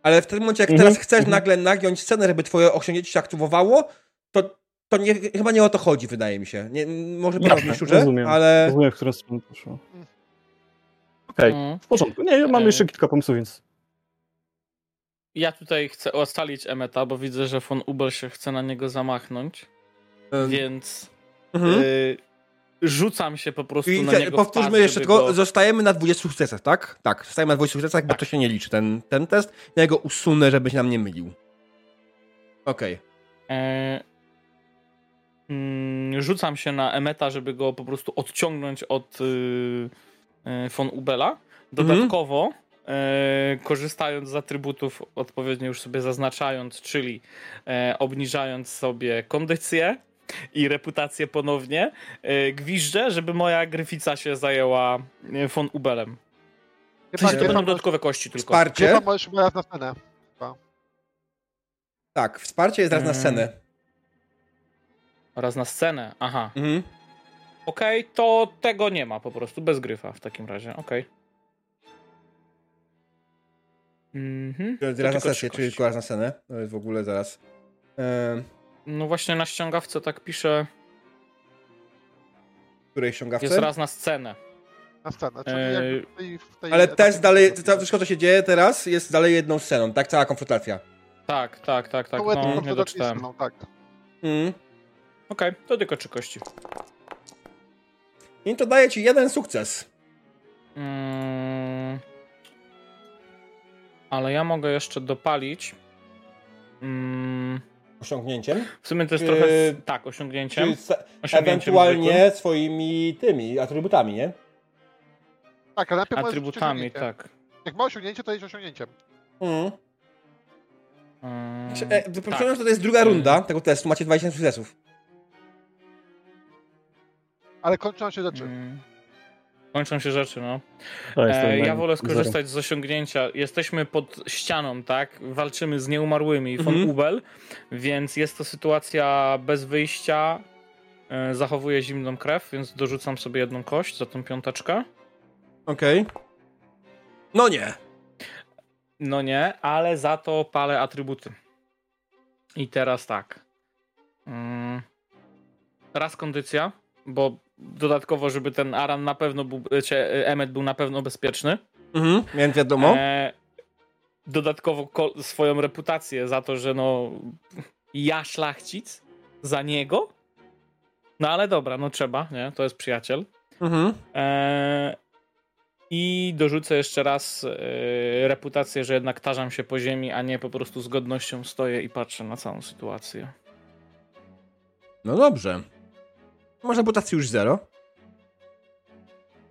ale w tym momencie, jak teraz mhm, chcesz mhm. nagle nagiąć scenę, żeby twoje osiągnięcie się aktywowało, to, to nie, chyba nie o to chodzi, wydaje mi się. Nie, może prawda mi szczurze, rozumiem, ale... Rozumiem, w którą stronę poszło. Okej, okay. Mhm. w porządku. Nie, mam jeszcze kilka pomysłów, więc... Ja tutaj chcę ocalić Emeta, bo widzę, że von Ubel się chce na niego zamachnąć, um. więc... Mhm. Y rzucam się po prostu I na niego Powtórzmy jeszcze, tylko go... zostajemy na 20 sukcesach, tak? Tak, zostajemy na 20 sukcesach, tak. bo to się nie liczy, ten, ten test. Ja go usunę, żeby się nam nie mylił. Okej. Okay. E... Mm, rzucam się na Emeta, żeby go po prostu odciągnąć od yy, von Ubela. Dodatkowo, mhm. korzystając z atrybutów, odpowiednio już sobie zaznaczając, czyli e, obniżając sobie kondycję, i reputację ponownie, yy, gwiżdżę, żeby moja gryfica się zajęła e, von Ubelem. W sensie to będą dodatkowe kości tylko. Wsparcie? Chyba możesz raz na scenę. Chyba. Tak, wsparcie jest raz na mm. scenę. Raz na scenę, aha. Mhm. Okej, okay, to tego nie ma po prostu, bez gryfa w takim razie, okej. Okay. Mhm. Raz na sesję, czyli raz na scenę. To jest w ogóle zaraz. No właśnie na ściągawce tak pisze. Której ściągawce? Jest raz na scenę. Na scenę, czyli eee... w tej, w tej Ale też dalej, to wszystko co się dzieje teraz jest dalej jedną sceną, tak? Cała konfrontacja. Tak, tak, tak, tak. No, no nie doczytałem. Sceną, tak. Mm. Okej, okay, to tylko trzy kości. I to daje ci jeden sukces. Mm. Ale ja mogę jeszcze dopalić. Mm osiągnięciem. W sumie to jest trochę, yy, tak, osiągnięciem. osiągnięciem ewentualnie zwykłym. swoimi tymi atrybutami, nie? Tak, ale najpierw Atrybutami, tak. Jak ma osiągnięcie, to jest osiągnięciem. Mhm. Hmm. E, tak. to jest druga runda tego testu, macie 20 sukcesów. Ale kończą się rzeczy. Hmm. Kończą się rzeczy, no. E, ja wolę skorzystać z osiągnięcia. Jesteśmy pod ścianą, tak? Walczymy z nieumarłymi von mhm. Ubel, więc jest to sytuacja bez wyjścia. E, zachowuję zimną krew, więc dorzucam sobie jedną kość za tą piąteczkę. Okej. Okay. No nie. No nie, ale za to palę atrybuty. I teraz tak. Mm. Raz kondycja, bo dodatkowo, żeby ten Aran na pewno był, czy Emmet był na pewno bezpieczny. Mhm, więc wiadomo. E, dodatkowo swoją reputację za to, że no ja szlachcic za niego. No ale dobra, no trzeba, nie? To jest przyjaciel. Mhm. E, I dorzucę jeszcze raz e, reputację, że jednak tarzam się po ziemi, a nie po prostu z godnością stoję i patrzę na całą sytuację. No dobrze. Może reputacji już zero?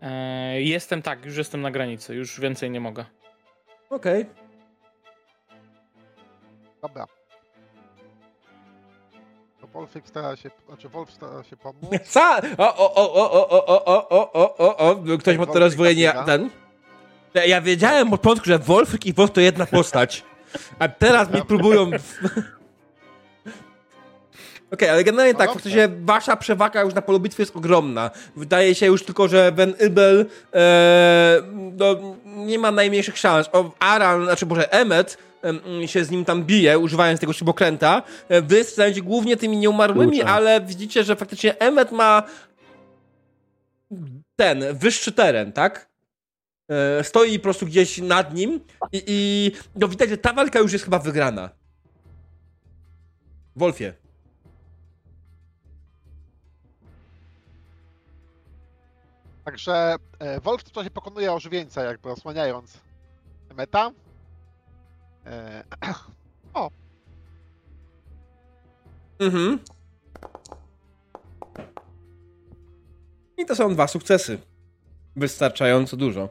Eee, jestem tak, już jestem na granicy, już więcej nie mogę. Okej. Okay. Dobra. Wolfik stara się, znaczy Wolf stara się pomóc. Sa o, o, o, o, o, o, o, o, o, o, o, ktoś ma to rozwojenie ten. Ja wiedziałem od początku, że Wolfik i Wolf to jedna postać. A teraz mi próbują... Okej, okay, ale generalnie no tak, w sensie wasza przewaga już na polu bitwy jest ogromna. Wydaje się już tylko, że Van Ibel e, no, nie ma najmniejszych szans. O, Aran, znaczy może Emmet się z nim tam bije, używając tego śrubokręta. E, wy stajecie głównie tymi nieumarłymi, ale widzicie, że faktycznie Emmet ma ten, wyższy teren, tak? E, stoi po prostu gdzieś nad nim i, i no widać, że ta walka już jest chyba wygrana. Wolfie. Także e, Wolf w tym czasie pokonuje ożywieńca, jakby osłaniając meta. E, o. Mhm. I to są dwa sukcesy. Wystarczająco dużo.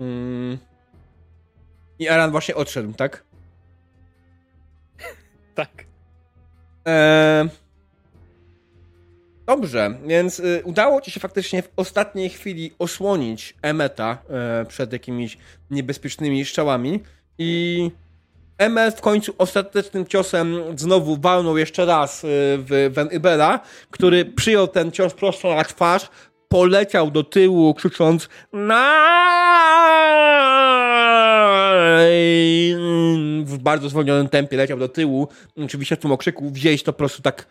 Mm. I Aran właśnie odszedł, tak? tak. Eee... Dobrze, więc y, udało ci się faktycznie w ostatniej chwili osłonić Emeta y, przed jakimiś niebezpiecznymi strzałami i Emmet w końcu ostatecznym ciosem znowu walnął jeszcze raz y, w Van który przyjął ten cios prosto na twarz, poleciał do tyłu krzycząc w bardzo zwolnionym tempie leciał do tyłu. Oczywiście w tym okrzyku wzięć to po prostu tak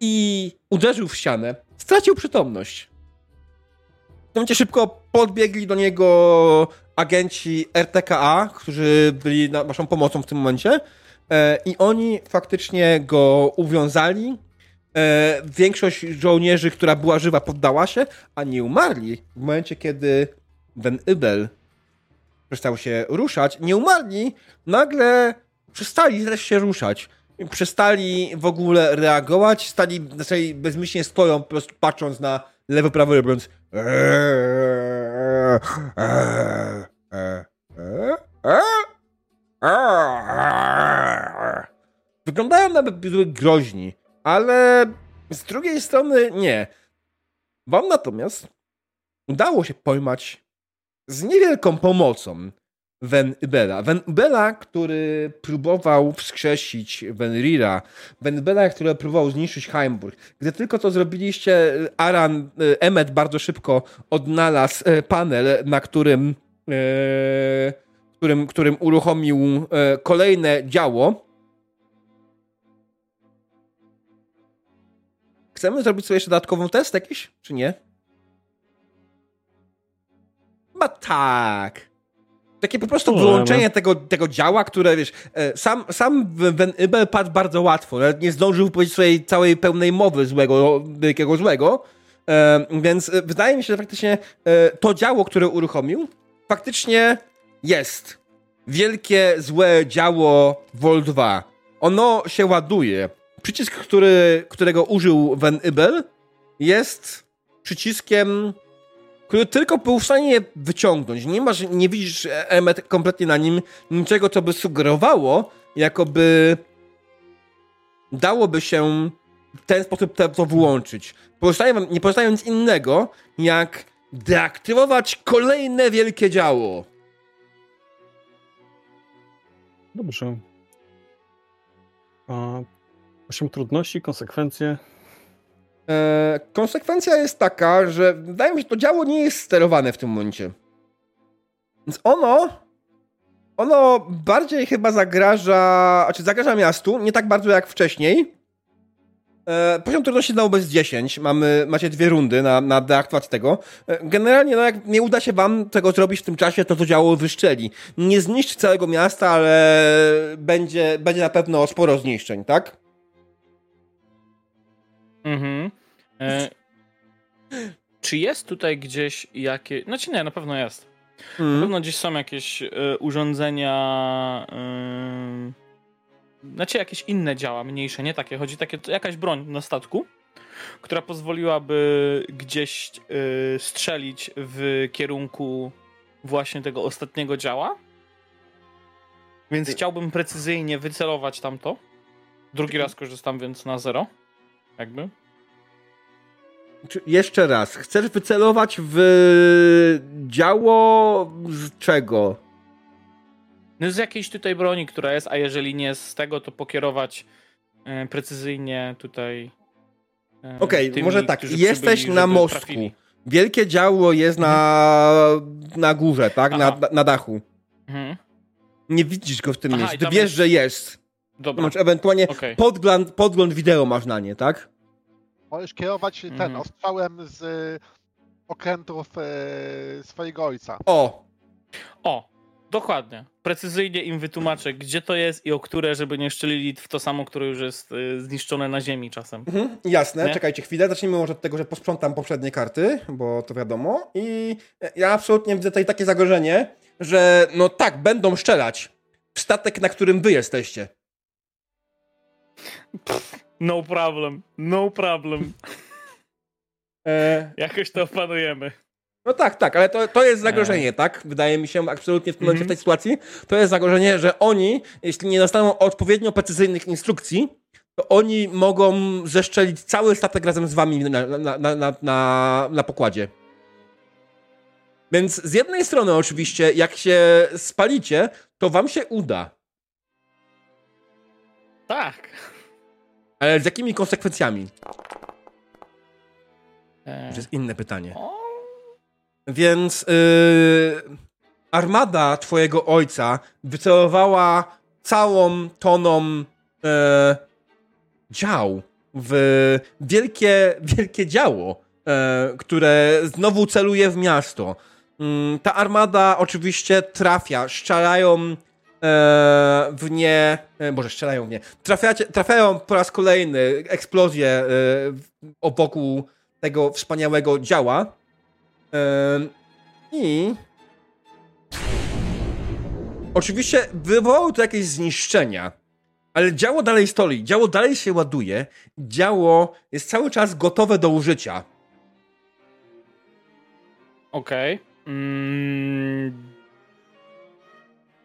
i uderzył w ścianę. Stracił przytomność. W momencie szybko podbiegli do niego agenci RTKA, którzy byli na waszą pomocą w tym momencie e, i oni faktycznie go uwiązali. E, większość żołnierzy, która była żywa, poddała się, a nie umarli w momencie, kiedy Ben Ibel przestał się ruszać. Nie umarli, nagle przestali się ruszać przestali w ogóle reagować, stali, zaczęli bezmyślnie stoją, po prostu patrząc na lewo, prawo, robiąc Wyglądają na groźni, ale z drugiej strony nie. Wam natomiast udało się pojmać z niewielką pomocą Ven Ubela. Ven Ubela, który próbował wskrzesić Venrira. Ven Ubela, który próbował zniszczyć Heimburg. Gdy tylko to zrobiliście, Aran e, Emmet bardzo szybko odnalazł e, panel, na którym, e, którym, którym uruchomił kolejne działo. Chcemy zrobić sobie jeszcze dodatkową test jakiś, czy nie? Chyba tak. Takie po prostu wyłączenie tego, tego działa, które wiesz, e, sam, sam Van Ibel padł bardzo łatwo, nawet nie zdążył wypowiedzieć swojej całej pełnej mowy złego, wielkiego złego, e, więc e, wydaje mi się, że faktycznie to działo, które uruchomił, faktycznie jest. Wielkie, złe działo Vol 2. Ono się ładuje. Przycisk, który, którego użył Van Ibel jest przyciskiem który tylko był w stanie wyciągnąć. Nie masz, nie widzisz Emmet kompletnie na nim niczego, co by sugerowało, jakoby dałoby się w ten sposób to wyłączyć. Pozostaje wam, nie pozostaje nic innego, jak deaktywować kolejne wielkie działo. Dobrze. A, osiem trudności, konsekwencje. E, konsekwencja jest taka, że wydaje mi się, że to działo nie jest sterowane w tym momencie. Więc ono. Ono bardziej chyba zagraża. Znaczy, zagraża miastu, nie tak bardzo jak wcześniej. E, poziom trudności dał bez 10. Mamy, macie dwie rundy na, na tego. E, generalnie, no jak nie uda się wam tego zrobić w tym czasie, to to działo wyszczeli. Nie zniszczy całego miasta, ale będzie, będzie na pewno sporo zniszczeń, tak? Mhm. E, czy jest tutaj gdzieś jakieś. Znaczy nie, na pewno jest. Mhm. Na pewno gdzieś są jakieś e, urządzenia. E, znaczy jakieś inne działa, mniejsze, nie takie. Chodzi takie, jakaś broń na statku, która pozwoliłaby gdzieś e, strzelić w kierunku właśnie tego ostatniego działa. Więc chciałbym precyzyjnie wycelować tamto. Drugi raz korzystam, więc na zero. Jakby. Jeszcze raz, chcesz wycelować w działo z czego? No z jakiejś tutaj broni, która jest, a jeżeli nie z tego, to pokierować e, precyzyjnie tutaj. E, Okej, okay, może tak. Jesteś na mostku. Trafili. Wielkie działo jest na, na górze, tak? Na, na, dachu. Mhm. Nie widzisz go w tym Aha, miejscu. Ty wiesz, jest... że jest. Dobra. Masz ewentualnie okay. podgląd, podgląd wideo masz na nie, tak? Możesz kierować ten mhm. ostrzałem z okrętów e, swojego ojca. O! O, dokładnie. Precyzyjnie im wytłumaczę, gdzie to jest i o które, żeby nie szczelili w to samo, które już jest e, zniszczone na ziemi czasem. Mhm, jasne, nie? czekajcie chwilę. Zacznijmy może od tego, że posprzątam poprzednie karty, bo to wiadomo. I ja absolutnie widzę tutaj takie zagrożenie, że no tak, będą szczelać w statek, na którym wy jesteście. No problem, no problem. E... Jakoś to opanujemy. No tak, tak, ale to, to jest zagrożenie, e... tak? Wydaje mi się absolutnie w tym momencie, w tej sytuacji, to jest zagrożenie, że oni, jeśli nie dostaną odpowiednio precyzyjnych instrukcji, to oni mogą zeszczelić cały statek razem z wami na, na, na, na, na pokładzie. Więc z jednej strony oczywiście, jak się spalicie, to wam się uda. Tak. Ale z jakimi konsekwencjami? To jest inne pytanie. Więc yy, armada twojego ojca wycelowała całą toną yy, dział w wielkie, wielkie działo, yy, które znowu celuje w miasto. Yy, ta armada oczywiście trafia, strzelają E, w nie, e, może strzelają w nie, trafiacie, trafiają po raz kolejny eksplozje e, wokół tego wspaniałego działa i oczywiście wywołało to jakieś zniszczenia, ale działo dalej stoi, działo dalej się ładuje, działo jest cały czas gotowe do użycia. Okej. Okay. Mm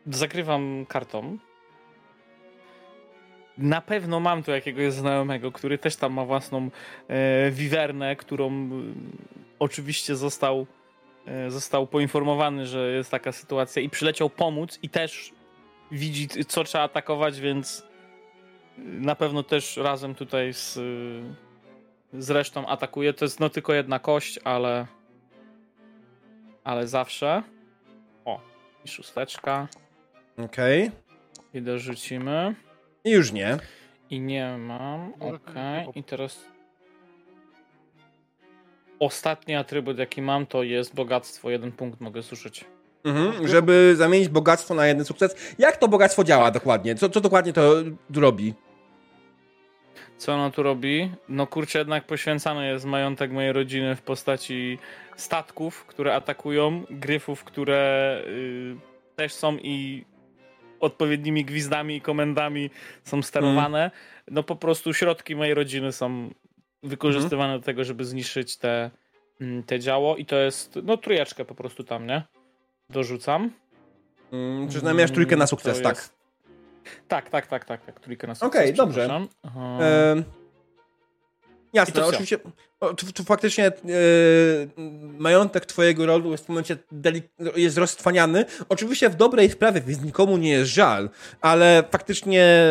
zakrywam kartą. Na pewno mam tu jakiegoś znajomego, który też tam ma własną e, wiwernę, którą e, oczywiście został, e, został poinformowany, że jest taka sytuacja i przyleciał pomóc i też widzi, co trzeba atakować, więc na pewno też razem tutaj z, z resztą atakuje. To jest no tylko jedna kość, ale ale zawsze. O, i szósteczka. Okej. Okay. I dorzucimy. I już nie. I nie mam. Okej. Okay. I teraz. Ostatni atrybut, jaki mam, to jest bogactwo. Jeden punkt mogę zużyć. Mhm, żeby zamienić bogactwo na jeden sukces. Jak to bogactwo działa dokładnie? Co, co dokładnie to robi? Co ono tu robi? No kurczę, jednak poświęcany jest majątek mojej rodziny w postaci statków, które atakują, gryfów, które y, też są i odpowiednimi gwizdami i komendami są sterowane. Mm. No po prostu środki mojej rodziny są wykorzystywane mm. do tego, żeby zniszczyć te, mm, te działo i to jest, no trójeczkę po prostu tam, nie? Dorzucam. Mm, czy znamieniasz trójkę na sukces, tak? Jest... Tak, tak, tak, tak, tak, trójkę na sukces. Okej, okay, dobrze. Jasne, oczywiście. Tu, tu, faktycznie yy, majątek twojego rodu jest w momencie jest roztwaniany. Oczywiście w dobrej sprawie, więc nikomu nie jest żal, ale faktycznie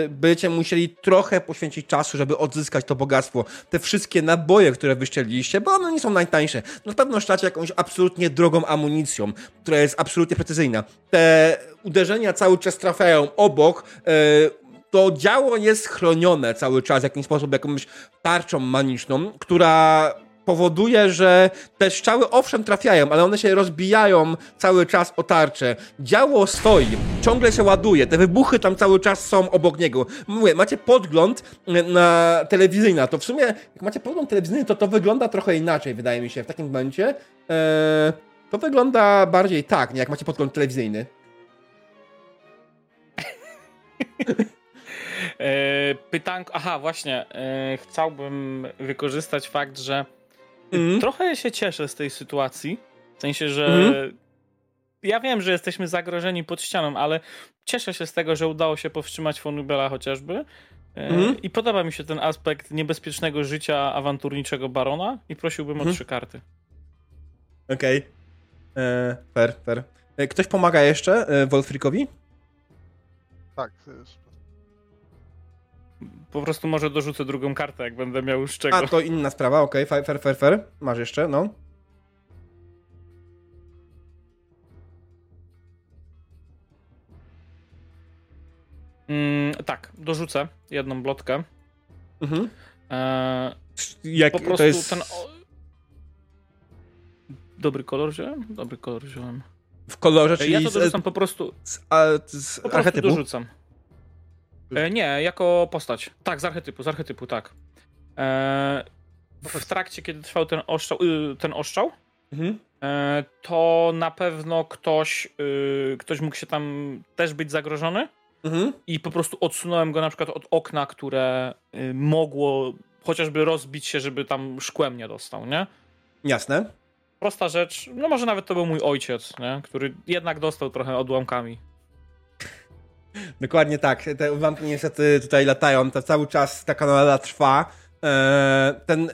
yy, będziecie musieli trochę poświęcić czasu, żeby odzyskać to bogactwo. Te wszystkie naboje, które wyścieliliście, bo one nie są najtańsze. Na pewno szczacie jakąś absolutnie drogą amunicją, która jest absolutnie precyzyjna. Te uderzenia cały czas trafiają obok. Yy, to działo jest chronione cały czas w jakimś sposób jakąś tarczą maniczną, która powoduje, że te strzały owszem trafiają, ale one się rozbijają cały czas o tarczę. Działo stoi, ciągle się ładuje, te wybuchy tam cały czas są obok niego. Mówię, macie podgląd na telewizyjny, to w sumie jak macie podgląd telewizyjny, to to wygląda trochę inaczej, wydaje mi się, w takim momencie. Eee, to wygląda bardziej tak, nie jak macie podgląd telewizyjny. E, pytanko, aha, właśnie, e, chciałbym wykorzystać fakt, że mm. trochę się cieszę z tej sytuacji, w sensie, że mm. ja wiem, że jesteśmy zagrożeni pod ścianą, ale cieszę się z tego, że udało się powstrzymać Fonubela chociażby, Mhm. I podoba mi się ten aspekt niebezpiecznego życia awanturniczego barona i prosiłbym mhm. o trzy karty. Okej. Okay. E, fair, fair. Ktoś pomaga jeszcze Wolfrikowi? Tak. Po prostu może dorzucę drugą kartę, jak będę miał już czego. A, to inna sprawa, okej, okay. fair, fair, fair. Masz jeszcze, no. Mm, tak, dorzucę jedną blotkę. Mhm. E, Jak, po prostu jest... ten. Dobry kolor wziąłem? Dobry kolor wziąłem. W kolorze, czyli... Ja to dorzucam po prostu... Z, a, z po prostu dorzucam. E, nie, jako postać. Tak, z archetypu, z archetypu, tak. E, w trakcie, kiedy trwał ten oszczał, y, ten oszczał mhm. e, to na pewno ktoś, y, ktoś mógł się tam też być zagrożony mhm. i po prostu odsunąłem go na przykład od okna, które y, mogło chociażby rozbić się, żeby tam szkłem nie dostał, nie? Jasne. Prosta rzecz, no może nawet to był mój ojciec, nie? który jednak dostał trochę odłamkami. Dokładnie tak. Te odłamki niestety tutaj latają, to cały czas ta kanala trwa. Eee, ten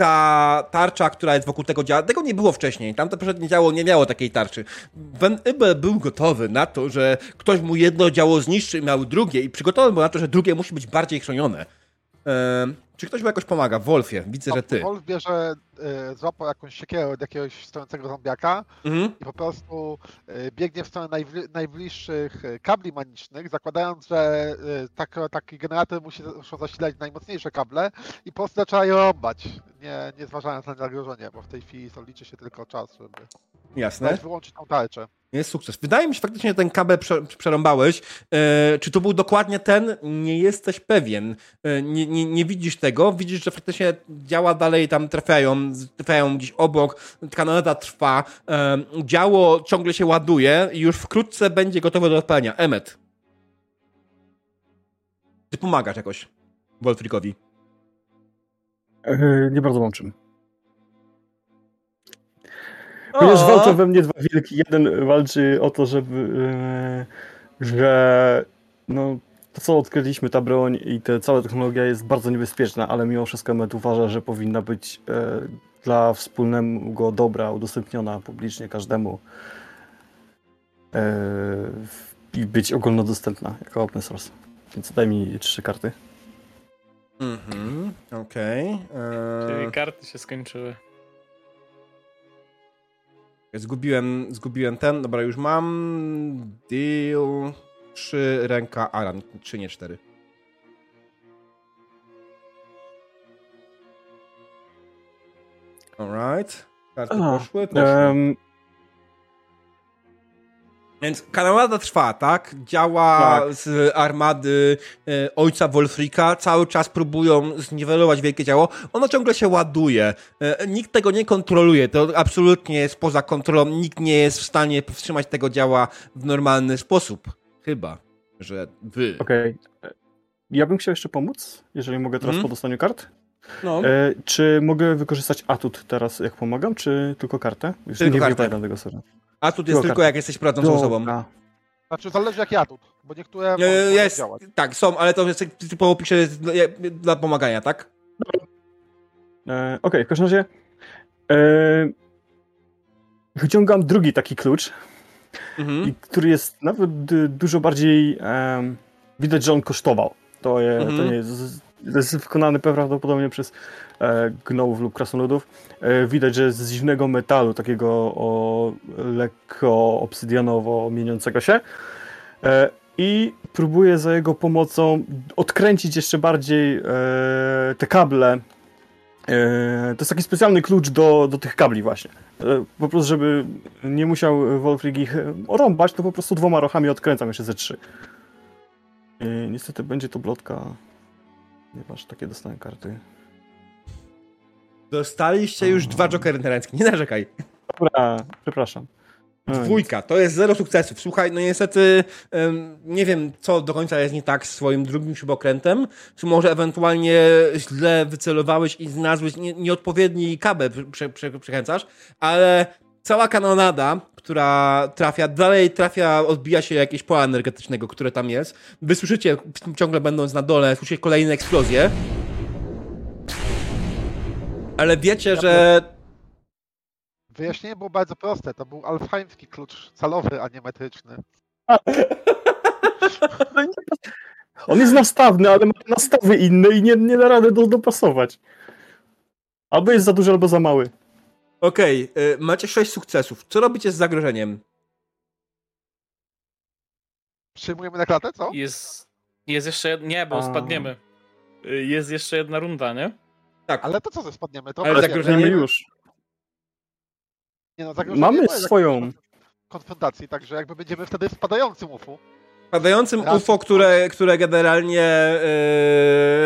ta tarcza, która jest wokół tego działa, tego nie było wcześniej. Tamto poprzednie działo nie miało takiej tarczy. Van Ibel był gotowy na to, że ktoś mu jedno działo zniszczy i miał drugie i przygotowany był na to, że drugie musi być bardziej chronione. Czy ktoś mu jakoś pomaga? Wolfie, widzę, że ty. Wolf bierze, y, złapał jakąś siekierę od jakiegoś stojącego zombiaka mhm. i po prostu y, biegnie w stronę najbli najbliższych e, kabli manicznych, zakładając, że y, tak, taki generator musi zasilać najmocniejsze kable i po prostu zaczyna je rąbać, nie, nie zważając na zagrożenie, bo w tej chwili to liczy się tylko czas, żeby Jasne. wyłączyć tą tarczę. Jest sukces. Wydaje mi się faktycznie, że ten kabel prze, przerąbałeś. E, czy to był dokładnie ten? Nie jesteś pewien. E, nie, nie, nie, widzisz tego. Widzisz, że faktycznie działa dalej, tam trafiają, trafiają gdzieś obok. Kanonada trwa. E, działo ciągle się ładuje i już wkrótce będzie gotowe do odpalenia. Emmet. Ty pomagasz jakoś Wolfrikowi. Nie bardzo mam czym. Ponieważ walczą we mnie dwa wielki. Jeden walczy o to, żeby, e, że no, to co odkryliśmy, ta broń i ta cała technologia jest bardzo niebezpieczna, ale mimo wszystko Met uważa, że powinna być e, dla wspólnego dobra udostępniona publicznie każdemu e, i być ogólnodostępna jako open source. Więc daj mi trzy karty. Mhm, okej. Okay. Czyli karty się skończyły. Zgubiłem, zgubiłem ten. Dobra, już mam. Deal. Trzy ręka Alan. Trzy, nie cztery. Alright. Karty poszły. poszły. Um, więc kanałada trwa, tak? Działa tak. z armady e, ojca Wolfrika. Cały czas próbują zniwelować wielkie działo. Ono ciągle się ładuje. E, nikt tego nie kontroluje. To absolutnie jest poza kontrolą. Nikt nie jest w stanie powstrzymać tego działa w normalny sposób. Chyba, że wy. Okej. Okay. Ja bym chciał jeszcze pomóc, jeżeli mogę teraz hmm? po dostaniu kart. No. E, czy mogę wykorzystać atut teraz, jak pomagam, czy tylko kartę? Już tylko nie kartę. tego sobie. Atut jest tylko jak jesteś prowadzącą osobą. Znaczy zależy jaki atut, bo niektóre e, jest, działać. Tak, są, ale to jest typowo pisze dla, dla pomagania, tak? E, Okej, okay, w każdym razie e, wyciągam drugi taki klucz, mhm. i, który jest nawet dużo bardziej e, widać, że on kosztował. To, je, mhm. to nie jest jest wykonany prawdopodobnie przez e, lub krasnoludów. E, widać, że z dziwnego metalu, takiego o, lekko obsydianowo mieniącego się. E, I próbuję za jego pomocą odkręcić jeszcze bardziej e, te kable. E, to jest taki specjalny klucz do, do tych kabli właśnie. E, po prostu, żeby nie musiał Wolfrig ich rąbać, to po prostu dwoma rochami odkręcam jeszcze ze trzy. niestety będzie to blotka Ponieważ takie dostałem karty. Dostaliście już dwa jokery ręce. Nie narzekaj. Dobra, przepraszam. No Dwójka, to jest zero sukcesów. Słuchaj, no niestety nie wiem, co do końca jest nie tak z swoim drugim śrubokrętem. Czy może ewentualnie źle wycelowałeś i znalazłeś nie, nieodpowiedni kabel prze, prze, przekręcasz, ale cała kanonada, która trafia, dalej trafia, odbija się jakieś pola energetycznego, które tam jest. Wy słyszycie, ciągle będąc na dole, słyszycie kolejne eksplozje. Ale wiecie, że Wyjaśnienie było bardzo proste. To był alfheimski klucz calowy, a nie metryczny. On jest nastawny, ale ma nastawy inne i nie, nie da rady do, dopasować. Albo jest za duży, albo za mały. Okej, okay, macie sześć sukcesów. Co robicie z zagrożeniem? Przyjmujemy na klatę, co? Jest, jest jeszcze... Nie, bo A... spadniemy. Y, jest jeszcze jedna runda, nie? Tak. Ale to co ze spadniemy? To Ale zagrożenie już. Nie no, zagrożenie Mamy swoją konfrontacji, także jakby będziemy wtedy w spadającym UFO. Padającym UFO, które, które generalnie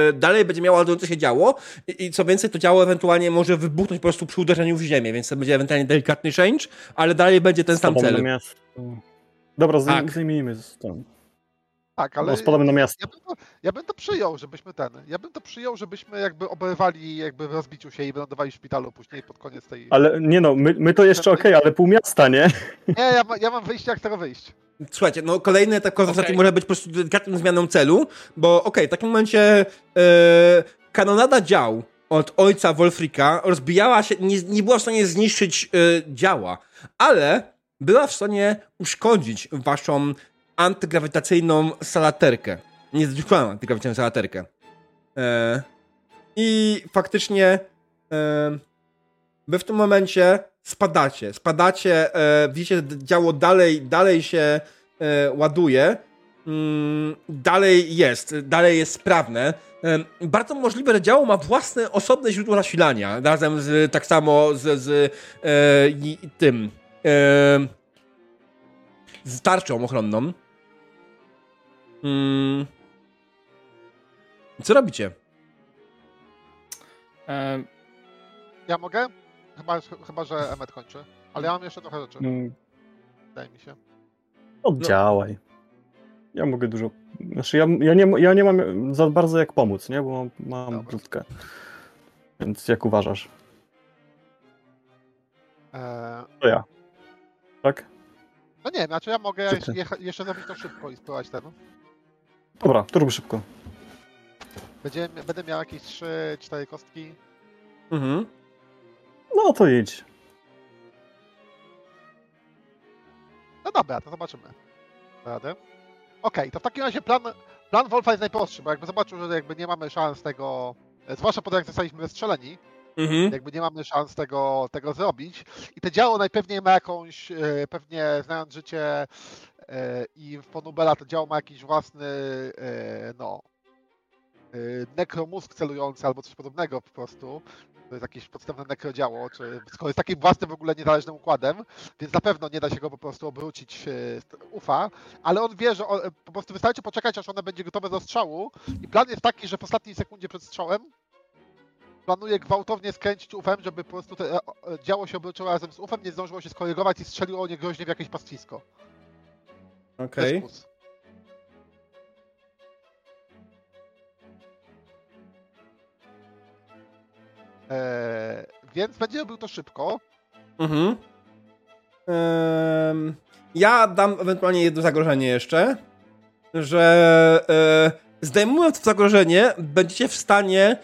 yy, dalej będzie miało ładujące się działo I, i, co więcej, to działo ewentualnie może wybuchnąć po prostu przy uderzeniu w ziemię, więc to będzie ewentualnie delikatny change, ale dalej będzie ten sam cel. Dobra, tak. zajmijmy ten. Tak, ale. No, spadamy na miasto. Ja bym, to, ja bym, to, przyjął, żebyśmy ten. Ja bym to przyjął, żebyśmy jakby oberwali jakby w rozbiciu się i wylądowali w szpitalu później pod koniec tej. Ale nie no, my, my to jeszcze okej, okay, ale pół miasta, nie? Nie, ja, ja mam wyjście, jak tego wyjść. Słuchajcie, no kolejny etap konwersacji okay. może być po prostu delikatną zmianą celu, bo okej, okay, w takim momencie yy, kanonada dział od ojca Wolfrika rozbijała się, nie, nie była w stanie zniszczyć yy, działa, ale była w stanie uszkodzić waszą antygrawitacyjną salaterkę. Niezwykłą antygrawitacyjną salaterkę. E, I faktycznie e, wy w tym momencie spadacie. Spadacie, e, widzicie, działo dalej, dalej się e, ładuje. Mm, dalej jest, dalej jest sprawne. E, bardzo możliwe, że działo ma własne, osobne źródło nasilania, razem z, tak samo z, z e, tym, e, z tarczą ochronną. Hmm. Co robicie? Ja mogę? Chyba, chyba, że Emmet kończy. Ale ja mam jeszcze trochę rzeczy. Mm. Wydaje mi się. Oddziałaj. Ja mogę dużo. Znaczy, ja, ja, nie, ja nie mam za bardzo jak pomóc, nie? Bo mam, mam krótkę. Więc jak uważasz? Eee... To ja. Tak? No nie, znaczy ja mogę jeszcze, jeszcze zrobić to szybko i spróbować ten. Dobra, to rób szybko. Będzie, będę miał jakieś 3-4 kostki. Mhm. No to idź. No dobra, to zobaczymy. Radę. Okej, to w takim razie plan, plan Wolfa jest najprostszy, bo jakby zobaczył, że jakby nie mamy szans tego, zwłaszcza po tym jak zostaliśmy wystrzeleni, mhm. jakby nie mamy szans tego, tego zrobić. I to działo najpewniej ma jakąś, e, pewnie znając życie e, i w Ponubela to działo ma jakiś własny, e, no, nekromózg celujący albo coś podobnego po prostu to jest jakieś podstawne nekrodziało, czy skoro jest takim własnym w ogóle niezależnym układem, więc na pewno nie da się go po prostu obrócić ufa, ale on wie, że on, po prostu wystarczy poczekać, aż one będzie gotowe do strzału i plan jest taki, że w ostatniej sekundzie przed strzałem planuje gwałtownie skręcić ufem, żeby po prostu te, e, działo się obróciło razem z ufem, nie zdążyło się skorygować i strzeliło niegroźnie w jakieś pastwisko. Okej. Okay. Eee, więc będzie robił to szybko. Mhm. Eee, ja dam ewentualnie jedno zagrożenie jeszcze, że e, zdejmując to zagrożenie, będziecie w stanie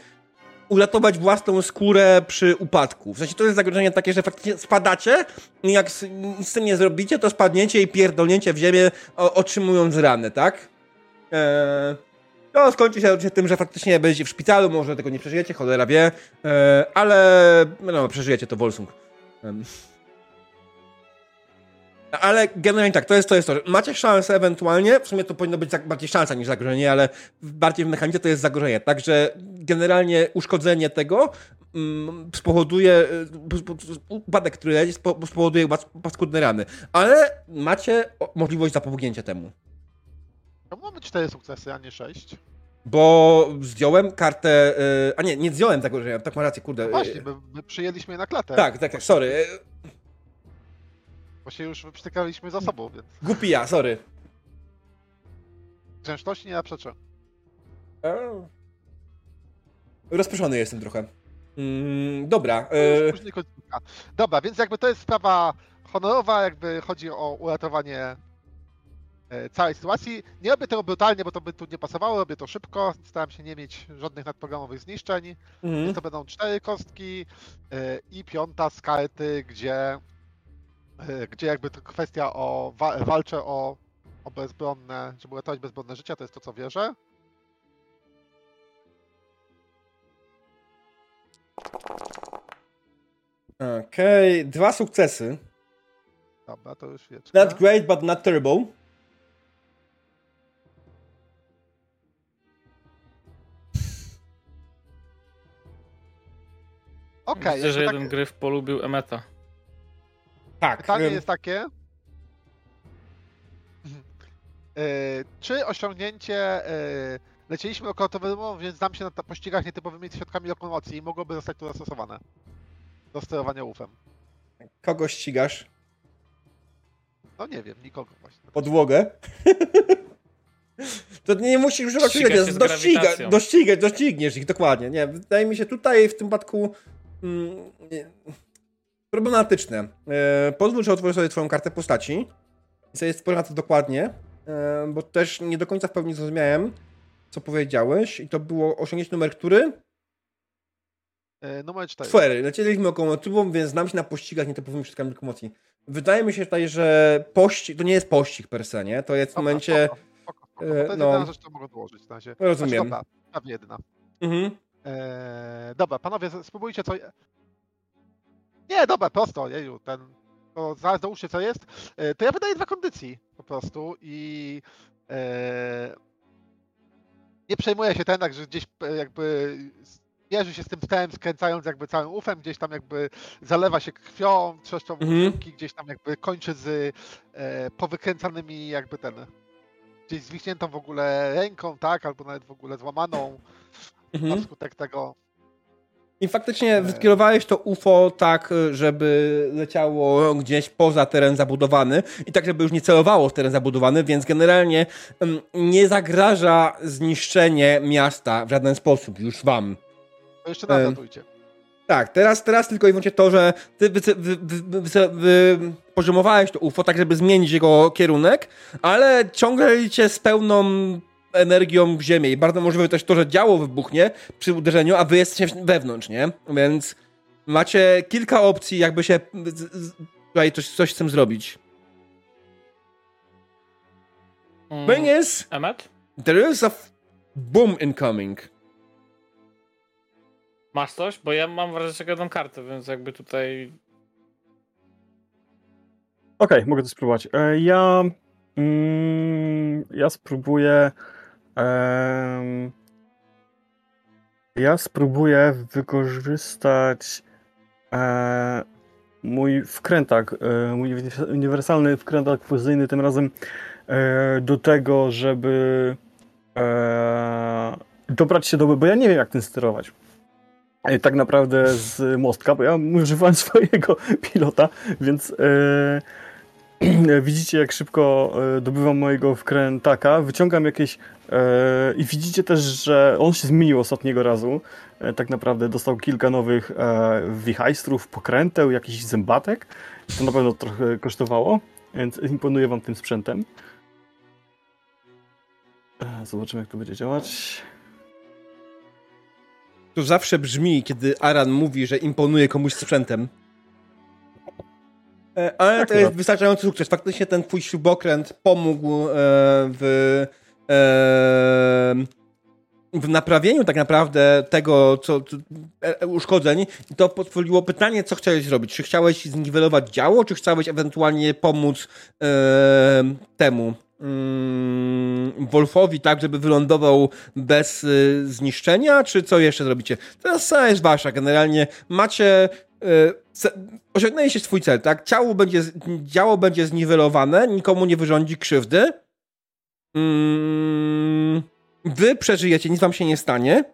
uratować własną skórę przy upadku. W sensie to jest zagrożenie takie, że faktycznie spadacie i jak nic z tym nie zrobicie, to spadniecie i pierdolnięcie w ziemię, otrzymując ranę, tak? Eee, to skończy się tym, że faktycznie będziecie w szpitalu, może tego nie przeżyjecie, cholera wie, e, ale no, przeżyjecie to Wolsung. Ale generalnie tak, to jest to. Jest to. Macie szansę ewentualnie, w sumie to powinno być bardziej szansa niż zagrożenie, ale bardziej w mechanice to jest zagrożenie. Także generalnie uszkodzenie tego mm, spowoduje, e, upadek, który leci, spowoduje paskudne rany. Ale macie możliwość zapomnienia temu. Czemu mamy cztery sukcesy, a nie sześć? Bo zdjąłem kartę. Yy, a nie, nie zdjąłem tego, że tak mam rację, kurde. No właśnie, my, my przyjęliśmy je na klatę. Tak, tak, tak, sorry. Bo się już wyprztykaliśmy za sobą, więc. Głupi ja, sorry. Grzęczności nie naprzeczę. Rozproszony jestem trochę. Mm, dobra. E... Dobra, więc jakby to jest sprawa honorowa, jakby chodzi o uratowanie e, całej sytuacji. Nie robię tego brutalnie, bo to by tu nie pasowało, robię to szybko. Staram się nie mieć żadnych nadprogramowych zniszczeń. Mhm. Więc to będą cztery kostki e, i piąta z karty, gdzie, e, gdzie jakby to kwestia o walczę o, o bezbronne, żeby uratować bezbronne życie, to jest to, co wierzę. Okej, okay. dwa sukcesy. Dobra, to już wiecie. Not great, but not terrible. Okej. Okay, Widzę, że jeden tak... gryf polubił Emeta. Tak. Pytanie jest takie. Yy, czy osiągnięcie. Yy, lecieliśmy około więc znam się na pościgach nietypowymi środkami lokomocji i mogłoby zostać tu zastosowane do sterowania ufem. Kogo ścigasz? No nie wiem, nikogo właśnie. Podłogę? to nie musisz używać ścigać, dościga, dościgać, dościgniesz ich, dokładnie. Nie, wydaje mi się tutaj w tym przypadku mm, problematyczne. E, pozwól, że otworzę sobie twoją kartę postaci i sobie spojrzę na to dokładnie, e, bo też nie do końca w pełni zrozumiałem, co powiedziałeś i to było osiągnięcie numer który? E, numer 4. 4. Lecieliśmy lokomotywą, więc znam się na pościgach nietypowymi środkami lokomocji. Wydaje mi się tutaj, że pościg, to nie jest pościg per se, nie? To jest w momencie... Spoko, spoko, spoko. To no, rzecz, którą mogę odłożyć na razie. Rozumiem. Znaczy, dobra, jedna. Mhm. Eee, dobra, panowie, spróbujcie co... Nie, dobra, prosto, jeju, ten... To zaraz dołóżcie co jest. Eee, to ja wydaję dwa kondycji po prostu i... Eee, nie przejmuję się ten, tak, że gdzieś e, jakby mierzy się z tym stem, skręcając jakby całym ufem, gdzieś tam jakby zalewa się krwią, trzeszczą mm gdzieś tam jakby kończy z e, powykręcanymi jakby ten, gdzieś zwichniętą w ogóle ręką, tak, albo nawet w ogóle złamaną mhm. na skutek tego. I faktycznie wykierowałeś to UFO tak, żeby leciało gdzieś poza teren zabudowany i tak, żeby już nie celowało w teren zabudowany, więc generalnie nie zagraża zniszczenie miasta w żaden sposób już wam. To jeszcze nadlatujcie. Tak, teraz, teraz tylko i wyłącznie to, że ty wy, wy, wy, wy, poziomowałeś to UFO tak, żeby zmienić jego kierunek, ale ciągle idzie z pełną energią w ziemię i bardzo możliwe też to, że działo wybuchnie przy uderzeniu, a wy jesteście wewnątrz, nie? Więc macie kilka opcji, jakby się tutaj coś, coś z tym zrobić. Mm. Thing is, Emmet? there is a boom incoming. Masz coś? Bo ja mam wrażenie, że gadam kartę, więc jakby tutaj... Okej, okay, mogę to spróbować. E, ja... Mm, ja spróbuję... Ja spróbuję wykorzystać e, mój wkrętak, e, mój uniwersalny wkrętak pozycyjny tym razem e, do tego, żeby dobrać się do... Bo ja nie wiem, jak ten sterować. Tak naprawdę z mostka, bo ja używałem swojego pilota, więc widzicie jak szybko e, dobywam mojego wkrętaka, wyciągam jakieś e, i widzicie też, że on się zmienił ostatniego razu. E, tak naprawdę dostał kilka nowych wichajstrów, pokręteł, jakiś zębatek. To na pewno trochę kosztowało, więc imponuję wam tym sprzętem. Zobaczymy jak to będzie działać to zawsze brzmi, kiedy Aran mówi, że imponuje komuś sprzętem. E, ale tak to jest wystarczający sukces. Faktycznie ten twój śrubokręt pomógł e, w, e, w naprawieniu tak naprawdę tego, co uszkodzeń. I to pozwoliło pytanie, co chciałeś zrobić. Czy chciałeś zniwelować działo, czy chciałeś ewentualnie pomóc temu Mm, Wolfowi tak, żeby wylądował bez y, zniszczenia, czy co jeszcze zrobicie? Teraz cała jest wasza. Generalnie macie osiągnęliście swój cel, tak? Ciało będzie, działo będzie zniwelowane, nikomu nie wyrządzi krzywdy. Mm, wy przeżyjecie, nic wam się nie stanie.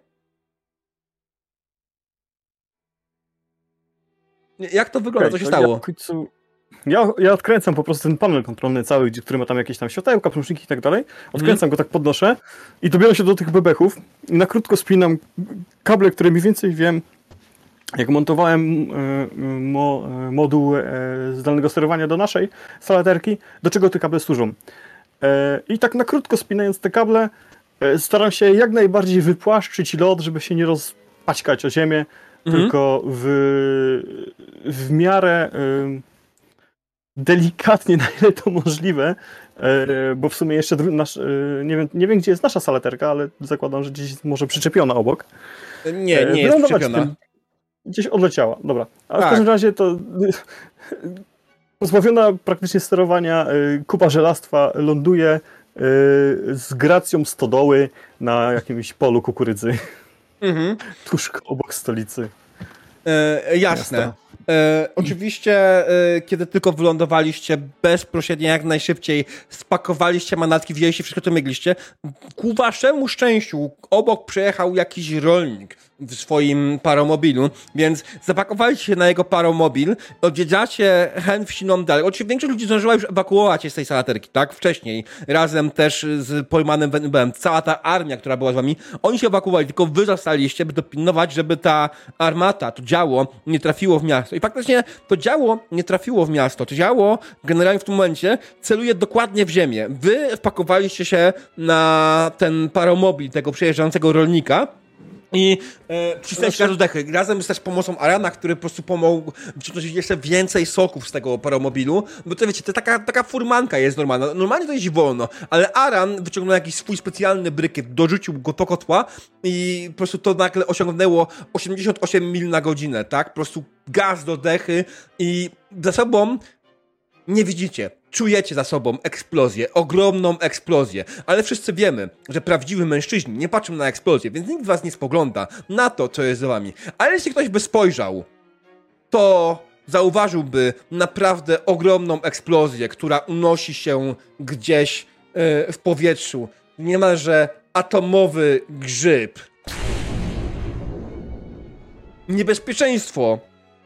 Jak to wygląda? Okay, co się stało? Ja ja, odkręcam po prostu ten panel kontrolny cały, który ma tam jakieś tam światełka, prążniki i tak dalej. Odkręcam mm. go tak podnoszę i dobiorę się do tych bebechów i na krótko spinam kable, które mniej więcej wiem, jak montowałem mo, moduł zdalnego sterowania do naszej salaterki, do czego te kable służą. I tak na krótko spinając te kable, staram się jak najbardziej wypłaszczyć lot, żeby się nie rozpaćkać o ziemię, mhm. tylko w, w miarę delikatnie, na ile to możliwe, e, bo w sumie jeszcze nasz, e, nie, wiem, nie wiem, gdzie jest nasza salaterka, ale zakładam, że gdzieś może przyczepiona obok. Nie, nie jest przyczepiona. Tym, gdzieś odleciała, dobra. A tak. w każdym razie to pozbawiona praktycznie sterowania e, kupa żelastwa ląduje z gracją stodoły na jakimś polu kukurydzy. Mhm. Tuż obok stolicy. E, jasne. E, oczywiście, e, kiedy tylko wylądowaliście, bezprośrednie, jak najszybciej spakowaliście manatki, wzięliście wszystko, co mogliście. Ku waszemu szczęściu obok przejechał jakiś rolnik w swoim paromobilu, więc zapakowaliście się na jego paromobil, odwiedzacie hen wsiną dalej. Oczywiście większość ludzi zdążyła już ewakuować się z tej salaterki, tak? Wcześniej, razem też z pojmanym Venubem. Cała ta armia, która była z wami, oni się ewakuowali, tylko wy zostaliście, by dopilnować, żeby ta armata, to działo nie trafiło w miasto. I faktycznie to działo nie trafiło w miasto. To działo generalnie w tym momencie celuje dokładnie w ziemię. Wy wpakowaliście się na ten paromobil tego przejeżdżającego rolnika, i e, przycisnąć każdą dechy. Razem z też pomocą Arana, który po prostu pomógł wyciągnąć jeszcze więcej soków z tego paromobilu. Bo to wiecie, to taka, taka furmanka jest normalna. Normalnie to jeździ wolno, ale Aran wyciągnął jakiś swój specjalny brykiet, dorzucił go do kotła i po prostu to nagle osiągnęło 88 mil na godzinę, tak? Po prostu gaz do dechy i za sobą nie widzicie czujecie za sobą eksplozję, ogromną eksplozję, ale wszyscy wiemy, że prawdziwi mężczyźni nie patrzą na eksplozję, więc nikt was nie spogląda na to, co jest za wami. Ale jeśli ktoś by spojrzał, to zauważyłby naprawdę ogromną eksplozję, która unosi się gdzieś yy, w powietrzu. Niemalże atomowy grzyb. Niebezpieczeństwo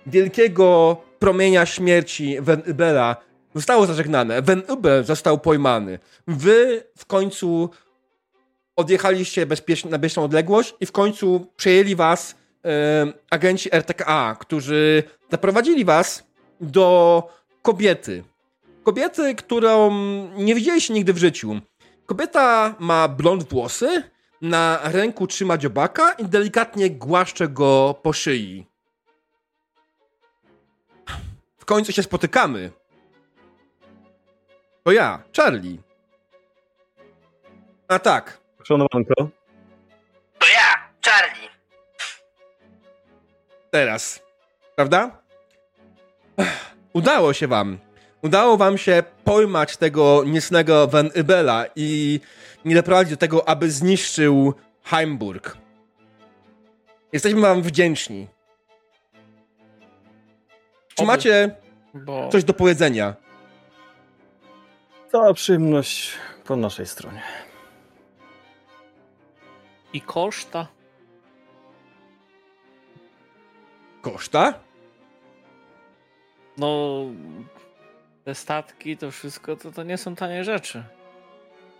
wielkiego promienia śmierci Venibela zostało zażegnane. Van Ube został pojmany. Wy w końcu odjechaliście bezpiecznie, na bezpieczną odległość i w końcu przejęli was agenci RTKA, którzy zaprowadzili was do kobiety. Kobiety, którą nie widzieliście nigdy w życiu. Kobieta ma blond włosy, na ręku trzyma dziobaka i delikatnie głaszcze go po szyi. W końcu się spotykamy. To ja, Charlie. A tak. Szanowanko. To ja, Charlie. Teraz. Prawda? Udało się wam. Udało wam się pojmać tego niecnego Van Ibela i nie doprowadzić do tego, aby zniszczył Heimburg. Jesteśmy wam wdzięczni. Czy macie Bo... coś do powiedzenia? Cała przyjemność po naszej stronie. I koszta? Koszta? No, te statki, to wszystko, to, to nie są tanie rzeczy.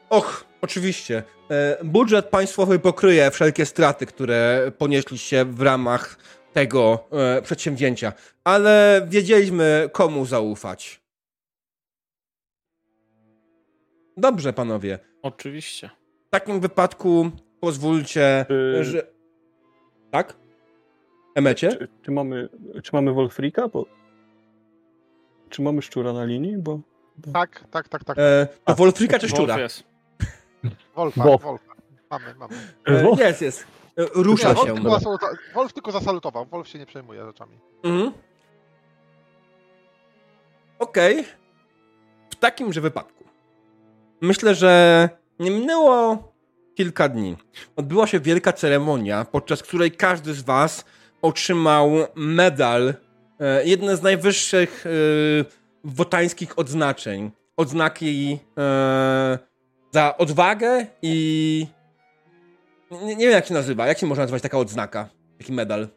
Och, oczywiście. E, budżet państwowy pokryje wszelkie straty, które ponieśliście w ramach tego e, przedsięwzięcia, ale wiedzieliśmy, komu zaufać. Dobrze, panowie. Oczywiście. W takim wypadku pozwólcie, yy... że... Tak? Emecie? Czy, czy, mamy, czy mamy Wolfrika? Bo... Czy mamy szczura na linii? Bo... Tak, tak, tak, tak. E, to Wolfrika czy szczura? Wolf jest. Wolfa, Wolf. Wolfa. Mamy, mamy. E, jest, jest. E, rusza nie, się. Wolf tylko, Wolf tylko zasalutował. Wolf się nie przejmuje rzeczami. Mhm. Okej. Okay. W takimże wypadku Myślę, że nie minęło kilka dni. Odbyła się wielka ceremonia, podczas której każdy z Was otrzymał medal, e, jedne z najwyższych e, wotańskich odznaczeń. Odznaki e, za odwagę i. Nie, nie, wiem, jak się nazywa. Jak się można nazywać taka odznaka? Taki medal?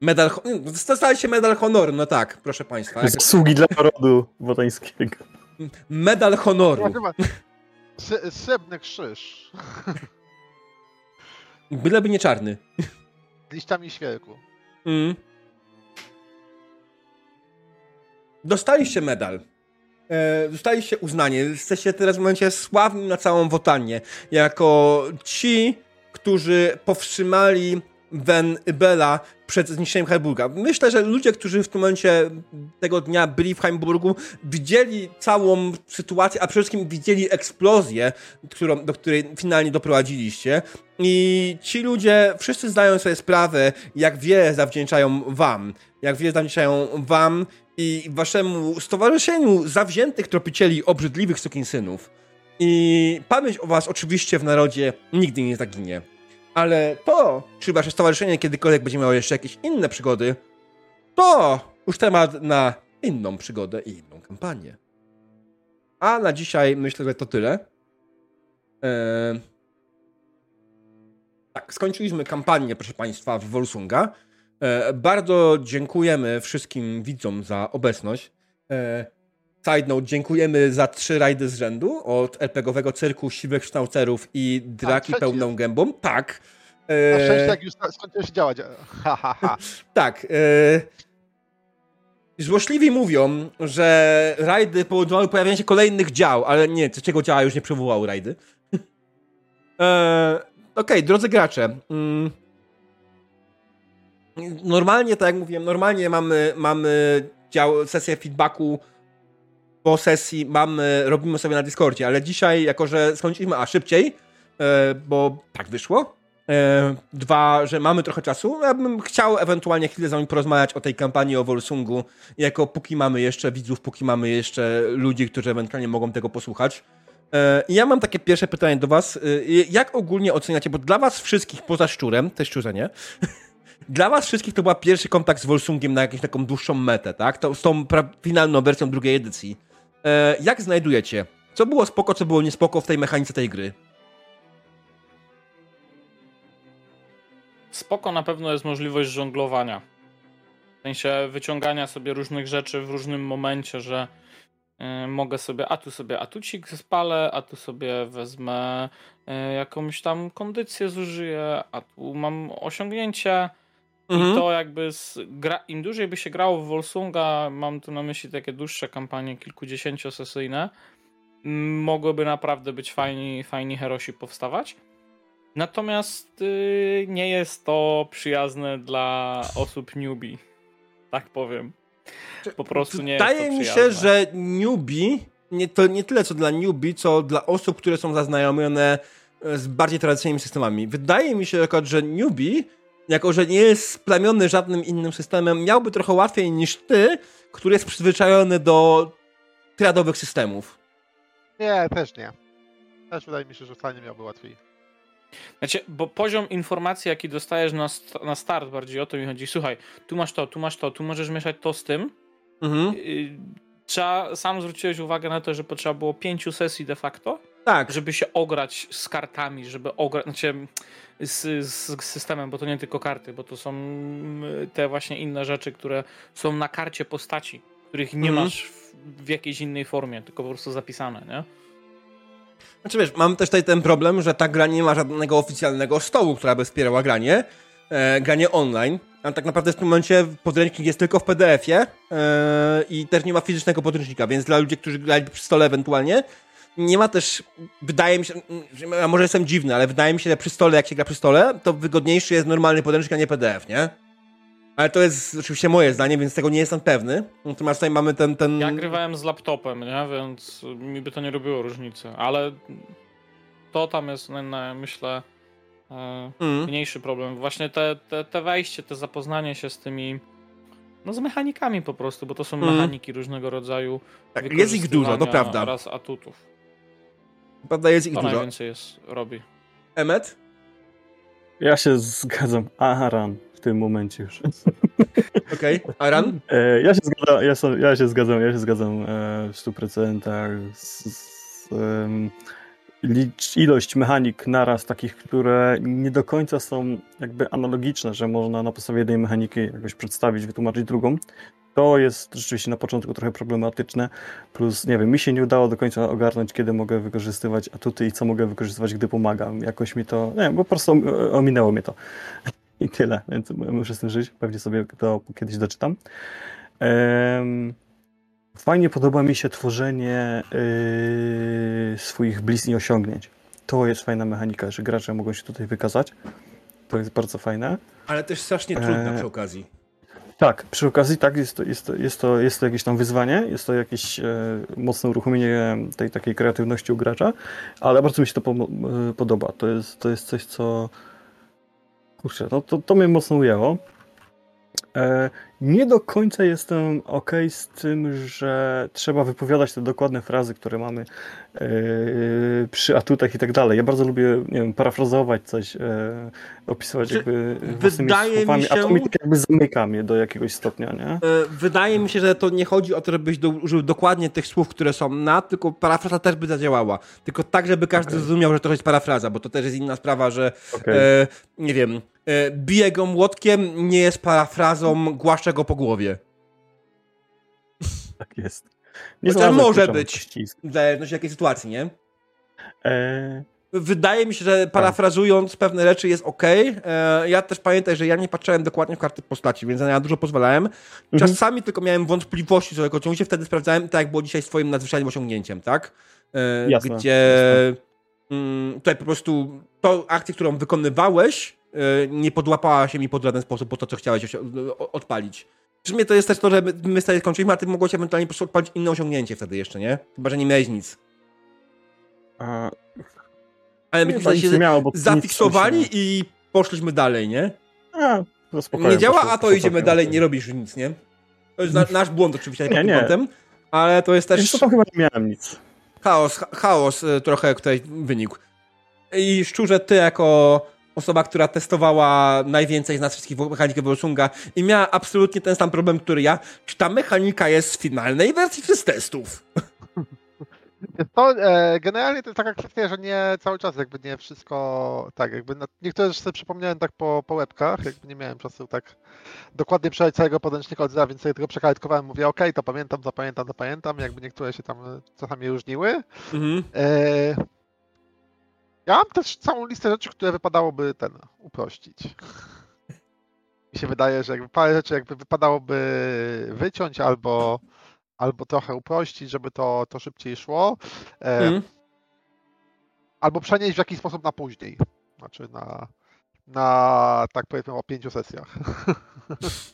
Medal. Stali się medal honoru, no tak, proszę Państwa. Zasługi dla narodu wotańskiego. Medal honoru. Srebrny krzyż. Byleby nie czarny. Liściami świerku. Mm. Dostaliście medal. E, dostaliście uznanie. Jesteście teraz w momencie sławni na całą Wotanię. Jako ci, którzy powstrzymali Wen Bela przed zniszczeniem Heimburga. Myślę, że ludzie, którzy w tym momencie tego dnia byli w Heimburgu, widzieli całą sytuację, a przede wszystkim widzieli eksplozję, którą, do której finalnie doprowadziliście. I ci ludzie wszyscy zdają sobie sprawę, jak wiele zawdzięczają wam. Jak wiele zawdzięczają wam i waszemu stowarzyszeniu zawziętych tropicieli obrzydliwych sukinsynów. I pamięć o was oczywiście w narodzie nigdy nie zaginie. Ale to, czy wasze stowarzyszenie kiedykolwiek będzie miało jeszcze jakieś inne przygody, to już temat na inną przygodę i inną kampanię. A na dzisiaj myślę, że to tyle. Eee... Tak, skończyliśmy kampanię, proszę Państwa, w Volsunga. Eee, bardzo dziękujemy wszystkim widzom za obecność. Eee, side note, dziękujemy za trzy rajdy z rzędu od RPGowego cyrku siwych sznaucerów i draki tak, pełną gębą. Tak. Na szczęście, jak już skończyłeś działać. Ha, ha, ha. tak. E... Złośliwi mówią, że rajdy powodowały pojawienie się kolejnych dział, ale nie, trzeciego działa już nie przywołał rajdy. e... Okej, okay, drodzy gracze. Mm. Normalnie, tak jak mówiłem, normalnie mamy, mamy dział, sesję feedbacku po sesji mamy, robimy sobie na Discordzie, ale dzisiaj, jako że skończyliśmy, a szybciej, e, bo tak wyszło. E, dwa, że mamy trochę czasu. Ja bym chciał ewentualnie chwilę z wami porozmawiać o tej kampanii o Volsungu, jako póki mamy jeszcze widzów, póki mamy jeszcze ludzi, którzy ewentualnie mogą tego posłuchać. E, ja mam takie pierwsze pytanie do was. Jak ogólnie oceniacie, bo dla was wszystkich, poza szczurem, te szczurzenie, dla was wszystkich to był pierwszy kontakt z Volsungiem na jakąś taką dłuższą metę, tak? To, z tą finalną wersją drugiej edycji. E, jak znajdujecie? Co było spoko, co było niespoko w tej mechanice tej gry? Spoko na pewno jest możliwość żonglowania. W sensie wyciągania sobie różnych rzeczy w różnym momencie, że y, mogę sobie, a tu sobie atucik spalę, a tu sobie wezmę y, jakąś tam kondycję zużyję, a tu mam osiągnięcie. Mhm. I to jakby z gra, im dłużej by się grało w Volsunga, mam tu na myśli takie dłuższe kampanie, kilkudziesięciosesyjne, mogłyby naprawdę być fajni, fajni herosi powstawać. Natomiast yy, nie jest to przyjazne dla osób newbie, tak powiem. Po prostu nie Wydaje jest to mi się, że newbie, nie, to nie tyle co dla newbie, co dla osób, które są zaznajomione z bardziej tradycyjnymi systemami. Wydaje mi się, że newbie jako że nie jest splamiony żadnym innym systemem, miałby trochę łatwiej niż ty, który jest przyzwyczajony do triadowych systemów. Nie, też nie. Też wydaje mi się, że wcale nie miałby łatwiej. Znaczy, bo poziom informacji, jaki dostajesz na, st na start, bardziej o to mi chodzi. Słuchaj, tu masz to, tu masz to, tu możesz mieszać to z tym. Mhm. Y, trzeba, sam zwróciłeś uwagę na to, że potrzeba było pięciu sesji de facto, tak. żeby się ograć z kartami, żeby ograć, znaczy z, z, systemem, bo to nie tylko karty, bo to są mm, te właśnie inne rzeczy, które są na karcie postaci, których nie mhm. masz w, w, jakiejś innej formie, tylko po prostu zapisane, nie? Znaczy wiesz, mam też tutaj ten problem, że ta gra nie ma żadnego oficjalnego stołu, która by wspierała granie, e, granie online, a tak naprawdę w tym momencie podręcznik jest tylko w PDF-ie e, i też nie ma fizycznego podręcznika, więc dla ludzi, którzy grali przy stole ewentualnie, nie ma też, wydaje mi się, a może jestem dziwny, ale wydaje mi się, że przy stole, jak się gra przy stole, to wygodniejszy jest normalny podręcznik, a nie PDF, nie? Ale to jest oczywiście moje zdanie, więc tego nie jestem pewny. Natomiast tutaj mamy ten, ten... Ja grywałem z laptopem, nie? Więc mi by to nie robiło różnicy, ale to tam jest, myślę, e, mm. mniejszy problem. Właśnie te, te, te wejście, te zapoznanie się z tymi no z mechanikami po prostu, bo to są mm. mechaniki różnego rodzaju. Tak, jest ich dużo, to prawda. Oraz atutów. Prawda, jest ich to dużo. najwięcej jest, robi. Emet? Ja się zgadzam. Aran w tym momencie już. Okej, okay. Aran? E, ja, się zgadzam, ja, ja, się zgadzam, ja się zgadzam e, w 100% z, z um, ilość mechanik naraz, takich, które nie do końca są jakby analogiczne, że można na podstawie jednej mechaniki jakoś przedstawić, wytłumaczyć drugą. To jest rzeczywiście na początku trochę problematyczne. Plus, nie wiem, mi się nie udało do końca ogarnąć, kiedy mogę wykorzystywać atuty i co mogę wykorzystywać, gdy pomagam. Jakoś mi to, nie wiem, po prostu ominęło mnie to. I tyle, więc muszę z tym żyć. Pewnie sobie to kiedyś doczytam. Fajnie podoba mi się tworzenie yy, swoich bliźni osiągnięć. To jest fajna mechanika, że gracze mogą się tutaj wykazać. To jest bardzo fajne. Ale też strasznie trudna e... przy okazji. Tak, przy okazji tak, jest to, jest to, jest to, jest to jakieś tam wyzwanie, jest to jakieś e, mocne uruchomienie tej takiej kreatywności u gracza, ale bardzo mi się to po, e, podoba. To jest, to jest coś, co kurczę, no to, to mnie mocno ujęło. E, nie do końca jestem ok z tym, że trzeba wypowiadać te dokładne frazy, które mamy e, przy atutach i tak dalej. Ja bardzo lubię, nie wiem, parafrazować coś, e, opisywać jakby Wydaje słowami, mi się... a to mi tak jakby zamyka mnie do jakiegoś stopnia, nie? Wydaje mi się, że to nie chodzi o to, żebyś użył dokładnie tych słów, które są na, tylko parafraza też by zadziałała. Tylko tak, żeby każdy okay. zrozumiał, że to jest parafraza, bo to też jest inna sprawa, że okay. e, nie wiem, bije go młotkiem nie jest parafrazą, głaszczę go po głowie. Tak jest. Nie Chociaż może być, w zależności jakiej sytuacji, nie? E... Wydaje mi się, że parafrazując tak. pewne rzeczy jest ok. E, ja też pamiętam, że ja nie patrzyłem dokładnie w karty postaci, więc ja dużo pozwalałem. Mhm. Czasami tylko miałem wątpliwości co tego ciągu się wtedy sprawdzałem, tak jak było dzisiaj swoim nadzwyczajnym osiągnięciem, tak? E, jasne, gdzie jasne. Mm, tutaj po prostu to akcję, którą wykonywałeś, e, nie podłapała się mi pod żaden sposób po to, co chciałeś odpalić. Przy mnie to jest też to, że my sobie skończyliśmy, a ty mogłeś ewentualnie po prostu odpalić inne osiągnięcie wtedy jeszcze, nie? Chyba, że nie miałeś nic. A... Ale myśmy się miało, zafiksowali i poszliśmy dalej, nie? A, nie działa, a to idziemy dalej, nie robisz nic, nie? To jest na, nasz błąd oczywiście nie, nie. kątem, ale to jest też... To, to chyba nie miałem nic. Chaos, chaos y, trochę tutaj wynikł. I szczurze, ty jako osoba, która testowała najwięcej z nas wszystkich mechanikę Wolsunga i miała absolutnie ten sam problem, który ja. Czy ta mechanika jest z finalnej wersji, czy z testów? To, e, generalnie to jest taka kwestia, że nie cały czas jakby nie wszystko tak, jakby na, niektóre rzeczy sobie przypomniałem tak po, po łebkach, jakby nie miałem czasu tak dokładnie przeczytać całego podręcznika od zera, więc sobie tylko przekalkowałem, mówię ok, to pamiętam, zapamiętam, zapamiętam, jakby niektóre się tam czasami różniły. Mhm. E, ja mam też całą listę rzeczy, które wypadałoby ten uprościć. Mi się wydaje, że jakby parę rzeczy jakby wypadałoby wyciąć albo, albo trochę uprościć, żeby to, to szybciej szło. Mm. Albo przenieść w jakiś sposób na później. Znaczy na, na tak powiedzmy o pięciu sesjach.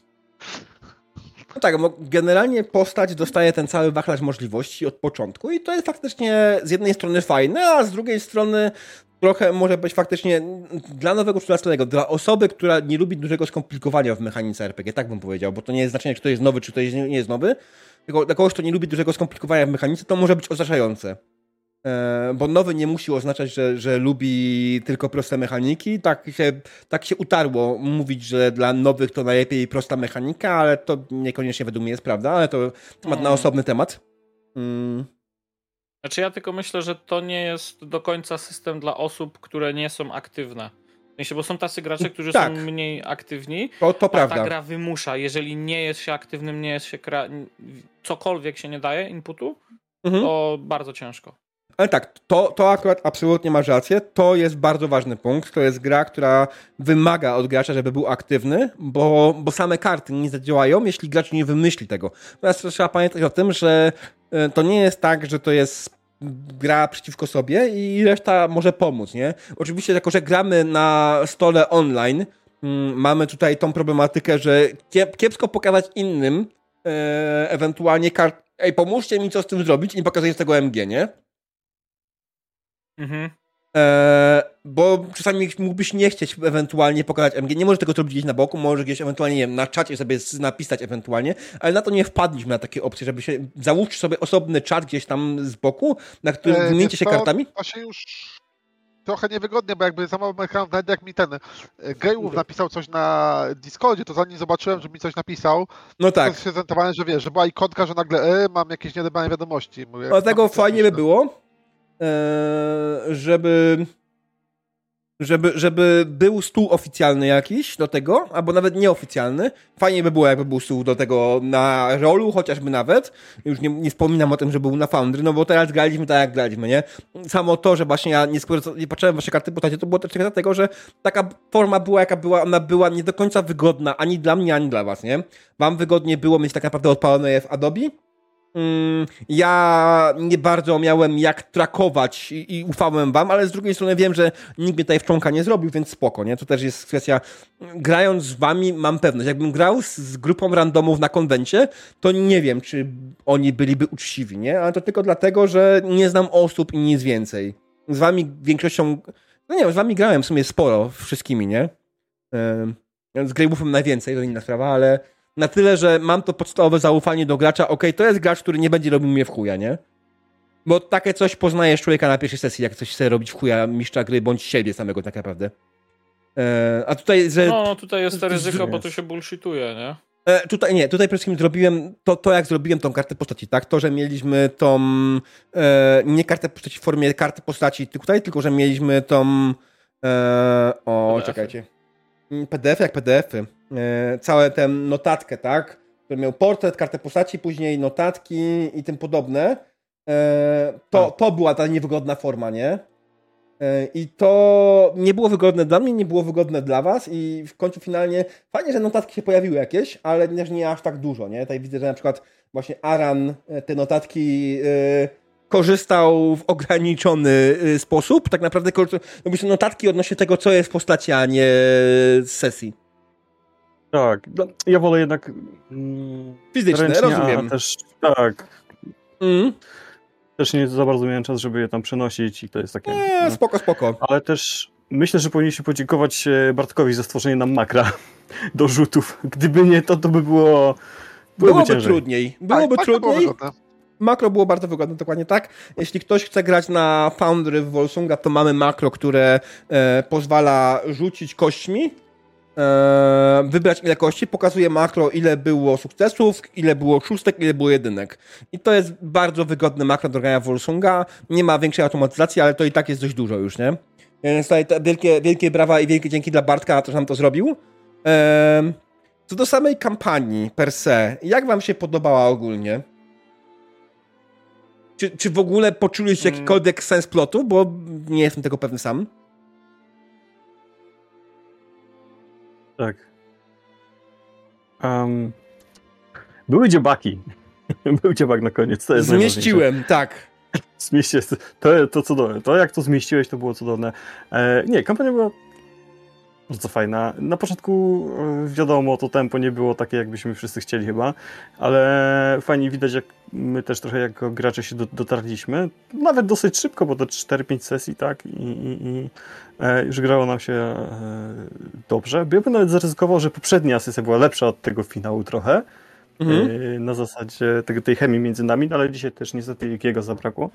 No tak, bo generalnie postać dostaje ten cały wachlarz możliwości od początku i to jest faktycznie z jednej strony fajne, a z drugiej strony trochę może być faktycznie dla nowego czytelnego, dla osoby, która nie lubi dużego skomplikowania w mechanice RPG, tak bym powiedział, bo to nie jest znaczenie, czy to jest nowy, czy to nie jest nowy, tylko dla kogoś, kto nie lubi dużego skomplikowania w mechanice, to może być oznaczające. E, bo nowy nie musi oznaczać, że, że lubi tylko proste mechaniki. Tak się, tak się utarło mówić, że dla nowych to najlepiej prosta mechanika, ale to niekoniecznie według mnie jest prawda, ale to temat na mm. osobny temat. Mm. Znaczy ja tylko myślę, że to nie jest do końca system dla osób, które nie są aktywne. W sensie, bo są tacy gracze, którzy tak. są mniej aktywni. To, to prawda. Ta gra wymusza. Jeżeli nie jest się aktywnym, nie jest się. cokolwiek się nie daje inputu, mhm. to bardzo ciężko. Ale tak, to, to akurat absolutnie masz rację. To jest bardzo ważny punkt. To jest gra, która wymaga od gracza, żeby był aktywny, bo, bo same karty nie zadziałają, jeśli gracz nie wymyśli tego. Teraz trzeba pamiętać o tym, że e, to nie jest tak, że to jest gra przeciwko sobie i reszta może pomóc, nie? Oczywiście, jako że gramy na stole online, mm, mamy tutaj tą problematykę, że kiepsko pokazać innym e, ewentualnie kart. Ej, pomóżcie mi co z tym zrobić i nie pokazać tego MG, nie? Mhm. E, bo czasami mógłbyś nie chcieć ewentualnie pokazać MG. Nie możesz tego zrobić gdzieś na boku, możesz gdzieś ewentualnie nie wiem, na czacie sobie napisać ewentualnie, ale na to nie wpadliśmy na takie opcje, żeby się załóż sobie osobny czat gdzieś tam z boku, na którym e, wymieńcie się kartami. To się już trochę niewygodnie, bo jakby za mało ekran, nawet jak mi ten e, Gejów napisał coś na Discordzie, to zanim zobaczyłem, że mi coś napisał, no tak. to się zorientowałem, że wiesz, że była ikonka, że nagle e, mam jakieś nieodebrane wiadomości. Mówię, Dlatego fajnie by było, E, żeby żeby, żeby był stół oficjalny jakiś do tego, albo nawet nieoficjalny. Fajnie by było, jakby był stół do tego na rolu, chociażby nawet. Już nie, nie wspominam o tym, że był na Foundry, no bo teraz graliśmy tak, jak graliśmy, nie? Samo to, że właśnie ja nie, nie patrzyłem wasze karty postaci, to było też dlatego, że taka forma była, jaka była, ona była nie do końca wygodna ani dla mnie, ani dla was, nie? Wam wygodnie było mieć tak naprawdę odpalone w Adobe, ja nie bardzo miałem jak trakować i, i, ufałem wam, ale z drugiej strony wiem, że nikt mnie tutaj wczonka nie zrobił, więc spoko, nie? To też jest kwestia, grając z wami mam pewność. Jakbym grał z, z grupą randomów na konwencie, to nie wiem, czy oni byliby uczciwi, nie? Ale to tylko dlatego, że nie znam osób i nic więcej. Z wami większością, no nie wiem, z wami grałem w sumie sporo, wszystkimi, nie? Z Greybufem najwięcej, to inna sprawa, ale na tyle, że mam to podstawowe zaufanie do gracza, ok, to jest gracz, który nie będzie robił mnie w chuja, nie? Bo takie coś poznajesz człowieka na pierwszej sesji, jak coś chce robić w chuja mistrza gry, bądź siebie samego tak naprawdę. E, a tutaj, że... No, tutaj jest to ryzyko, bo to się bullshituje, nie? E, tutaj nie, tutaj przede wszystkim zrobiłem to, to, jak zrobiłem tą kartę postaci, tak? To, że mieliśmy tą e, nie kartę postaci w formie karty postaci tutaj, tylko że mieliśmy tą e, o, PDF-y. czekajcie. Mm, PDF jak PDF-y. E, całe tę notatkę, tak? Który miał portret, kartę postaci, później notatki i tym podobne. E, to, tak. to była ta niewygodna forma, nie? E, I to nie było wygodne dla mnie, nie było wygodne dla was i w końcu finalnie fajnie, że notatki się pojawiły jakieś, ale też nie aż tak dużo, nie? Tutaj widzę, że na przykład właśnie Aran te notatki korzystał w ograniczony sposób. Tak naprawdę robi sobie notatki odnośnie tego, co jest w postaci, a nie z sesji. Tak, ja wolę jednak mm, fizyczne, ręcznie, rozumiem. też tak. Mm. Też nie za bardzo miałem czas, żeby je tam przenosić i to jest takie. Nie, no. spoko, spoko. Ale też myślę, że powinniśmy podziękować e, Bartkowi za stworzenie nam makra do rzutów. Gdyby nie to, to by było. Byłoby, byłoby trudniej. Byłoby tak, trudniej. Makro było bardzo wygodne, dokładnie tak. Jeśli ktoś chce grać na Foundry w Volsunga, to mamy makro, które e, pozwala rzucić kośćmi wybrać ile kości, pokazuje makro, ile było sukcesów, ile było szóstek, ile było jedynek. I to jest bardzo wygodne makro do grania Volsunga. Nie ma większej automatyzacji, ale to i tak jest dość dużo już, nie? Więc tutaj wielkie, wielkie brawa i wielkie dzięki dla Bartka że nam to zrobił. E, co do samej kampanii per se, jak wam się podobała ogólnie? Czy, czy w ogóle poczuliście hmm. jakikolwiek sens plotu? Bo nie jestem tego pewny sam. Tak. Um, były dziobaki. Był dziobak na koniec. To jest Zmieściłem, tak. Zmieściłeś. To, to cudowne. To jak to zmieściłeś, to było cudowne. E, nie, kampania była bardzo fajna. Na początku e, wiadomo, to tempo nie było takie, jakbyśmy wszyscy chcieli chyba, ale fajnie widać, jak my też trochę jako gracze się do, dotarliśmy. Nawet dosyć szybko, bo to 4-5 sesji, tak? I, i, i e, już grało nam się e, dobrze. Ja bym nawet zaryzykował, że poprzednia sesja była lepsza od tego finału trochę. Mhm. Na zasadzie tej chemii między nami, no ale dzisiaj też niestety jego zabrakło.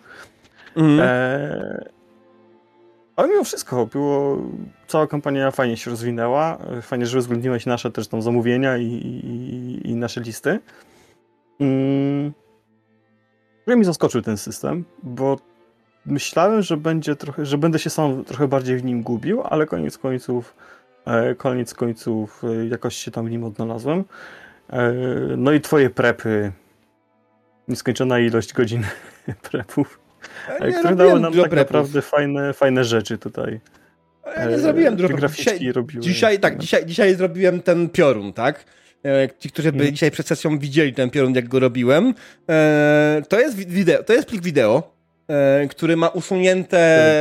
Mhm. E, ale mimo wszystko, było, cała kampania fajnie się rozwinęła. Fajnie, że uwzględniłeś nasze też tam zamówienia i, i, i nasze listy. Mm. mi zaskoczył ten system, bo myślałem, że będzie trochę, że będę się sam trochę bardziej w nim gubił, ale koniec końców e, koniec końców e, jakoś się tam w nim odnalazłem. E, no i twoje prepy, nieskończona ilość godzin prepów ja które dały nam tak naprawdę fajne, fajne rzeczy tutaj. Ja nie zrobiłem dużo dzisiaj, dzisiaj, tak, dzisiaj, dzisiaj zrobiłem ten piorun, tak? E, ci, którzy by hmm. dzisiaj przed sesją widzieli ten piorun, jak go robiłem. E, to jest wideo, to jest plik wideo, e, który ma usunięte.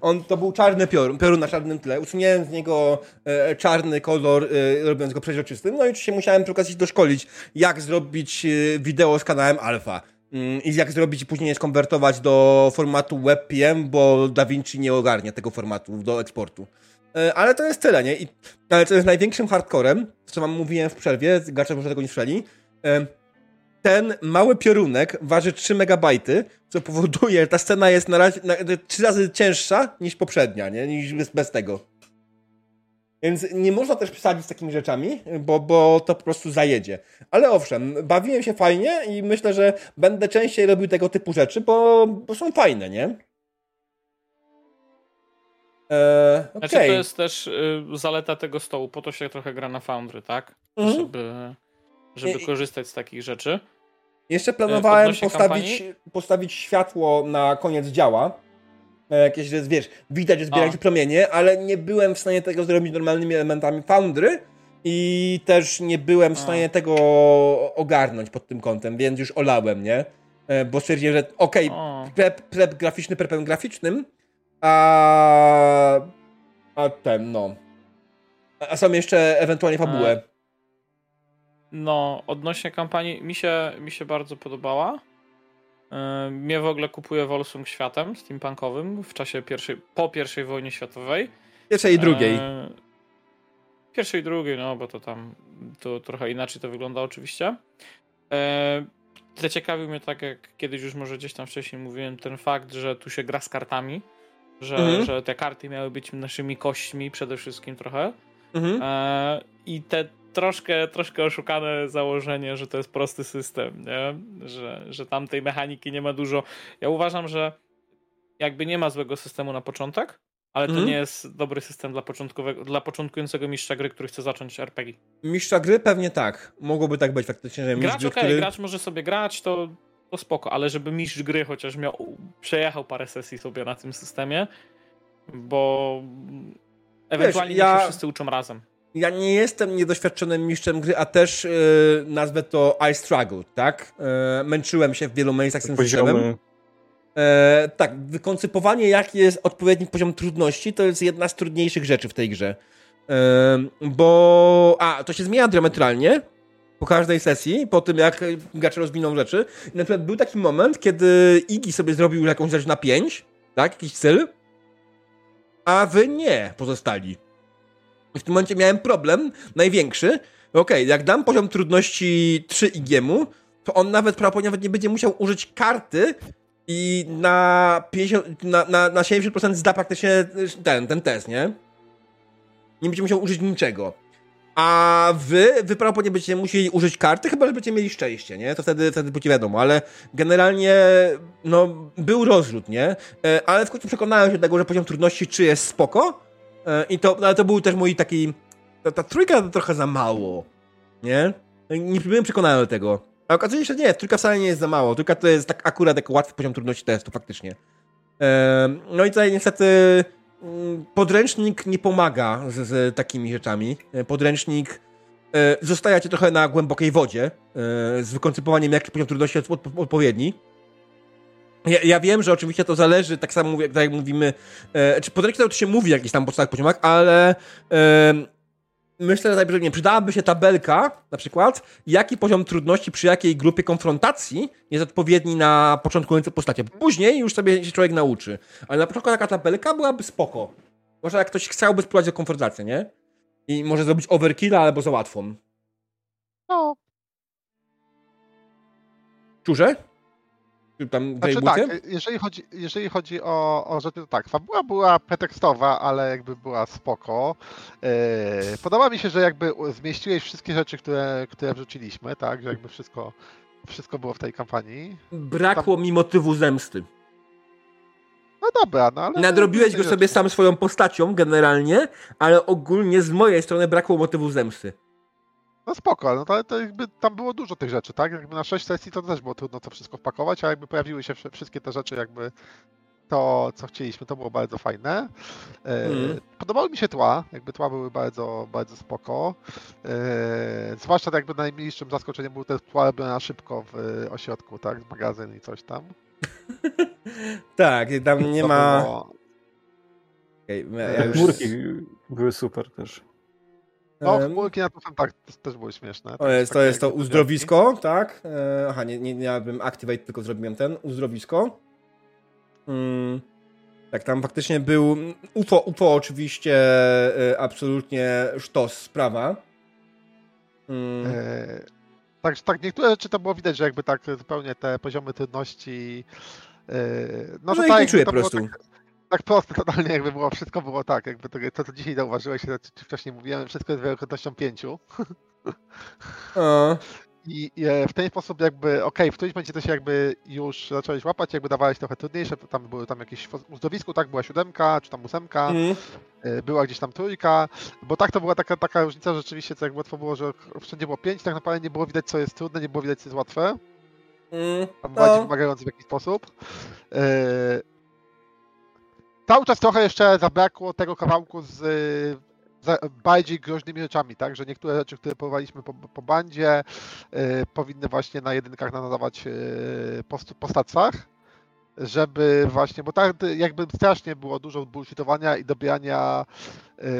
On to był czarny piorun, piorun na czarnym tle. Usunięłem z niego czarny kolor, robiąc go przeźroczystym. No i oczywiście musiałem przy okazji doszkolić, jak zrobić wideo z kanałem Alpha. Mm, i jak zrobić i później je skonwertować do formatu WebPM, bo DaVinci nie ogarnia tego formatu do eksportu. E, ale to jest tyle, nie? I, ale to jest największym hardcorem, co wam mówiłem w przerwie, gracze może tego nie słyszeli. E, ten mały piorunek waży 3 megabajty, co powoduje, że ta scena jest na razie na, 3 razy cięższa niż poprzednia, nie? Niż bez, bez tego. Więc nie można też przesadzić z takimi rzeczami, bo, bo to po prostu zajedzie. Ale owszem, bawiłem się fajnie i myślę, że będę częściej robił tego typu rzeczy, bo, bo są fajne, nie? Eee, okay. Znaczy to jest też y, zaleta tego stołu, po to się trochę gra na Foundry, tak? Mhm. Żeby, żeby I, korzystać z takich rzeczy. Jeszcze planowałem postawić, postawić światło na koniec działa. E, jakieś, że wiesz, widać, że zbierają się promienie, ale nie byłem w stanie tego zrobić normalnymi elementami Foundry i też nie byłem w stanie A. tego ogarnąć pod tym kątem, więc już olałem, nie? E, bo stwierdziłem, że okej, okay, prep, prep graficzny prepem graficznym, a, a ten, no. A są jeszcze ewentualnie fabułę. No, odnośnie kampanii, mi się, mi się bardzo podobała. E, mnie w ogóle kupuje Volsung światem steampunkowym w czasie pierwszej, po pierwszej wojnie światowej. Pierwszej i drugiej. E, pierwszej i drugiej, no bo to tam to trochę inaczej to wygląda oczywiście. E, zaciekawił mnie tak, jak kiedyś już może gdzieś tam wcześniej mówiłem, ten fakt, że tu się gra z kartami, że, mhm. że te karty miały być naszymi kośćmi przede wszystkim trochę. Mhm. E, I te troszkę, troszkę oszukane założenie, że to jest prosty system, nie? Że, że tam tej mechaniki nie ma dużo. Ja uważam, że jakby nie ma złego systemu na początek, ale to mhm. nie jest dobry system dla, początkowego, dla początkującego mistrza gry, który chce zacząć RPG. Mistrza gry pewnie tak. Mogłoby tak być faktycznie, że gracz, gry, okay, który... gracz może sobie grać, to, to spoko, ale żeby mistrz gry chociaż miał, przejechał parę sesji sobie na tym systemie, bo ewentualnie Wiesz, ja... się wszyscy uczą razem ja nie jestem niedoświadczonym mistrzem gry, a też yy, nazwę to I struggled, tak? Yy, męczyłem się w wielu miejscach z tym systemem. Yy, tak, wykoncypowanie jaki jest odpowiedni poziom trudności to jest jedna z trudniejszych rzeczy w tej grze. bo... A, to się zmienia diametralnie po każdej sesji, po tym jak gracze rozwiną rzeczy. I na przykład był taki moment, kiedy Iggy sobie zrobił jakąś rzecz na 5, tak? Jakiś cel, a wy nie pozostali. W tym momencie miałem problem, największy. Okej, okay, jak dam poziom trudności 3 igiemu, to on nawet prawdopodobnie nawet nie będzie musiał użyć karty i na, 50, na, na, na 70% zda praktycznie ten, ten test, nie? Nie będzie musiał użyć niczego. A wy, wy prawdopodobnie będziecie musieli użyć karty, chyba że będziecie mieli szczęście, nie? To wtedy, wtedy będzie wiadomo, ale generalnie, no, był rozrzut, nie? E, ale w końcu przekonałem się do tego, że poziom trudności 3 jest spoko, I to, ale to był też mój taki. Ta, ta trójka to trochę za mało. Nie? Nie byłem przekonany do tego. A okazuje się, że nie, trójka wcale nie jest za mało. Trójka to jest tak akurat jak łatwy poziom trudności testu, faktycznie. E, no i tutaj niestety mm, podręcznik nie pomaga z, z takimi rzeczami. E, podręcznik zostaje cię trochę na głębokiej wodzie z wykoncypowaniem, jaki poziom trudności jest odpowiedni. Ja, ja, wiem, że oczywiście to zależy, tak samo jak, tak jak mówimy, e, czy podręcznik to się mówi w jakichś tam podstawowych poziomach, ale e, myślę, że najpierw nie przydałaby się tabelka, na przykład, jaki poziom trudności przy jakiej grupie konfrontacji jest odpowiedni na początkujące postacie. Później już sobie się człowiek nauczy. Ale na początku taka tabelka byłaby spoko. Może jak ktoś chciałby spróbować o konfrontację, nie? I może zrobić overkill albo za łatwą. No. Czurze? Tam znaczy, tak, jeżeli chodzi, jeżeli chodzi o, o rzeczy, to tak, fabuła była pretekstowa, ale jakby była spoko. Yy, podoba mi się, że jakby zmieściłeś wszystkie rzeczy, które, które wrzuciliśmy, tak, że jakby wszystko, wszystko było w tej kampanii. Brakło Tam... mi motywu zemsty. No dobra, no ale... Nadrobiłeś go sobie sam swoją postacią generalnie, ale ogólnie z mojej strony brakło motywu zemsty. No spoko, no to, to jakby tam było dużo tych rzeczy, tak? Jakby na 6 sesji to też było trudno to wszystko wpakować, a jakby pojawiły się wszystkie te rzeczy jakby to, co chcieliśmy, to było bardzo fajne. Mm. Podobały mi się tła, jakby tła były bardzo, bardzo spoko. E, zwłaszcza jakby najmniejszym zaskoczeniem był te tła robione na szybko w ośrodku, tak? Z magazyn i coś tam. tak, tam nie to ma... Było... Okay, ja już... Chmurki były super też. No, chmurki na to tak, też były śmieszne. To jest to, jest to uzdrowisko, tak? E, aha, nie, nie miałbym Activate, tylko zrobiłem ten, uzdrowisko. Mm, tak, tam faktycznie był UFO, UFO oczywiście e, absolutnie sztos sprawa. Mm. E, tak, tak, niektóre rzeczy to było widać, że jakby tak zupełnie te poziomy trudności e, no, no, tak, nie czuję po prostu. Tak, tak proste totalnie jakby było, wszystko było tak, jakby to, to co dzisiaj zauważyłeś, czy wcześniej mówiłem, wszystko jest wielokrotnością pięciu. I, I, w ten sposób jakby, okej, okay, w którymś momencie to się jakby już zacząłeś łapać, jakby dawałeś trochę trudniejsze, tam były tam jakieś w uzdowisku, tak, była siódemka, czy tam ósemka, mm. była gdzieś tam trójka, bo tak to była taka, taka różnica, że rzeczywiście co jak łatwo było, że wszędzie było pięć, tak naprawdę nie było widać co jest trudne, nie było widać co jest łatwe. Mm. Tam no. bardziej wymagający w jakiś sposób. Yy, cały czas trochę jeszcze zabrakło tego kawałku z bardziej groźnymi rzeczami, tak? Że niektóre rzeczy, które próbowaliśmy po, po bandzie, y, powinny właśnie na jedynkach nadawać y, po, po stacjach, żeby właśnie, bo tak jakby strasznie było dużo bullshitowania i dobierania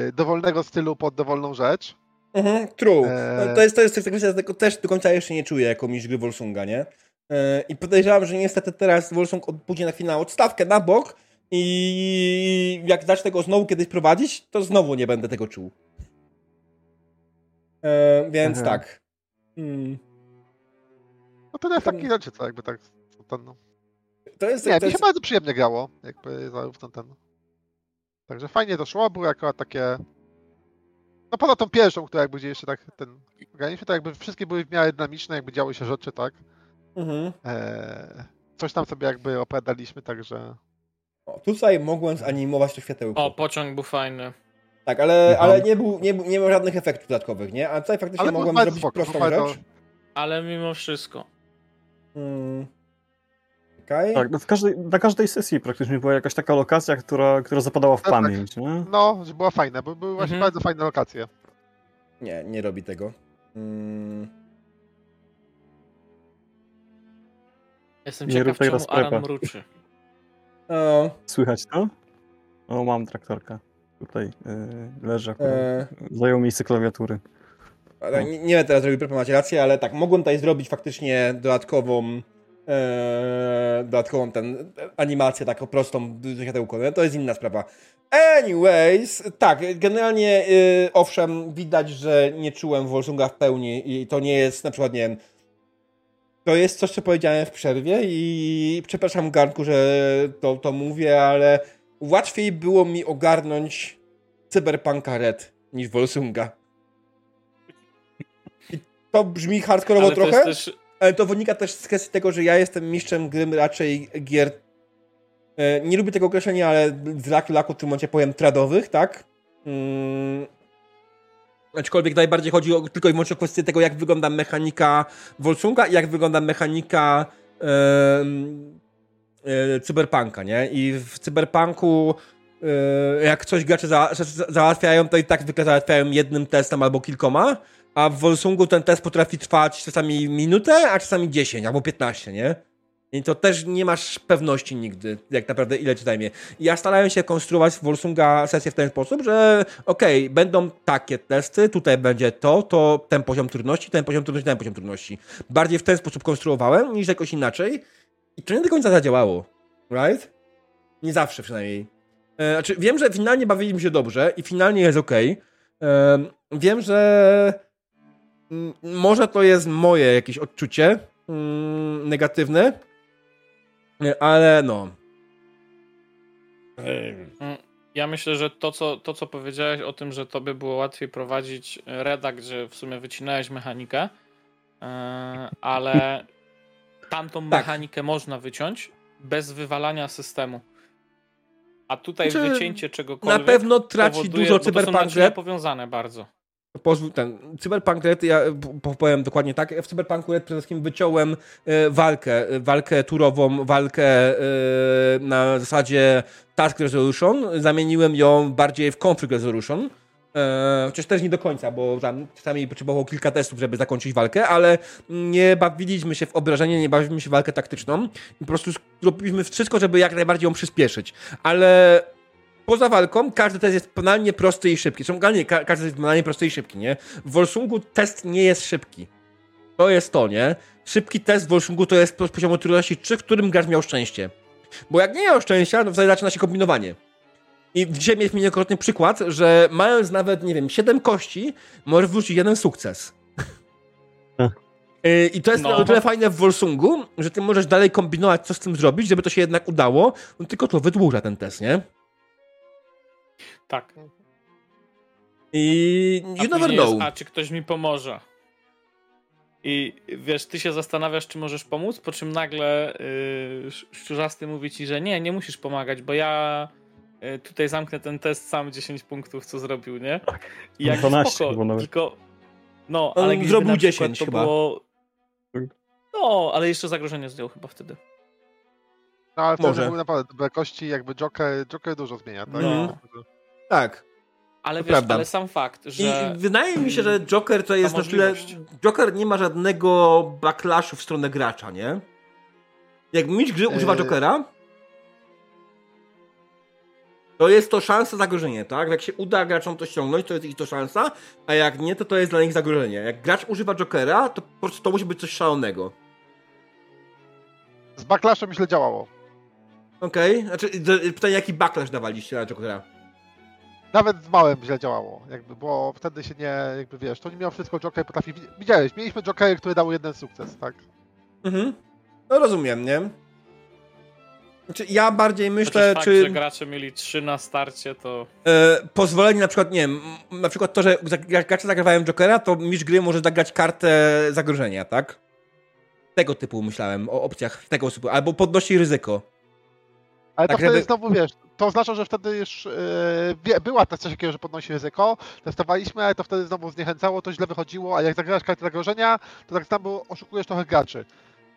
y, dowolnego stylu pod dowolną rzecz. Mhm, true. E... To jest, to jest kwestia, tego też do końca jeszcze nie czuję jako mistrz gry Wolsunga, nie? E... I podejrzewam, że niestety teraz Wolsung pójdzie na chwilę odstawkę na bok, i jak zacznę go znowu kiedyś prowadzić, to znowu nie będę tego czuł. E, więc Aha. tak. Hmm. No to jest taki rzeczy, co jakby tak. Ten, no. To jest, nie, to mi się bardzo przyjemnie grało, jakby zarówno ten. Także fajnie to szło, było jako takie. No poza tą pierwszą, która jakby gdzieś jeszcze tak ten organizm, to jakby wszystkie były w miarę dynamiczne, jakby działy się rzeczy, tak. Mhm. E, coś tam sobie jakby opowiadaliśmy, także o, tutaj mogłem zanimować to światełko. O, pociąg był fajny. Tak, ale, mhm. ale nie, był, nie, nie miał żadnych efektów dodatkowych, nie? A tutaj faktycznie ale mogłem zrobić spoko, prostą rzecz. Ale mimo wszystko. Hmm. Okay. Tak, no w każdej, na każdej sesji praktycznie była jakaś taka lokacja, która, która zapadała w tak, pamięć, tak. nie? No, była fajna, bo były właśnie mhm. bardzo fajne lokacje. Nie, nie robi tego. Hmm. Jestem ciekaw, czemu Aran mruczy. O. Słychać to? O, mam traktorka. Tutaj yy, leży. E... Zajął miejsce klawiatury. Ale nie, nie będę teraz robił propos, macie rację, ale tak, mogłem tutaj zrobić faktycznie dodatkową e, dodatkową ten, animację taką prostą do światełko, to jest inna sprawa. Anyways, tak, generalnie yy, owszem, widać, że nie czułem Wolsunga w pełni i to nie jest na przykład, nie wiem, to jest coś, co powiedziałem w przerwie i przepraszam Garnku, że to, to mówię, ale łatwiej było mi ogarnąć Cyberpunka Red niż Volsunga. I to brzmi hardkorowo trochę, też... ale to wynika też z kwestii tego, że ja jestem mistrzem gry raczej gier e, nie lubię tego określenia, ale z laku laku w tym momencie powiem tradowych, tak? Aczkolwiek najbardziej chodzi o, tylko i wyłącznie o kwestię tego, jak wygląda mechanika Wolsunga i jak wygląda mechanika e, Cyberpunka, nie? I w Cyberpunku e, jak coś gracze za, załatwiają, to i tak zwykle załatwiają jednym testem albo kilkoma, a w Wolsungu ten test potrafi trwać czasami minutę, a czasami 10 albo 15, nie? I to też nie masz pewności nigdy, jak naprawdę ile ci zajmie. Ja starałem się konstruować w Wolsunga sesję w ten sposób, że okej, okay, będą takie testy, tutaj będzie to, to ten poziom trudności, ten poziom trudności, ten poziom trudności. Bardziej w ten sposób konstruowałem niż jakoś inaczej i to nie do końca zadziałało, right? Nie zawsze przynajmniej. E, znaczy, wiem, że finalnie bawiliśmy się dobrze i finalnie jest ok. E, wiem, że może to jest moje jakieś odczucie mm, negatywne, ale no. Mm, ja myślę, że to co, to, co powiedziałeś o tym, że to by było łatwiej prowadzić redak, że w sumie wycinałeś mechanikę, e, ale tamtą tak. mechanikę można wyciąć bez wywalania systemu. A tutaj znaczy, wycięcie czegokolwiek. Na pewno traci powoduje, dużo cyberpunk. To są powiązane bardzo pozwól ten Cyberpunk Red, ja powiem dokładnie tak, w Cyberpunku Red przede wszystkim wyciąłem e, walkę, e, walkę turową, walkę e, na zasadzie Task Resolution, zamieniłem ją bardziej w Conflict Resolution, chociaż też nie do końca, bo tam czasami potrzebowało kilka testów, żeby zakończyć walkę, ale nie bawiliśmy się w obrażenie, nie bawiliśmy się w walkę taktyczną. I po prostu zrobiliśmy wszystko, żeby jak najbardziej ją przyspieszyć, ale poza walką każdy test jest banalnie prosty i szybki. Są generalnie ka każdy jest banalnie prosty i szybki, nie? W Wolsungu test nie jest szybki. To jest to, nie? Szybki test w Wolsungu to jest z poziomu trudności 3, w którym gracz miał szczęście. Bo jak nie miał szczęścia, to wtedy zaczyna się kombinowanie. I dzisiaj mieliśmy niejednokrotny przykład, że mając nawet, nie wiem, 7 kości, możesz wrócić jeden sukces. Y, I to jest no. o tyle fajne w Wolsungu, że ty możesz dalej kombinować, co z tym zrobić, żeby to się jednak udało, no tylko to wydłuża ten test, nie? Tak. I you a never know. Jest, a czy ktoś mi pomoże? I wiesz, ty się zastanawiasz, czy możesz pomóc, po czym nagle yy, szczurzasty mówi ci, że nie, nie musisz pomagać, bo ja yy, tutaj zamknę ten test sam 10 punktów, co zrobił, nie? I jak 12 spoko, nawet. tylko no, ale On zrobił 10 chyba. Było... No, ale jeszcze zagrożenie zdjął chyba wtedy. No, ale wtedy Może. naprawdę dobre kości, jakby Joker, Joker dużo zmienia, tak? No. Tak. Ale wiesz, ale sam fakt, że... I wydaje mi się, że Joker to jest na tyle... Joker nie ma żadnego backlashu w stronę gracza, nie? Jak mistrz gry używa yy. Jokera, to jest to szansa zagrożenie, tak? Jak się uda graczom to ściągnąć, to jest ich to szansa, a jak nie, to to jest dla nich zagrożenie. Jak gracz używa Jokera, to po prostu to musi być coś szalonego. Z backlashem źle działało. Okej, okay. znaczy pytanie, jaki backlash dawaliście na Jokera? Nawet z małym źle działało, jakby, bo wtedy się nie, jakby wiesz, to nie miał wszystko Joker potrafi... Widziałeś, mieliśmy Jokery, które dały jeden sukces, tak? Mhm. No rozumiem, nie? Znaczy, ja bardziej myślę, fakt, czy... że gracze mieli trzy na starcie, to... E, pozwolenie na przykład, nie wiem, na przykład to, że gracze zagrywają Jokera, to mistrz gry może zagrać kartę zagrożenia, tak? Tego typu myślałem, o opcjach tego typu, albo podnosi ryzyko. Ale tak, to wtedy żeby... znowu, wiesz, to oznacza, że wtedy już yy, była też coś takiego, że podnosi ryzyko, testowaliśmy, ale to wtedy znowu zniechęcało, to źle wychodziło, a jak zagrasz kartę zagrożenia, to tak samo oszukujesz trochę graczy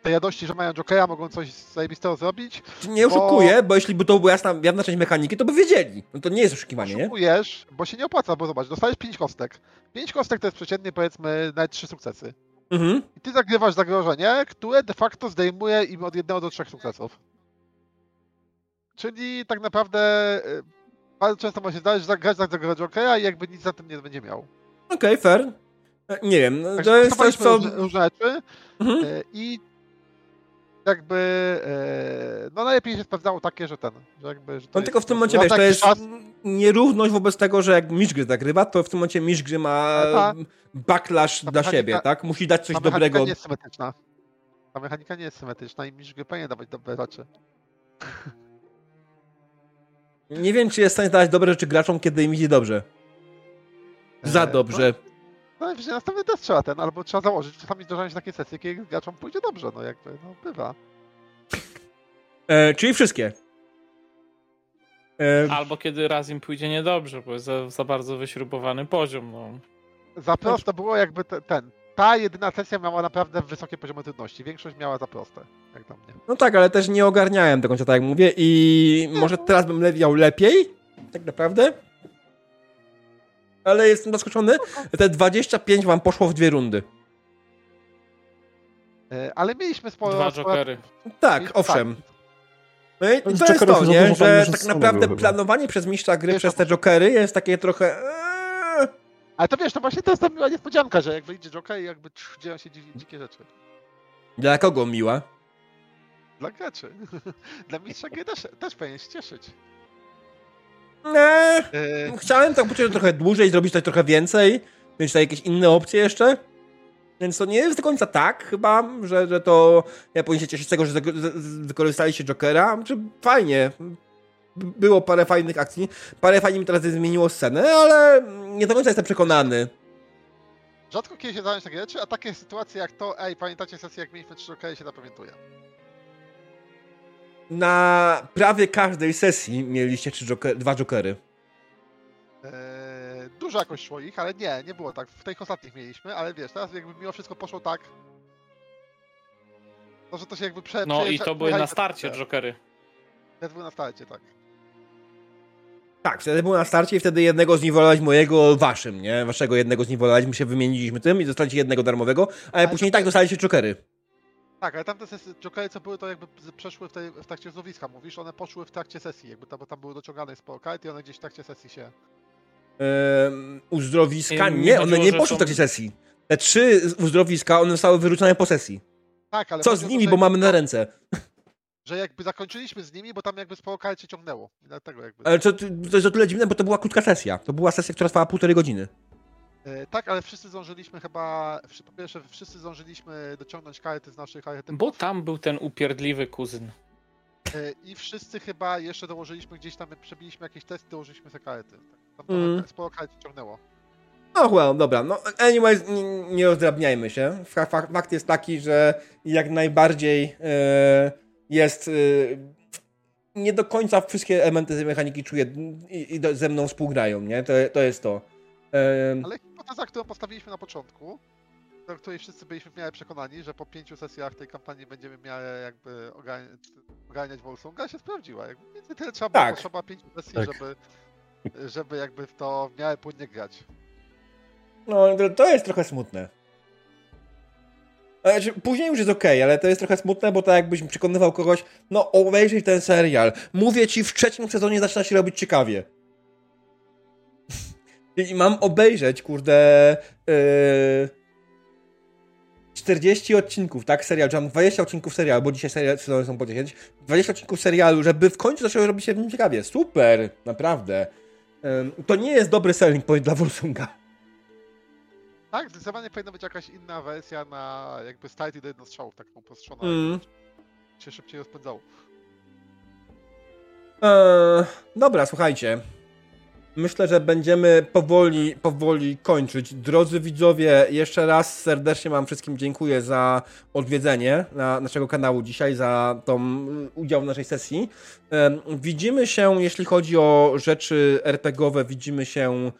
tej radości, że mają Jokera, mogą coś zajebistego zrobić. Nie oszukuję, bo... bo jeśli by to była jasna, jasna część mechaniki, to by wiedzieli. No to nie jest oszukiwanie, nie? Oszukujesz, bo się nie opłaca, bo zobacz, dostajesz 5 kostek. 5 kostek to jest przeciętnie, powiedzmy, nawet 3 sukcesy. Mhm. I ty zagrywasz zagrożenie, które de facto zdejmuje im od jednego do trzech sukcesów. Czyli tak naprawdę y, bardzo często może się zdarzyć, że zagrać za Jokera i jakby nic za tym nie będzie miał. Okej, okay, fair. E, nie wiem, no, to jest coś, co... Różne rzeczy mhm. Y, i jakby e, no najlepiej się sprawdzało takie, że ten, że jakby... Że no tylko w tym momencie, wiesz, to jest czas... nierówność wobec tego, że jak mistrz gry zagrywa, to w tym momencie mistrz gry ma ta, backlash dla siebie, tak? Musi dać coś ta dobrego. Ta nie jest symetryczna. Ta mechanika nie jest symetryczna i mistrz gry powinien dawać dobre rzeczy. Nie wiem, czy jest w stanie dawać dobre rzeczy graczom, kiedy im idzie dobrze. Za e, dobrze. No, no i następny też trzeba ten, albo trzeba założyć. Czasami zdarzają się takie sesje, kiedy graczom pójdzie dobrze, no jakby, no bywa. E, czyli wszystkie. E... Albo kiedy raz im pójdzie niedobrze, bo jest za, za bardzo wyśrubowany poziom, no. Za prosto było jakby te, ten. Ta jedyna sesja miała naprawdę wysokie poziomy trudności. Większość miała za proste, jak dla mnie. No tak, ale też nie ogarniałem do końca, tak jak mówię i może teraz bym lewiał lepiej, tak naprawdę ale jestem zaskoczony. Te 25 wam poszło w dwie rundy. E, ale mieliśmy sporo... Dwa jokery. Tak, owszem. No i to jest to, nie? Że tak naprawdę planowanie przez mistrza gry wiesz, przez te jokery jest takie trochę... Eee. Ale to wiesz, to właśnie to jest ta miła niespodzianka, że jak wyjdzie joker i jakby dzieją się dzikie rzeczy. Dla kogo miła? Dla graczy. Dla mistrza gry też, też powinien się cieszyć. Nie. Yy. Chciałem tak poczuć trochę dłużej, zrobić coś trochę więcej, mieć tutaj jakieś inne opcje jeszcze. Więc to nie jest do końca tak chyba, że, że to ja powinien się cieszyć z tego, że wykorzystaliście Jokera. Czy znaczy, fajnie. Było parę fajnych akcji. Parę fajnie mi teraz zmieniło scenę, ale nie do końca jestem przekonany. Rzadko kiedy się zdarzają takie rzeczy, a takie sytuacje jak to, ej, pamiętacie sesję, jak mieliśmy trzy Jokery, się zapamiętuje na prawie każdej sesji mieliście trzy joker, dwa jokery. Eee, dużo jakoś szło ich, ale nie, nie było tak. W tych ostatnich mieliśmy, ale wiesz, teraz jakby mimo wszystko poszło tak, no, że to się jakby prze... No i to były na starcie jokery. Te były na starcie, tak. Tak, wtedy było na starcie i wtedy jednego zniwolować mojego waszym, nie? Waszego jednego zniwolowaliśmy się, wymieniliśmy tym i dostaliście jednego darmowego, ale, ale później i tak dostaliście jokery. Tak, ale tamte sesje, Jokery co były, to jakby przeszły w, tej, w trakcie mówisz, one poszły w trakcie sesji, jakby tam, bo tam były dociągane sporo kart i one gdzieś w trakcie sesji się... Ehm, uzdrowiska? Nie, one nie poszły w trakcie sesji. Te trzy uzdrowiska, one zostały wyrzucone po sesji. Tak, ale... Co z nimi, bo mamy na ręce? Że jakby zakończyliśmy z nimi, bo tam jakby sporo kart się ciągnęło. Dlatego jakby... Ale to, to jest o tyle dziwne, bo to była krótka sesja. To była sesja, która trwała półtorej godziny. E, tak, ale wszyscy zdążyliśmy chyba, po pierwsze wszyscy zdążyliśmy dociągnąć karty z naszych archetypów. Bo tam był ten upierdliwy kuzyn. E, I wszyscy chyba jeszcze dołożyliśmy gdzieś tam, przebiliśmy jakieś testy, dołożyliśmy te karty. Tam mm. sporo kart ciągnęło. No well, dobra, no anyways, nie, nie rozdrabniajmy się. Fakt jest taki, że jak najbardziej e, jest e, nie do końca wszystkie elementy tej mechaniki czuję i, i do, ze mną współgrają, nie? To, to jest to. E... Ale hipoteza, którą postawiliśmy na początku, do której wszyscy byliśmy w miarę przekonani, że po pięciu sesjach tej kampanii będziemy miarę jakby ogarniać, Wolsunga, się sprawdziła. Jakby więcej tyle trzeba tak. było, potrzeba pięciu sesji, tak. żeby, żeby jakby w to w miarę płynnie grać. No, to jest trochę smutne. Znaczy, później już jest okej, okay, ale to jest trochę smutne, bo tak jakbyś przekonywał kogoś, no obejrzyj ten serial. Mówię ci, w trzecim sezonie zaczyna się robić ciekawie. I mam obejrzeć, kurde, yy, 40 odcinków, tak, serial, czy mam 20 odcinków serialu, bo dzisiaj serial, sezony są po 10, 20 odcinków serialu, żeby w końcu zaczęło robić się w nim ciekawie. Super, naprawdę. Yy, to nie jest dobry selling point dla Wolsunga. Tak, zdecydowanie powinna być jakaś inna wersja na jakby start i do jednostrzałów, taką postrzoną, mm. się szybciej rozpędzało. Eee, dobra, słuchajcie. Myślę, że będziemy powoli, powoli kończyć. Drodzy widzowie, jeszcze raz serdecznie Wam wszystkim dziękuję za odwiedzenie na naszego kanału dzisiaj, za tą udział w naszej sesji. Widzimy się, jeśli chodzi o rzeczy RPGowe, widzimy się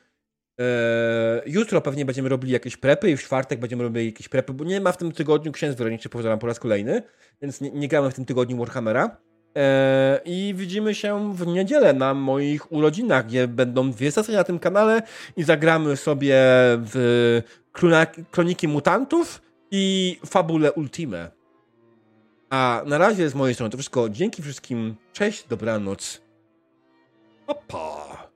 Eee, jutro pewnie będziemy robili jakieś prepy i w czwartek będziemy robili jakieś prepy, bo nie ma w tym tygodniu księdz wyroniczy, powtarzam po raz kolejny, więc nie, nie gramy w tym tygodniu Warhammera. Eee, I widzimy się w niedzielę na moich urodzinach, gdzie będą dwie sesje na tym kanale i zagramy sobie w Kroniki Mutantów i Fabule Ultime. A na razie z mojej strony to wszystko. Dzięki wszystkim. Cześć, dobranoc. Opa.